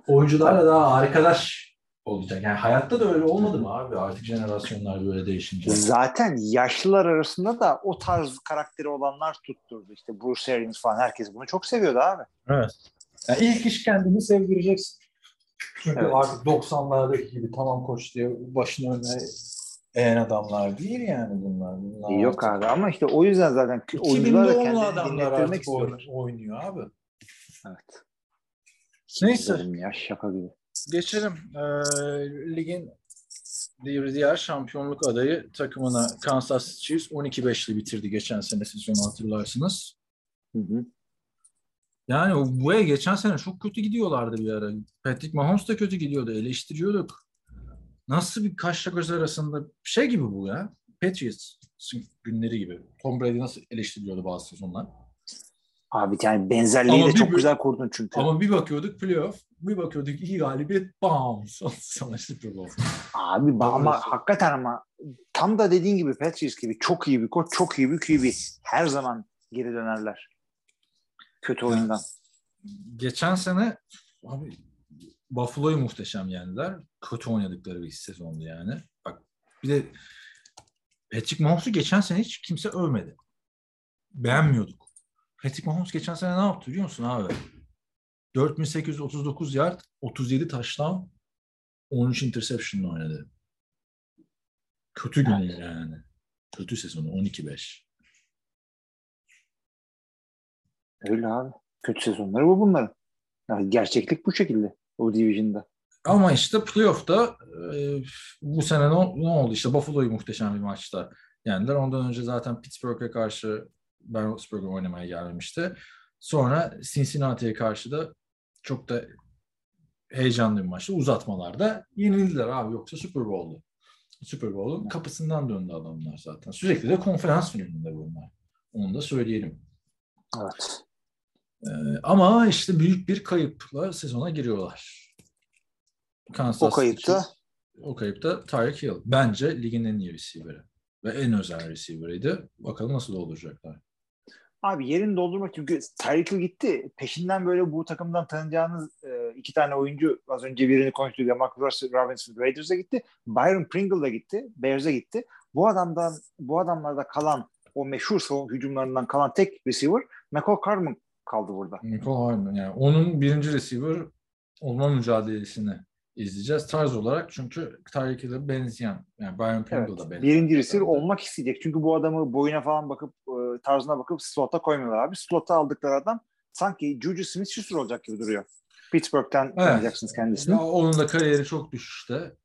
Speaker 4: oyuncularla daha arkadaş olacak. Yani hayatta da öyle olmadı mı abi artık jenerasyonlar böyle değişince?
Speaker 5: Zaten yaşlılar arasında da o tarz karakteri olanlar tutturdu. İşte Bruce Arians falan herkes bunu çok seviyordu abi.
Speaker 4: Evet. Yani ilk iş kendini sevdireceksin. Çünkü
Speaker 5: Evet.
Speaker 4: artık 90'lardaki gibi tamam koç diye başını önüne eğen adamlar değil yani bunlar. bunlar
Speaker 5: Yok
Speaker 4: artık-
Speaker 5: abi ama işte o yüzden zaten
Speaker 4: 2000
Speaker 5: oyuncular da kendini
Speaker 4: adamlar
Speaker 5: dinlettirmek istiyorlar.
Speaker 4: oynuyor abi.
Speaker 5: Evet.
Speaker 4: Neyse.
Speaker 5: Ya şaka gibi.
Speaker 4: Geçelim. Ee, ligin bir diğer şampiyonluk adayı takımına Kansas City Chiefs 12-5'li bitirdi geçen sene sezonu hatırlarsınız.
Speaker 5: Hı hı.
Speaker 4: Yani bu geçen sene çok kötü gidiyorlardı bir ara. Patrick Mahomes da kötü gidiyordu. Eleştiriyorduk. Nasıl bir kaşla göz arasında şey gibi bu ya. Patriots günleri gibi. Tom Brady nasıl eleştiriliyordu bazı sezonlar.
Speaker 5: Abi yani benzerliği
Speaker 4: Ama
Speaker 5: de çok
Speaker 4: bir-
Speaker 5: güzel kurdun çünkü.
Speaker 4: Ama bir bakıyorduk playoff, bir bakıyorduk iyi galibiyet, bam! Sonra Super Bowl.
Speaker 5: Abi ama hakikaten ama tam da dediğin gibi Patriots gibi çok iyi bir koç, çok iyi bir QB. Her zaman geri dönerler. Kötü oyundan.
Speaker 4: Geçen sene abi Buffalo'yu muhteşem yendiler. Kötü oynadıkları bir sezondu yani. Bak bir de Patrick Mahomes'u geçen sene hiç kimse övmedi. Beğenmiyorduk. Patrick Mahomes geçen sene ne yaptı biliyor musun abi? 4839 yard, 37 taştan 13 interception oynadı. Kötü günü yani. Kötü sezonu 12-5.
Speaker 5: Öyle abi. Kötü sezonları bu bunların. Yani gerçeklik bu şekilde o division'da.
Speaker 4: Ama işte playoff'ta e, bu sene ne, ne oldu? İşte Buffalo'yu muhteşem bir maçta yendiler. Ondan önce zaten Pittsburgh'e karşı Ben Roethlisberger oynamaya gelmişti. Sonra Cincinnati'ye karşı da çok da heyecanlı bir maçtı. Uzatmalarda yenildiler abi. Yoksa Super Bowl'du. Super Bowl'un kapısından döndü adamlar zaten. Sürekli de konferans finalinde bunlar. Onu da söyleyelim.
Speaker 5: Evet.
Speaker 4: Ee, ama işte büyük bir kayıpla sezona giriyorlar. Kansas
Speaker 5: O kayıpta
Speaker 4: o kayıpta Tyreek Hill. Bence ligin en iyi receiver'ı. Ve en özel receiver'ıydı. Bakalım nasıl dolduracaklar.
Speaker 5: Abi yerini doldurmak çünkü Tyreek gitti. Peşinden böyle bu takımdan tanıyacağınız e, iki tane oyuncu az önce birini konuştuk. Mark Robinson Raiders'a gitti. Byron Pringle da gitti. Bears'e gitti. Bu adamdan bu adamlarda kalan o meşhur savun hücumlarından kalan tek receiver McCall Carman kaldı burada.
Speaker 4: Nicole Hardman yani onun birinci receiver olma mücadelesini izleyeceğiz tarz olarak çünkü Tyreek benzeyen yani Byron Pringle
Speaker 5: Evet,
Speaker 4: da benzeyen.
Speaker 5: birinci receiver olmak isteyecek. Çünkü bu adamı boyuna falan bakıp e, tarzına bakıp slota koymuyorlar abi. Slota aldıkları adam sanki Juju Smith-Schuster olacak gibi duruyor. Pittsburgh'ten tanıyacaksınız kendisini.
Speaker 4: Ya, onun da kariyeri çok düşüşte.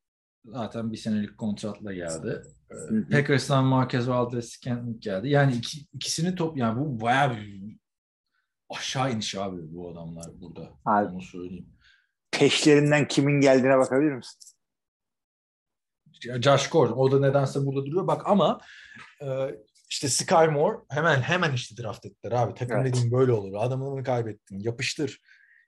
Speaker 4: Zaten bir senelik kontratla geldi. Ee,
Speaker 5: hı.
Speaker 4: Packers'tan Marquez Valdez-Scantling geldi. Yani iki, ikisini top yani bu bayağı bir aşağı iniş abi bu adamlar burada.
Speaker 5: Abi.
Speaker 4: Onu söyleyeyim.
Speaker 5: Peşlerinden kimin geldiğine bakabilir misin?
Speaker 4: Josh Gordon o da nedense burada duruyor. Bak ama e, işte Sky Moore hemen hemen işte draft ettiler abi. Takım
Speaker 5: Evet.
Speaker 4: dediğin böyle olur. Adamını kaybettin. Yapıştır.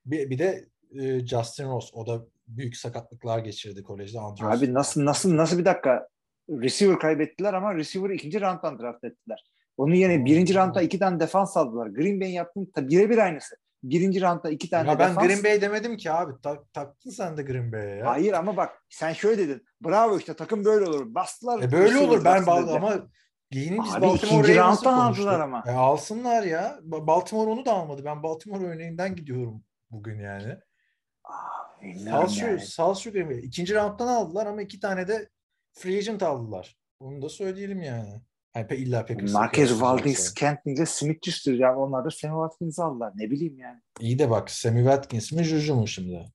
Speaker 4: Bir, bir de e, Justin Ross o da büyük sakatlıklar geçirdi kolejde. Andrews-
Speaker 5: Abi nasıl nasıl nasıl bir dakika receiver kaybettiler ama receiver'ı ikinci rounddan draft ettiler. Onun yerine birinci roundda iki tane defans aldılar. Green Bay'in yaptığı birebir aynısı. Birinci roundda iki tane
Speaker 4: Ya ben
Speaker 5: defans.
Speaker 4: Green Bay demedim ki abi. Tak, taktın sen de Green Bay'e ya.
Speaker 5: Hayır ama bak sen şöyle dedin. Bravo işte takım böyle olur. Bastılar.
Speaker 4: E böyle olur. Ben bal- ama yeni biz Baltimore
Speaker 5: round'dan aldılar ama.
Speaker 4: E alsınlar ya. Ba- Baltimore onu da almadı. Ben Baltimore örneğinden gidiyorum bugün yani.
Speaker 5: Aa, bilmiyorum
Speaker 4: Sal şu,
Speaker 5: yani.
Speaker 4: sal şu Green Bay. İkinci round'dan aldılar ama iki tane de free agent aldılar. Onu da söyleyelim yani. Yani pe- illa Packers'ı
Speaker 5: Marquez. Valdez Scantling ile Smith Schuster. Yani onlar da Sammy Watkins'i aldılar. Ne bileyim yani.
Speaker 4: İyi de bak Sammy Watkins mi Juju mu şimdi?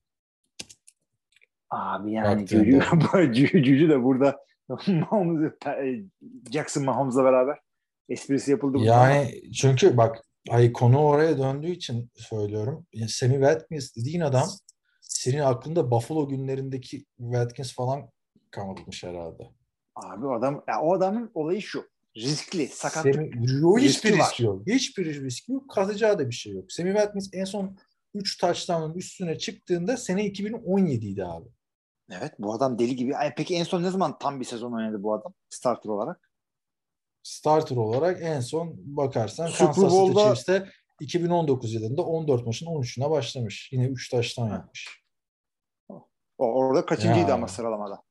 Speaker 5: Abi yani. Cücü, Cücü de burada Mahomes'u, Jackson Mahomes'la beraber esprisi yapıldı. burada
Speaker 4: Yani çünkü bak ay konu oraya döndüğü için söylüyorum. Yani Sammy Watkins dediğin adam senin aklında Buffalo günlerindeki Watkins falan kalmış herhalde.
Speaker 5: Abi adam, ya o adamın olayı şu. Riskli, sakatlık.
Speaker 4: O hiçbir
Speaker 5: riski
Speaker 4: riski yok. Hiçbir riski yok. Kazacağı da bir şey yok. Sammy Watkins en son 3 touchdown'un üstüne çıktığında sene 2017 idi abi.
Speaker 5: Evet bu adam deli gibi. Ay, peki en son ne zaman tam bir sezon oynadı bu adam starter olarak?
Speaker 4: Starter olarak en son bakarsan
Speaker 5: Super
Speaker 4: Kansas City Chiefs'te 2019 yılında 14 maçın 13'üne başlamış. Yine 3 taştan yapmış.
Speaker 5: O orada kaçıncıydı
Speaker 4: Ya.
Speaker 5: ama sıralamada.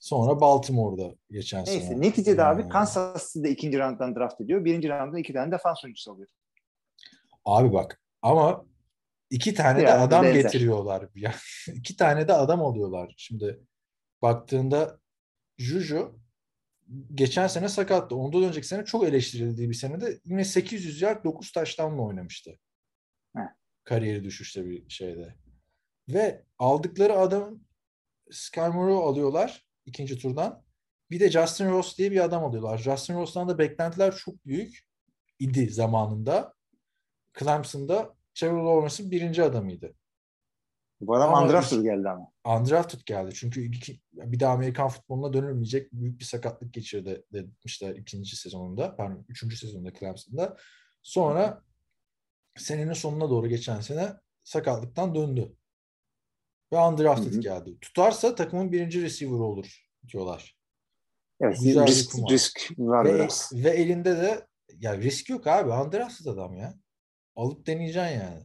Speaker 4: Sonra Baltimore'da geçen
Speaker 5: Neyse
Speaker 4: sene.
Speaker 5: neticede abi
Speaker 4: Yani.
Speaker 5: Kansas City'de ikinci rounddan draft ediyor. Birinci roundda iki tane defans oyuncusu alıyor.
Speaker 4: Abi bak ama iki tane de
Speaker 5: Yani
Speaker 4: adam
Speaker 5: benzer.
Speaker 4: getiriyorlar. Ya, iki tane de adam alıyorlar. Şimdi baktığında Juju geçen sene sakattı. Ondan önceki sene çok eleştirildiği bir senede yine 800 yard 9 taştanla oynamıştı.
Speaker 5: Heh.
Speaker 4: Kariyeri düşüşte bir şeyde. Ve aldıkları adam Sky Moore'u alıyorlar ikinci turdan. Bir de Justin Ross diye bir adam alıyorlar. Justin Ross'tan da beklentiler çok büyük idi zamanında. Clemson'da Trevor Lawrence'ın birinci adamıydı.
Speaker 5: Bu adam
Speaker 4: Ama
Speaker 5: undrafted geldi ama.
Speaker 4: Undrafted geldi. Çünkü iki, bir daha Amerikan futboluna dönülmeyecek büyük bir sakatlık geçirdi demişler ikinci sezonunda. Pardon, üçüncü sezonunda Clemson'da. Sonra senenin sonuna doğru geçen sene sakatlıktan döndü. Ve undrafted
Speaker 5: Hı hı.
Speaker 4: geldi. Tutarsa takımın birinci receiver olur diyorlar.
Speaker 5: Evet
Speaker 4: Güzel bir
Speaker 5: risk,
Speaker 4: kumar.
Speaker 5: risk var
Speaker 4: Ve,
Speaker 5: biraz.
Speaker 4: ve elinde de ya risk yok abi. Undrafted adam ya. Alıp deneyeceksin yani.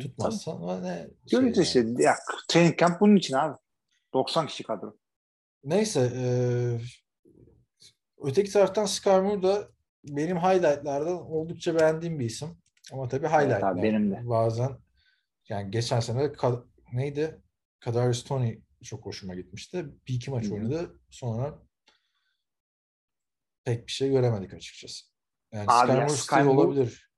Speaker 4: Tutmazsan ama ne şey
Speaker 5: Göreceğiz
Speaker 4: yani.
Speaker 5: işte. Ya, training camp bunun için abi. 90 kişi kadro.
Speaker 4: Neyse eee, öteki taraftan Skarmur da benim highlightlardan oldukça beğendiğim bir isim. Ama tabii highlightlar.
Speaker 5: abi, benim de.
Speaker 4: Bazen yani geçen sene neydi? Kadarius Tony çok hoşuma gitmişti. Bir iki maç
Speaker 5: Hı
Speaker 4: oynadı. Sonra pek bir şey göremedik açıkçası. Yani
Speaker 5: Abi ya, Sky Moore-
Speaker 4: olabilir.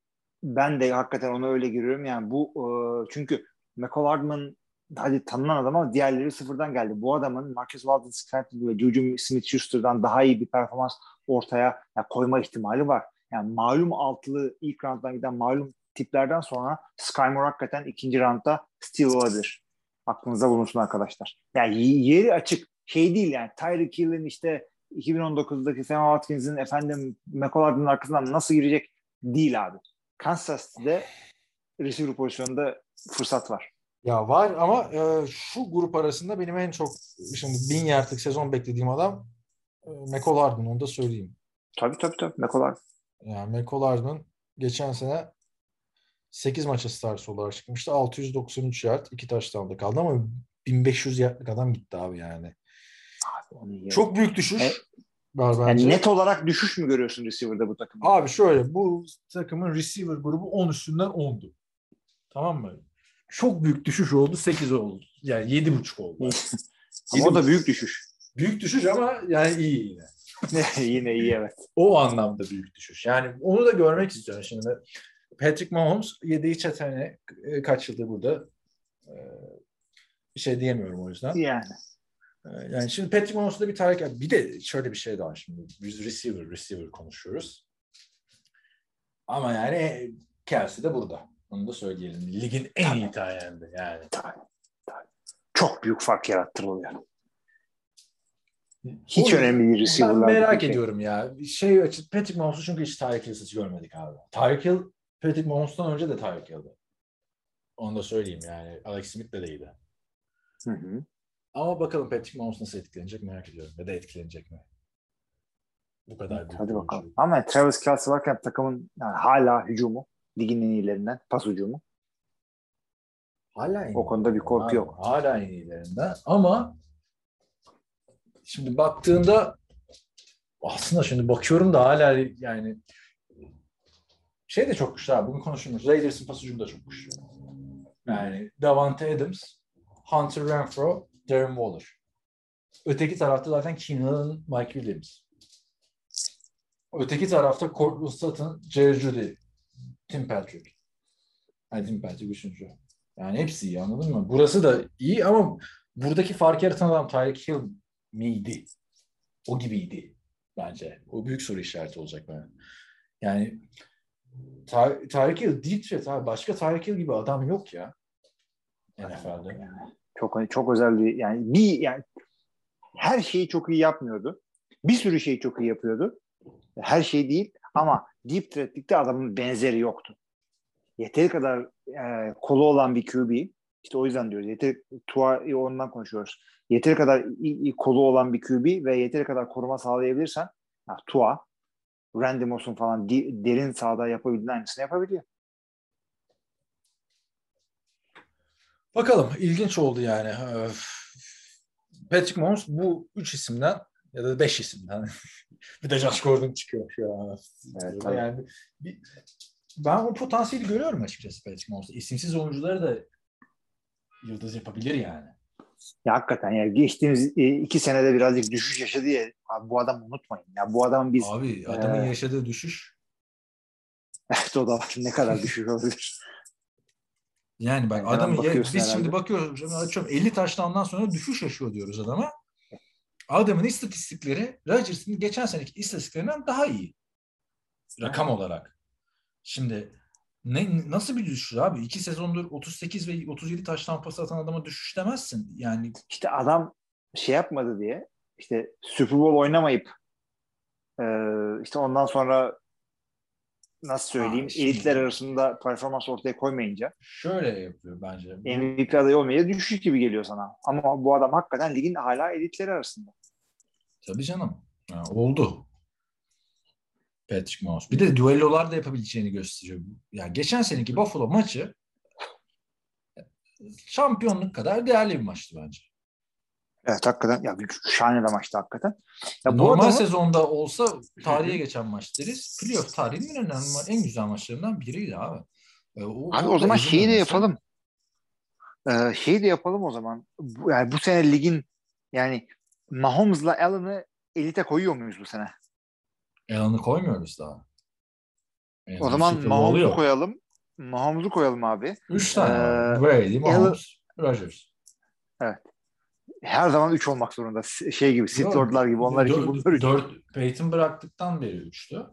Speaker 5: Ben de hakikaten onu öyle görüyorum. Yani bu e, çünkü McCall Hardman hadi tanınan adam ama diğerleri sıfırdan geldi. Bu adamın Marcus Walden Scantling ve Juju Smith-Schuster'dan daha iyi bir performans ortaya ya, koyma ihtimali var. Yani malum altılı ilk rounddan giden malum tiplerden sonra Sky Moore hakikaten ikinci roundda still olabilir. Aklınıza bulunsun arkadaşlar. Yani yeri açık. Şey değil yani Tyreek Hill'in işte 2019'daki Sam Watkins'in efendim Hardman'ın arkasından nasıl girecek değil abi. Kansas City'de receiver pozisyonunda fırsat var.
Speaker 4: Ya var ama e, şu grup arasında benim en çok şimdi bin yardlık sezon beklediğim adam e, McCall Hardman onu da söyleyeyim.
Speaker 5: Tabii tabii tabii. McCollard.
Speaker 4: Yani McCall Hardman geçen sene 8 maça starts olarak çıkmıştı. 693 yard, 2 taştan kaldı ama 1500 yardlık adam gitti abi yani.
Speaker 5: Yiyor.
Speaker 4: Çok büyük düşüş
Speaker 5: E,
Speaker 4: var bence.
Speaker 5: yani net olarak düşüş mü görüyorsun receiver'da bu takımda?
Speaker 4: Abi şöyle bu takımın receiver grubu 10 üstünden 10'du. Tamam mı? Çok büyük düşüş oldu. 8 oldu. Yani 7,5 oldu.
Speaker 5: Ama o da büyük düşüş.
Speaker 4: Büyük düşüş ama yani iyi yine.
Speaker 5: Yine iyi evet.
Speaker 4: O anlamda büyük düşüş. Yani onu da görmek istiyorum şimdi. Patrick Mahomes yediği çetene e, kaç yıldır burada. Ee, Bir şey diyemiyorum o yüzden.
Speaker 5: Yani.
Speaker 4: Ee, Yani şimdi Patrick Mahomes'da bir tarih bir de şöyle bir şey daha şimdi biz receiver receiver konuşuyoruz. Ama yani Kelsey de burada. Onu da söyleyelim. Ligin en iyi tayendi yani.
Speaker 5: Çok büyük fark yarattırılıyor. Hiç
Speaker 4: O-
Speaker 5: önemli değil
Speaker 4: Ben
Speaker 5: receiver'lar.
Speaker 4: merak ediyorum ya. Şey açık Patrick Mahomes'u çünkü hiç Tyreek Hill'siz görmedik abi. Tyreek Hill Patrick Mahomes'tan önce de Tyreek Hill'di. Onu da söyleyeyim yani. Alex Smith de değildi.
Speaker 5: Hı hı.
Speaker 4: Ama bakalım Patrick Mahomes nasıl etkilenecek merak ediyorum. Ya da etkilenecek mi? Bu kadar büyük
Speaker 5: Hadi bakalım.
Speaker 4: oyuncu.
Speaker 5: Ama Travis Kelsey varken takımın yani hala hücumu ligin en iyilerinden pas hücumu.
Speaker 4: Hala en
Speaker 5: O konuda bir korku
Speaker 4: hala,
Speaker 5: yok.
Speaker 4: Hala en iyilerinden. Ama şimdi baktığında aslında şimdi bakıyorum da hala yani şey de çok güçlü abi. Bugün konuşuyoruz. Raiders'ın pas hücumu da çok güçlü. Yani Davante Adams, Hunter Renfro, Darren Waller. Öteki tarafta zaten Keenan, Mike Williams. Öteki tarafta Courtland Sutton, Jerry Judy, Tim Patrick. Yani Tim Patrick üçüncü. Yani hepsi iyi anladın mı? Burası da iyi ama buradaki fark yaratan adam Tyreek Hill miydi? O gibiydi bence. O büyük soru işareti olacak bana. Yani Ty- Tyreek Hill threat abi. Başka Tyreek Hill gibi adam yok ya. NFL'de.
Speaker 5: Çok çok özel bir yani bir yani her şeyi çok iyi yapmıyordu. Bir sürü şeyi çok iyi yapıyordu. Her şey değil ama deep threat'likte adamın benzeri yoktu. Yeteri kadar e, kolu olan bir QB işte o yüzden diyoruz. Yeteri Tua ondan konuşuyoruz. Yeteri kadar iyi, iyi kolu olan bir QB ve yeteri kadar koruma sağlayabilirsen ya, Tua Randy Moss'un falan derin sahada yapabildiğin aynısını yapabiliyor.
Speaker 4: Bakalım ilginç oldu yani. Patrick Mahomes bu üç isimden ya da beş isimden bir de Josh Gordon çıkıyor şu an.
Speaker 5: Evet, tabii.
Speaker 4: yani bir, ben o potansiyeli görüyorum açıkçası Patrick Mahomes'ta. İsimsiz oyuncuları da yıldız yapabilir yani.
Speaker 5: Ya hakikaten ya geçtiğimiz e, iki senede birazcık düşüş yaşadı ya. Abi bu adamı unutmayın. Ya bu adamın biz
Speaker 4: Abi adamın
Speaker 5: Ee,
Speaker 4: yaşadığı düşüş
Speaker 5: evet o da var. Ne kadar düşüş olabilir.
Speaker 4: yani bak
Speaker 5: Yani
Speaker 4: adamı ya- biz
Speaker 5: bakıyorsun
Speaker 4: şimdi
Speaker 5: herhalde.
Speaker 4: bakıyoruz açıyorum 50 taştandan sonra düşüş yaşıyor diyoruz adama. Adamın istatistikleri Rodgers'ın geçen seneki istatistiklerinden daha iyi. Rakam olarak. Şimdi ne, nasıl bir düşüş abi? İki sezondur 38 ve 37 taştan pas atan adama düşüş demezsin. Yani
Speaker 5: İşte adam şey yapmadı diye işte Super Bowl oynamayıp e, işte ondan sonra nasıl söyleyeyim
Speaker 4: Ha, şimdi-
Speaker 5: elitler arasında performans ortaya koymayınca
Speaker 4: şöyle yapıyor bence.
Speaker 5: MVP adayı olmayınca düşüş gibi geliyor sana. Ama bu adam hakikaten ligin hala elitleri arasında.
Speaker 4: Tabii canım. Ha, oldu. Patrick Mahomes. Bir de düellolar da yapabileceğini gösteriyor. Yani geçen seneki Buffalo maçı şampiyonluk kadar değerli bir maçtı bence.
Speaker 5: Evet hakikaten ya şahane de maçtı hakikaten. Ya bu
Speaker 4: Normal
Speaker 5: adamı-
Speaker 4: sezonda olsa tarihe geçen maç deriz. Playoff tarihinin en önemli, en güzel maçlarından biriydi abi. E, o,
Speaker 5: Abi o zaman şeyi de yapalım. Ee, şeyi de yapalım o zaman. Yani bu sene ligin yani Mahomes'la Allen'ı elite koyuyor muyuz bu sene?
Speaker 4: Allen'ı koymuyoruz daha.
Speaker 5: O
Speaker 4: Allen
Speaker 5: zaman Mahomes'u koyalım. Mahomes'u koyalım abi.
Speaker 4: Üç tane.
Speaker 5: Ee,
Speaker 4: Brady, Mahomes, Rodgers.
Speaker 5: Her zaman 3 olmak zorunda. Şey gibi,
Speaker 4: Yok,
Speaker 5: Lord'lar gibi. Onlar iki,
Speaker 4: dört-
Speaker 5: bunlar 3.
Speaker 4: Dört, Peyton bıraktıktan beri üçtü.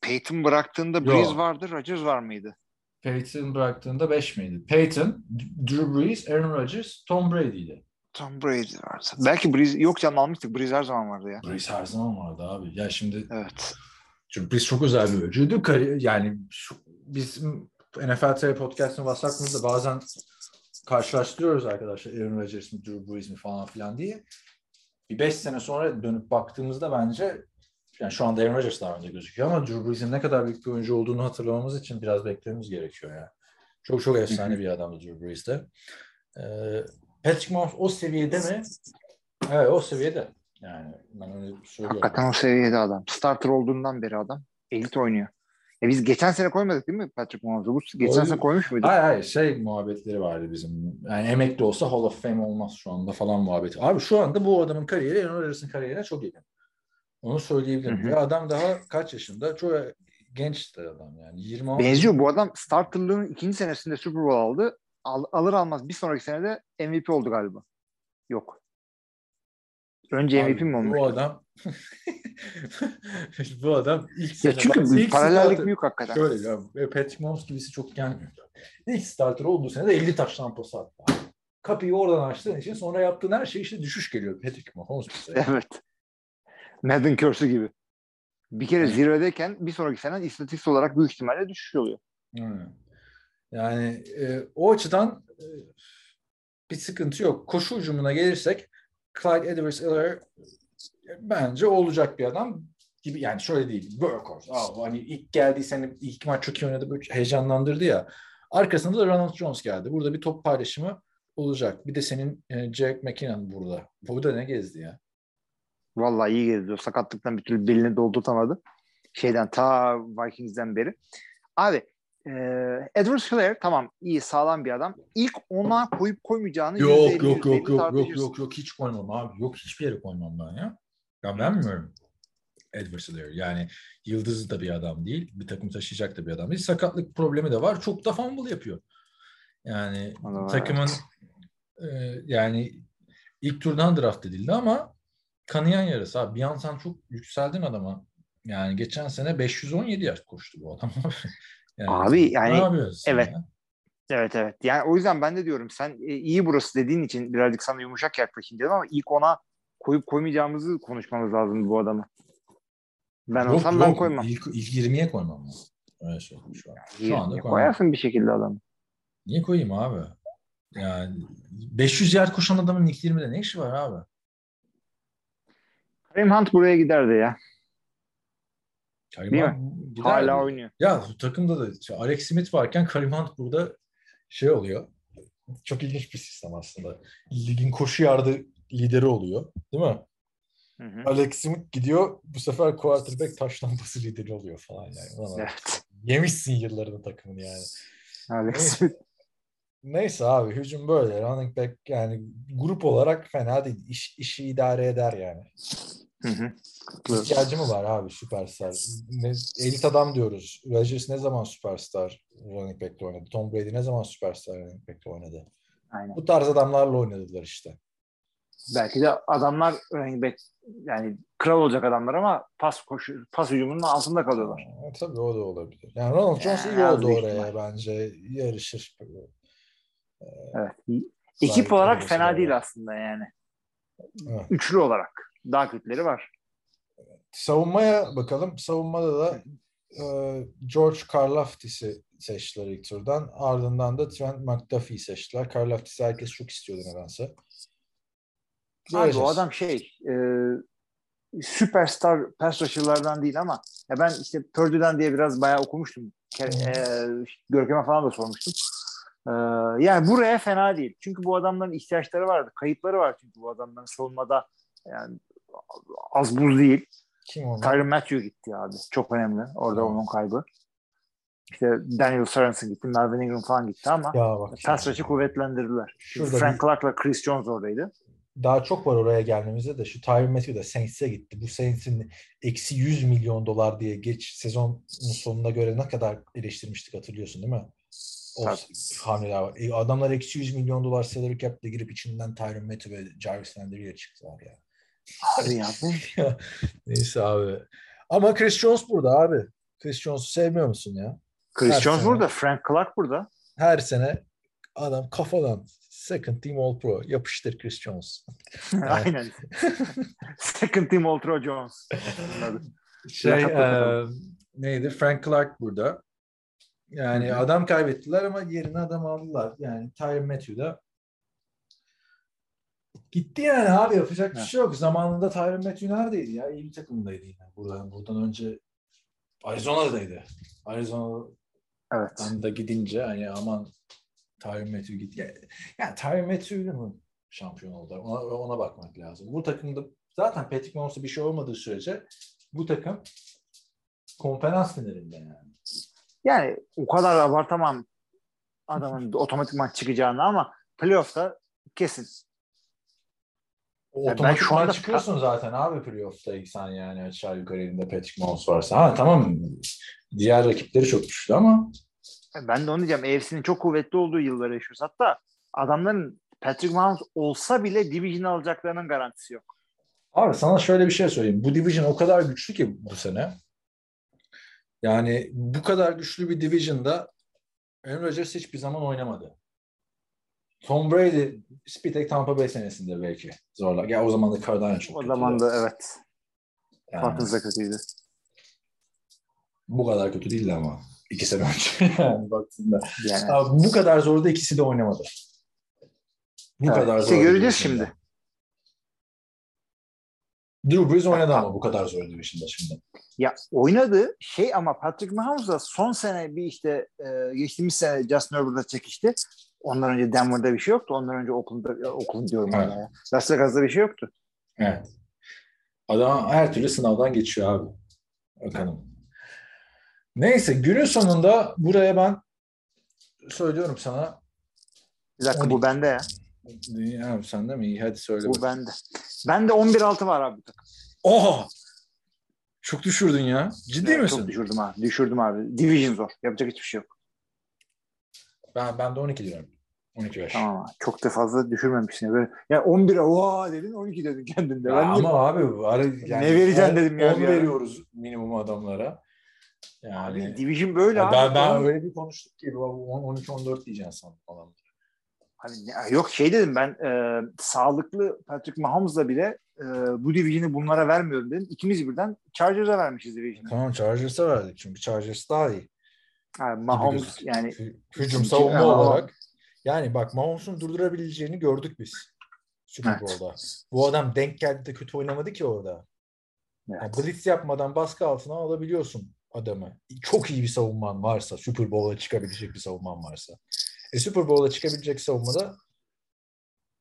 Speaker 5: Peyton bıraktığında. Breeze vardı, Rodgers var mıydı?
Speaker 4: Peyton bıraktığında 5 miydi? Peyton, Drew Brees, Aaron Rodgers, Tom Brady'ydi.
Speaker 5: Tom Brady vardı. Belki Breeze yok canım almıştık. Breeze her zaman vardı ya.
Speaker 4: Brees her zaman vardı abi. Ya şimdi
Speaker 5: Evet.
Speaker 4: çünkü Brees çok özel bir oyuncuydu. Yani şu, bizim NFL TV Podcast'ın WhatsApp'ımızda bazen karşılaştırıyoruz arkadaşlar Aaron Rodgers mi, Drew Brees mi falan filan diye. Bir 5 sene sonra dönüp baktığımızda bence yani şu anda Aaron Rodgers daha önde gözüküyor ama Drew Brees'in ne kadar büyük bir oyuncu olduğunu hatırlamamız için biraz beklememiz gerekiyor ya. Çok çok efsane bir adamdı Drew Brees de. Ee, Patrick Mahomes o seviyede mi? Evet o seviyede. Yani ben öyle söylüyorum.
Speaker 5: Hakikaten o seviyede adam. Starter olduğundan beri adam. Elit oynuyor. E biz geçen sene koymadık değil mi Patrick Mahomes'u? Bu geçen
Speaker 4: Oy-
Speaker 5: sene koymuş muyduk?
Speaker 4: Hayır hayır şey muhabbetleri vardı bizim. Yani emekli olsa Hall of Fame olmaz şu anda falan muhabbeti. Abi şu anda bu adamın kariyeri Aaron Rodgers'ın kariyerine çok yakın. Onu söyleyebilirim.
Speaker 5: Hı hı.
Speaker 4: Ve adam daha kaç yaşında? Çok genç adam yani. 26.
Speaker 5: Benziyor. Bu adam starterlığın ikinci senesinde Super Bowl aldı. Al- alır almaz bir sonraki senede MVP oldu galiba. Yok. Önce
Speaker 4: Abi,
Speaker 5: MVP mi olmuş?
Speaker 4: Bu adam bu adam ilk
Speaker 5: Ya
Speaker 4: sene-
Speaker 5: çünkü
Speaker 4: ilk
Speaker 5: paralellik
Speaker 4: starter-
Speaker 5: büyük hakikaten.
Speaker 4: Şöyle ya, Patrick Mahomes gibisi çok gelmiyor. İlk starter olduğu sene de 50 taş tampası attı. Kapıyı oradan açtığın için sonra yaptığın her şey işte düşüş geliyor Patrick Mahomes bize.
Speaker 5: Evet. Madden Curse'ü gibi. Bir kere zirvedeyken bir sonraki sene istatistik olarak büyük ihtimalle düşüş oluyor.
Speaker 4: Hı. Yani e, o açıdan e, bir sıkıntı yok. Koşu hücumuna gelirsek Clyde Edwards-Helaire bence olacak bir adam gibi yani şöyle değil workhorse. Aa, hani ilk geldiği sene ilk maç çok iyi oynadı böyle heyecanlandırdı ya. Arkasında da Ronald Jones geldi. Burada bir top paylaşımı olacak. Bir de senin e, Jack McKinnon burada. Burada ne gezdi ya?
Speaker 5: Vallahi iyi geziyor. Sakatlıktan bir türlü belini doldurtamadı. Şeyden ta Vikings'den beri. Abi e, Edwards Helaire tamam iyi sağlam bir adam. İlk ona koyup koymayacağını
Speaker 4: Yok
Speaker 5: %50,
Speaker 4: yok yok
Speaker 5: %50
Speaker 4: yok yok yok yok hiç koymam abi. Yok hiçbir yere koymam ben ya. Ya beğenmiyorum Edwards Helaire. Yani yıldız da bir adam değil. Bir takım taşıyacak da bir adam değil. Sakatlık problemi de var. Çok da fumble yapıyor. Yani
Speaker 5: var,
Speaker 4: takımın e, yani ilk turdan draft edildi ama kanayan yarası abi. Bir an sen çok yükseldin adama. Yani geçen sene 517 yaş koştu bu adam. Yani,
Speaker 5: Abi yani evet.
Speaker 4: ya?
Speaker 5: Evet evet. Yani o yüzden ben de diyorum sen e, iyi burası dediğin için birazcık sana yumuşak yaklaşayım dedim ama ilk ona koyup koymayacağımızı konuşmamız lazım bu adamı. Ben
Speaker 4: Yok,
Speaker 5: olsam ben
Speaker 4: yok.
Speaker 5: koymam.
Speaker 4: İlk, ilk 20'ye koymam ben. Öyle söyleyeyim şu an. Şu anda koymam.
Speaker 5: koyarsın bir şekilde adamı.
Speaker 4: Niye koyayım abi? Yani 500 yer koşan adamın ilk 20'de ne işi var abi?
Speaker 5: Kareem Hunt buraya giderdi ya.
Speaker 4: Karim
Speaker 5: Değil
Speaker 4: Hunt gider
Speaker 5: Hala
Speaker 4: mi?
Speaker 5: oynuyor.
Speaker 4: Ya bu takımda da işte Alex Smith varken Karim Hunt burada şey oluyor. Çok ilginç bir sistem aslında. Ligin koşu yardı lideri oluyor. Değil mi?
Speaker 5: Hı hı.
Speaker 4: Alex Smith gidiyor bu sefer quarterback taş tampası lideri oluyor falan yani.
Speaker 5: Evet.
Speaker 4: Yemişsin yıllarını takımın yani.
Speaker 5: Alex. Smith.
Speaker 4: Neyse abi hücum böyle. Running back yani grup olarak fena değil. İş, işi idare eder yani.
Speaker 5: Hı hı.
Speaker 4: İhtiyacı mı var abi süperstar? Ne, elit adam diyoruz. Rodgers ne zaman süperstar running back'te oynadı? Tom Brady ne zaman süperstar running back'te oynadı?
Speaker 5: Aynen.
Speaker 4: Bu tarz adamlarla oynadılar işte.
Speaker 5: Belki de adamlar running back yani kral olacak adamlar ama pas koşu pas hücumunun altında kalıyorlar.
Speaker 4: E, tabii o da olabilir. Yani Ronald Jones
Speaker 5: Yani
Speaker 4: iyi oldu oraya
Speaker 5: ihtimal.
Speaker 4: bence. Yarışır.
Speaker 5: Evet. Ekip olarak fena
Speaker 4: lazım.
Speaker 5: değil aslında yani.
Speaker 4: Evet.
Speaker 5: Üçlü olarak. Daha kötüleri var.
Speaker 4: Savunmaya bakalım. Savunmada da e, George Karlaftis'i seçtiler ilk turdan. Ardından da Trent McDuffie'yi seçtiler. Karlaftis'i herkes çok istiyordu nedense.
Speaker 5: Abi o adam şey e, süperstar pass rusher'lardan değil ama ya ben işte Purdue'den diye biraz bayağı okumuştum. Ke- E, Görkem'e falan da sormuştum. E, yani buraya fena değil. Çünkü bu adamların ihtiyaçları vardı. Kayıpları var çünkü bu adamların savunmada yani az buz değil.
Speaker 4: Kim onlar?
Speaker 5: Tyron Matthew gitti abi. Çok önemli. Orada
Speaker 4: Evet.
Speaker 5: onun kaybı. İşte Daniel Sorensen gitti. Melvin Ingram falan gitti ama pass rush'ı kuvvetlendirdiler.
Speaker 4: Şurada
Speaker 5: Frank
Speaker 4: bir-
Speaker 5: Clark'la Chris Jones oradaydı.
Speaker 4: Daha çok var oraya gelmemize de şu Tyron Matthew da Saints'e gitti. Bu Saints'in eksi 100 milyon dolar diye geç sezon sonuna göre ne kadar eleştirmiştik hatırlıyorsun değil mi? O hamleler var. E, adamlar eksi 100 milyon dolar salary cap'le girip içinden Tyron Matthew ve Jarvis Landry'e çıktılar ya.
Speaker 5: Abi ya bu
Speaker 4: Neyse abi. Ama Chris Jones burada abi. Chris Jones'u sevmiyor musun ya?
Speaker 5: Chris
Speaker 4: Her
Speaker 5: Jones
Speaker 4: sene.
Speaker 5: burada. Frank Clark burada.
Speaker 4: Her sene adam kafadan second team all pro yapıştır Chris Jones.
Speaker 5: Aynen. Second team Ultra Jones. Onun adı.
Speaker 4: Şey e, neydi? Frank Clark burada. Yani adam kaybettiler ama yerine adam aldılar. Yani Tyron Matthew da gitti yani abi yapacak bir şey yok. Zamanında Tyron Matthew neredeydi ya? İyi bir takımdaydı yine. Buradan, buradan önce Arizona'daydı. Arizona'dan
Speaker 5: Evet.
Speaker 4: da gidince hani aman Tyron Matthew gitti. Ya, yani Tyron Matthew'yle mı şampiyon oldu? Ona, ona bakmak lazım. Bu takımda zaten Patrick Mahomes'a bir şey olmadığı sürece bu takım konferans finalinde yani.
Speaker 5: Yani o kadar abartamam adamın otomatikman çıkacağını ama playoff'ta kesin.
Speaker 4: O
Speaker 5: Ya ben
Speaker 4: otomatikman
Speaker 5: şu anda-
Speaker 4: çıkıyorsun zaten abi playoff'ta sen yani aşağı yukarı elinde Patrick Mahomes varsa. Ha tamam diğer rakipleri çok güçlü ama
Speaker 5: Ben de onu diyeceğim. AFC'nin çok kuvvetli olduğu yılları yaşıyoruz. Hatta adamların Patrick Mahomes olsa bile division alacaklarının garantisi yok.
Speaker 4: Abi sana şöyle bir şey söyleyeyim. Bu division o kadar güçlü ki bu sene. Yani bu kadar güçlü bir division'da Aaron Rodgers hiçbir zaman oynamadı. Tom Brady bir tek Tampa Bay senesinde belki zorla. Ya o zaman da Cardano çok
Speaker 5: O
Speaker 4: kötüydü.
Speaker 5: zaman da evet.
Speaker 4: Yani
Speaker 5: Falcons da kötüydü.
Speaker 4: bu kadar kötü değildi ama. iki sene önce yani baktığında.
Speaker 5: Yani.
Speaker 4: Abi bu kadar zorda ikisi de oynamadı. Bu
Speaker 5: Evet,
Speaker 4: kadar
Speaker 5: işte
Speaker 4: zor
Speaker 5: göreceğiz şimdi.
Speaker 4: Drew Brees oynadı ama bu kadar zor division'da şimdi.
Speaker 5: Ya oynadı şey ama Patrick Mahomes da son sene bir işte e, geçtiğimiz sene Justin Herbert'la çekişti. Ondan önce Denver'da bir şey yoktu. Ondan önce Oakland'da, Oakland diyorum
Speaker 4: Evet.
Speaker 5: ya. Las Vegas'ta bir şey yoktu.
Speaker 4: Evet. Adam her türlü sınavdan geçiyor abi. Bakalım. Neyse günün sonunda buraya ben söylüyorum sana.
Speaker 5: Bir dakika
Speaker 4: 12.
Speaker 5: bu bende ya.
Speaker 4: Ya sen de mi? İyi hadi söyle.
Speaker 5: Bu bende. Bende 11-6 var abi.
Speaker 4: Oha! Çok düşürdün ya. Ciddi
Speaker 5: Evet,
Speaker 4: misin?
Speaker 5: Çok düşürdüm abi. Düşürdüm abi. Division zor. Yapacak hiçbir şey yok.
Speaker 4: Ben, ben de 12 diyorum. 12 yaş.
Speaker 5: Tamam abi. Çok da fazla düşürmemişsin. Böyle, ya 11'e oha dedin 12 dedin kendinde.
Speaker 4: Ya
Speaker 5: Ben
Speaker 4: ama
Speaker 5: niye-
Speaker 4: abi var yani
Speaker 5: Ne vereceksin dedim ya
Speaker 4: on
Speaker 5: bir ara.
Speaker 4: veriyoruz minimum adamlara.
Speaker 5: Abi,
Speaker 4: Yani
Speaker 5: Division böyle
Speaker 4: Ya
Speaker 5: abi.
Speaker 4: ben, ben öyle bir konuştuk ki 13 14 diyeceksin sandım falan.
Speaker 5: Hani yok şey dedim ben e, sağlıklı Patrick Mahomes'la bile e, bu division'ı bunlara vermiyorum dedim. İkimiz birden Chargers'a vermişiz division'ı.
Speaker 4: Tamam Chargers'a verdik çünkü Chargers daha iyi.
Speaker 5: Yani Mahomes yani
Speaker 4: Hü- Hücum savunma
Speaker 5: ama-
Speaker 4: olarak. Yani bak Mahomes'un durdurabileceğini gördük biz. Super
Speaker 5: Evet.
Speaker 4: Bowl'da. Bu adam denk geldi de kötü oynamadı ki orada. Yani
Speaker 5: evet.
Speaker 4: blitz yapmadan baskı altına alabiliyorsun adamı. Çok iyi bir savunman varsa, Super Bowl'a çıkabilecek bir savunman varsa. E Super Bowl'a çıkabilecek savunmada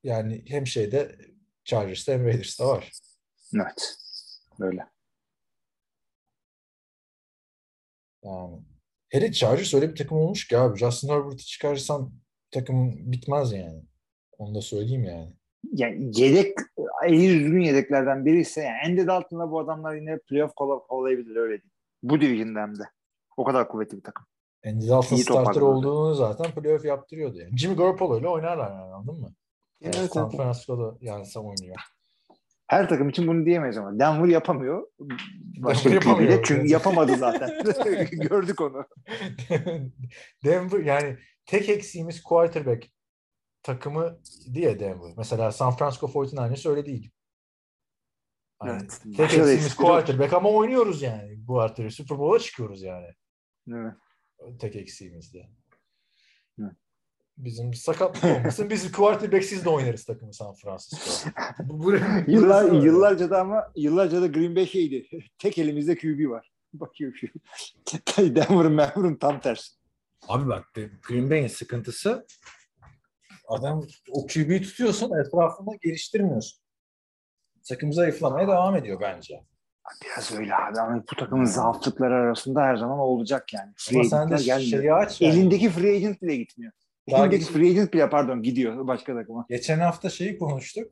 Speaker 4: yani hem şeyde Chargers'ta hem Raiders'ta var.
Speaker 5: evet. Böyle.
Speaker 4: Yani. Hele Chargers öyle bir takım olmuş ki abi. Justin Herbert'ı çıkarsan takım bitmez yani. Onu da söyleyeyim yani.
Speaker 5: Yani yedek iyi düzgün yedeklerden biri ise yani Andy Dalton'la bu adamlar yine playoff kovalayabilir öyle diyeyim. Bu division'da hem de. O kadar kuvvetli bir takım.
Speaker 4: Andy Dalton
Speaker 5: İyi
Speaker 4: starter
Speaker 5: toparladı.
Speaker 4: olduğunu zaten playoff yaptırıyordu yani. Jimmy Garoppolo ile oynarlar yani anladın mı?
Speaker 5: Evet,
Speaker 4: Yani San. Francisco'da yani Sam oynuyor.
Speaker 5: Her takım için bunu diyemeyiz ama. Denver yapamıyor. Başka
Speaker 4: Denver
Speaker 5: yapamıyor.
Speaker 4: yapamıyor.
Speaker 5: Çünkü yapamadı zaten. Gördük onu.
Speaker 4: Denver yani tek eksiğimiz quarterback takımı diye Denver. Mesela San Francisco 49ers öyle değil. Yani
Speaker 5: Evet.
Speaker 4: Tek eksiğimiz quarterback ama oynuyoruz yani bu artırı. Super Bowl'a çıkıyoruz yani.
Speaker 5: Evet.
Speaker 4: Tek eksiğimizde.
Speaker 5: Evet.
Speaker 4: Bizim sakatlık olmasın. Biz quarterback'siz de oynarız takımı San Francisco. Bu, bu,
Speaker 5: Yıllar,
Speaker 4: öyle.
Speaker 5: yıllarca da ama yıllarca da Green Bay şeydi. Tek elimizde QB var. Bakıyorum şu. Denver'ın Denver'ın tam tersi.
Speaker 4: Abi bak Green Bay'in sıkıntısı adam o QB'yi tutuyorsun etrafında geliştirmiyorsun. Takım zayıflamaya devam ediyor bence.
Speaker 5: Biraz öyle abi ama bu takımın zaaflıkları arasında her zaman olacak yani. Free
Speaker 4: Ama sen de
Speaker 5: gelmiyor.
Speaker 4: aç yani.
Speaker 5: Elindeki free agent bile gitmiyor.
Speaker 4: Daha
Speaker 5: Elindeki
Speaker 4: geç-
Speaker 5: free agent bile pardon gidiyor başka takıma.
Speaker 4: Geçen hafta şeyi konuştuk.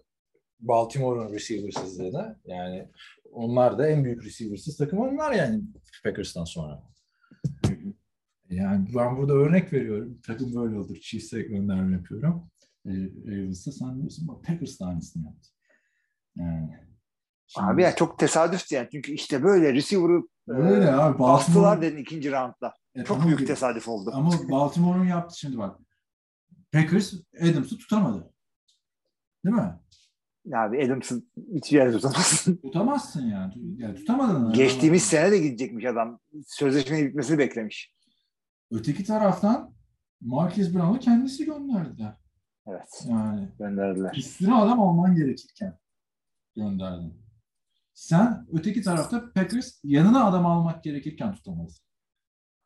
Speaker 4: Baltimore'un receivers'ızlığını. Yani onlar da en büyük receivers'ız takım onlar yani Packers'tan sonra. Yani ben burada örnek veriyorum. Takım böyle olur. Chiefs'e gönderme yapıyorum. Ee, Ravens'a sen diyorsun bak Packers da aynısını yaptı. Yani. Şimdi-
Speaker 5: Abi ya çok tesadüftü yani. Çünkü işte böyle receiver'ı
Speaker 4: Öyle
Speaker 5: e,
Speaker 4: abi.
Speaker 5: bastılar dedin ikinci roundda.
Speaker 4: E,
Speaker 5: Çok büyük
Speaker 4: ki-
Speaker 5: tesadüf oldu.
Speaker 4: Ama Baltimore'un yaptı şimdi bak. Packers Adams'ı tutamadı. Değil mi?
Speaker 5: Abi Adams'ın hiçbir yerde tutamazsın.
Speaker 4: Tutamazsın yani. yani tutamadın.
Speaker 5: Geçtiğimiz sene de gidecekmiş adam. Sözleşmenin bitmesini beklemiş.
Speaker 6: öteki taraftan Marquez Brown'u kendisi gönderdiler.
Speaker 5: Evet.
Speaker 6: Yani
Speaker 5: Gönderdiler.
Speaker 6: üstüne adam alman gerekirken gönderdin. Sen öteki tarafta Packers yanına adam almak gerekirken tutamadın.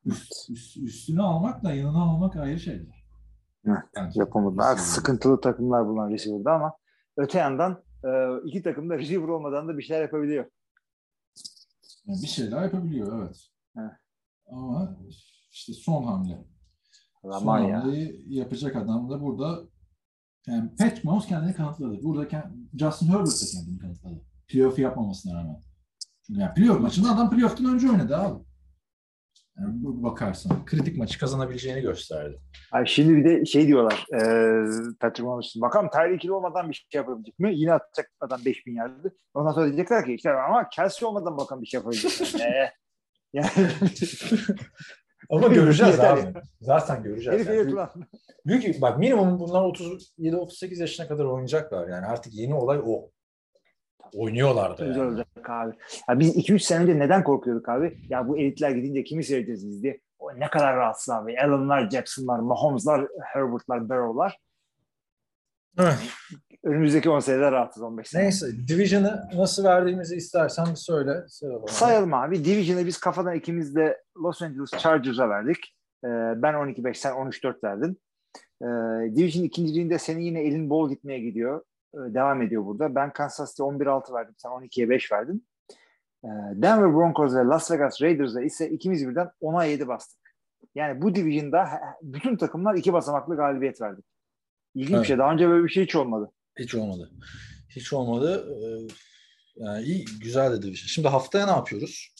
Speaker 6: Üst, üst- üstüne almakla yanına almak ayrı şeyler.
Speaker 5: Evet,
Speaker 6: Bence.
Speaker 5: Yapamadılar. Sıkıntılı takımlar bulunan receiver'da ama öte yandan e, iki takım da receiver olmadan da bir şeyler yapabiliyor.
Speaker 6: Yani bir şeyler yapabiliyor evet.
Speaker 5: Evet.
Speaker 6: Ama işte son hamle.
Speaker 5: Aman
Speaker 6: son
Speaker 5: ya.
Speaker 6: hamleyi yapacak adam da burada yani Pat Mahomes kendini kanıtladı. Burada Justin Herbert de kendini kanıtladı. Playoff yapmamasına rağmen. Çünkü yani playoff maçında adam playoff'tan önce oynadı abi. Yani bu- bakarsan.
Speaker 4: Kritik maçı kazanabileceğini gösterdi.
Speaker 5: Ay şimdi bir de şey diyorlar e, Patrick Mahomes'un bakalım Tyreek Hill olmadan bir şey yapabilecek mi? Yine atacak adam 5000 yardı. Ondan sonra diyecekler ki işte ama Kelsey olmadan bakalım bir şey yapabilecek mi? Ee, yani
Speaker 4: Ama göreceğiz abi. Zaten göreceğiz.
Speaker 5: herif
Speaker 4: Yani.
Speaker 5: herif
Speaker 4: Büyük-
Speaker 5: lan.
Speaker 4: Büyük, bak minimum bunlar 37-38 yaşına kadar oynayacaklar. Yani artık yeni olay o. Oynuyorlar da
Speaker 5: Güzel
Speaker 4: yani.
Speaker 5: olacak abi. Ya biz 2-3 sene önce neden korkuyorduk abi? Ya bu elitler gidince kimi seyredeceğiz biz diye. O ne kadar rahatsız abi. Allen'lar, Jackson'lar, Mahomes'lar, Herbert'lar, Barrow'lar. Önümüzdeki 10 senede rahatsız 15 sene.
Speaker 4: Neyse Division'ı nasıl verdiğimizi istersen bir söyle. Sıralama.
Speaker 5: Sayalım abi. Division'ı biz kafadan ikimiz de Los Angeles Chargers'a verdik. Ee, ben 12-5, sen 13-4 verdin. Ee, Division ikinciliğinde senin yine elin bol gitmeye gidiyor. Ee, devam ediyor burada. Ben Kansas City 11-6 verdim. Sen 12'ye 5 verdin. Ee, Denver Broncos ve Las Vegas Raiders'a ise ikimiz birden 10'a 7 bastık. Yani bu Division'da bütün takımlar iki basamaklı galibiyet verdi. İlginç
Speaker 4: Evet.
Speaker 5: bir şey. Daha önce böyle bir şey hiç olmadı.
Speaker 4: Hiç olmadı. Hiç olmadı. Ee, Yani iyi, güzel de Division. Şimdi haftaya ne yapıyoruz?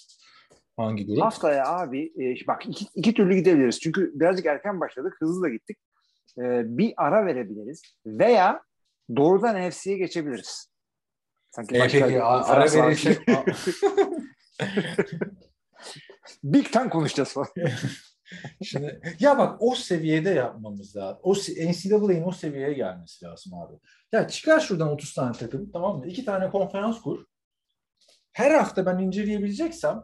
Speaker 4: Hangi grup?
Speaker 5: Haftaya abi e, bak iki, iki türlü gidebiliriz. Çünkü birazcık erken başladık. Hızlı da gittik. E, bir ara verebiliriz. Veya doğrudan NFC'ye geçebiliriz. Sanki
Speaker 4: E,
Speaker 5: başka
Speaker 4: peki
Speaker 5: bir
Speaker 4: a- ara verirsek
Speaker 5: Big Ten konuşacağız falan.
Speaker 4: Şimdi ya bak o seviyede yapmamız lazım. O NCAA'nin o seviyeye gelmesi lazım abi. Ya çıkar şuradan 30 tane takım tamam mı? İki tane konferans kur. Her hafta ben inceleyebileceksem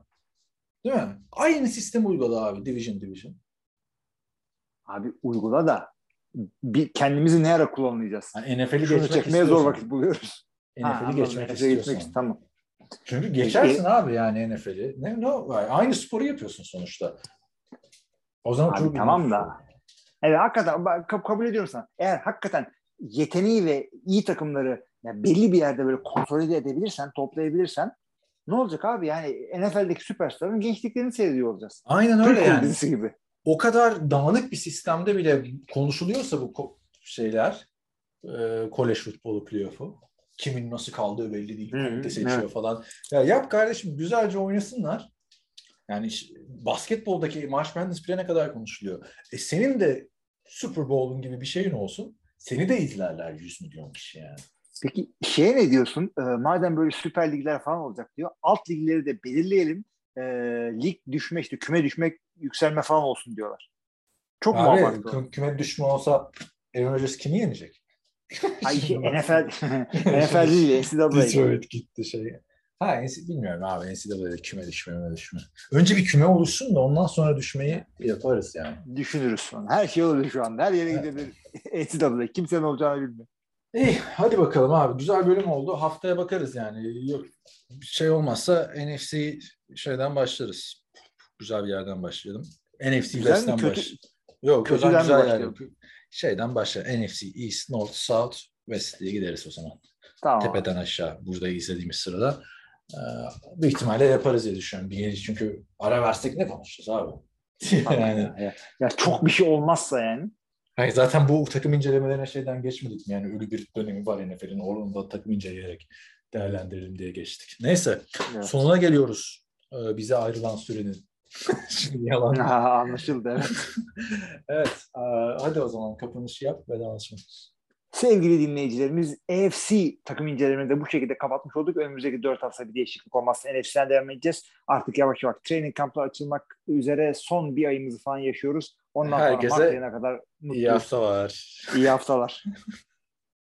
Speaker 4: değil mi? Aynı sistem uygula abi Division Division.
Speaker 5: Abi uygula da bir kendimizi ne ara kullanmayacağız?
Speaker 4: Yani NFL'i
Speaker 5: Şunu
Speaker 4: geçmek
Speaker 5: çekmeye zor vakit buluyoruz.
Speaker 4: NFL'i geçmek
Speaker 5: NFL'e
Speaker 4: istiyorsan.
Speaker 5: geçmek tamam.
Speaker 4: Çünkü geçersin abi yani NFL'i. Ne, ne, aynı sporu yapıyorsun sonuçta. O zaman
Speaker 5: Abi
Speaker 4: çok
Speaker 5: tamam da. Evet hakikaten kabul ediyorum sana. Eğer hakikaten yeteneği ve iyi takımları yani belli bir yerde böyle konsolide edebilirsen, toplayabilirsen ne olacak abi? Yani NFL'deki süperstarın gençliklerini seyrediyor olacağız.
Speaker 4: Aynen
Speaker 5: Türk
Speaker 4: öyle yani.
Speaker 5: dizisi gibi.
Speaker 4: O kadar dağınık bir sistemde bile konuşuluyorsa bu ko- şeyler e, kolej futbolu playoff'u kimin nasıl kaldığı belli değil.
Speaker 5: Hı,
Speaker 4: komite seçiyor
Speaker 5: evet.
Speaker 4: falan. Ya yap kardeşim güzelce oynasınlar. Yani basketboldaki March Madness bile ne kadar konuşuluyor. E senin de Super Bowl'un gibi bir şeyin olsun. Seni de izlerler 100 milyon kişi yani.
Speaker 5: Peki şeye ne diyorsun? Ee, madem böyle süper ligler falan olacak diyor. Alt ligleri de belirleyelim. Ee, lig düşme işte küme düşmek yükselme falan olsun diyorlar. Çok mu
Speaker 4: Abi
Speaker 5: abartı?
Speaker 4: kü- küme düşme olsa Aaron Rodgers kimi yenecek?
Speaker 5: Ay NFL NFL değil NCAA.
Speaker 4: Detroit gitti şey. Ha bilmiyorum abi NCAA'de küme düşme küme düşme. Önce bir küme oluşsun da ondan sonra düşmeyi yaparız yani.
Speaker 5: Düşünürüz sonra. Her şey olur şu anda. Her yere gidebilir. NCAA. Kimsenin olacağını bilmiyor.
Speaker 4: İyi hadi bakalım abi. Güzel bölüm oldu. Haftaya bakarız yani. Yok, bir şey olmazsa NFC şeyden başlarız. Güzel bir yerden başlayalım. NFC
Speaker 5: Güzel mi?
Speaker 4: West'ten
Speaker 5: Kötü-
Speaker 4: baş. Yok
Speaker 5: kötüden mi
Speaker 4: güzel yer
Speaker 5: başlayalım?
Speaker 4: yok. Şeyden başla. NFC East, North, South, West diye gideriz o zaman.
Speaker 5: Tamam.
Speaker 4: Tepeden aşağı burada izlediğimiz sırada. Ee, büyük ihtimalle yaparız diye düşünüyorum. Bir çünkü ara versek ne konuşacağız abi? yani,
Speaker 5: Ya, ya çok bir şey olmazsa yani.
Speaker 4: hayır, zaten bu takım incelemelerine şeyden geçmedik mi? Yani ölü bir dönemi var NFL'in. Onu da takım inceleyerek değerlendirelim diye geçtik. Neyse.
Speaker 5: Evet.
Speaker 4: Sonuna geliyoruz. Ee, bize ayrılan sürenin. Şimdi yalan.
Speaker 5: Ha, anlaşıldı evet.
Speaker 4: evet. hadi o zaman kapanışı yap vedalaşma.
Speaker 5: Sevgili dinleyicilerimiz AFC takım incelemelerini de bu şekilde kapatmış olduk. Önümüzdeki 4 hafta bir değişiklik olmazsa NFC'den devam edeceğiz. Artık yavaş yavaş training kamplar açılmak üzere son bir ayımızı falan yaşıyoruz. Ondan
Speaker 4: Herkese
Speaker 5: sonra Mart ayına kadar
Speaker 4: İyi
Speaker 5: mutluyuz.
Speaker 4: haftalar.
Speaker 5: İyi haftalar.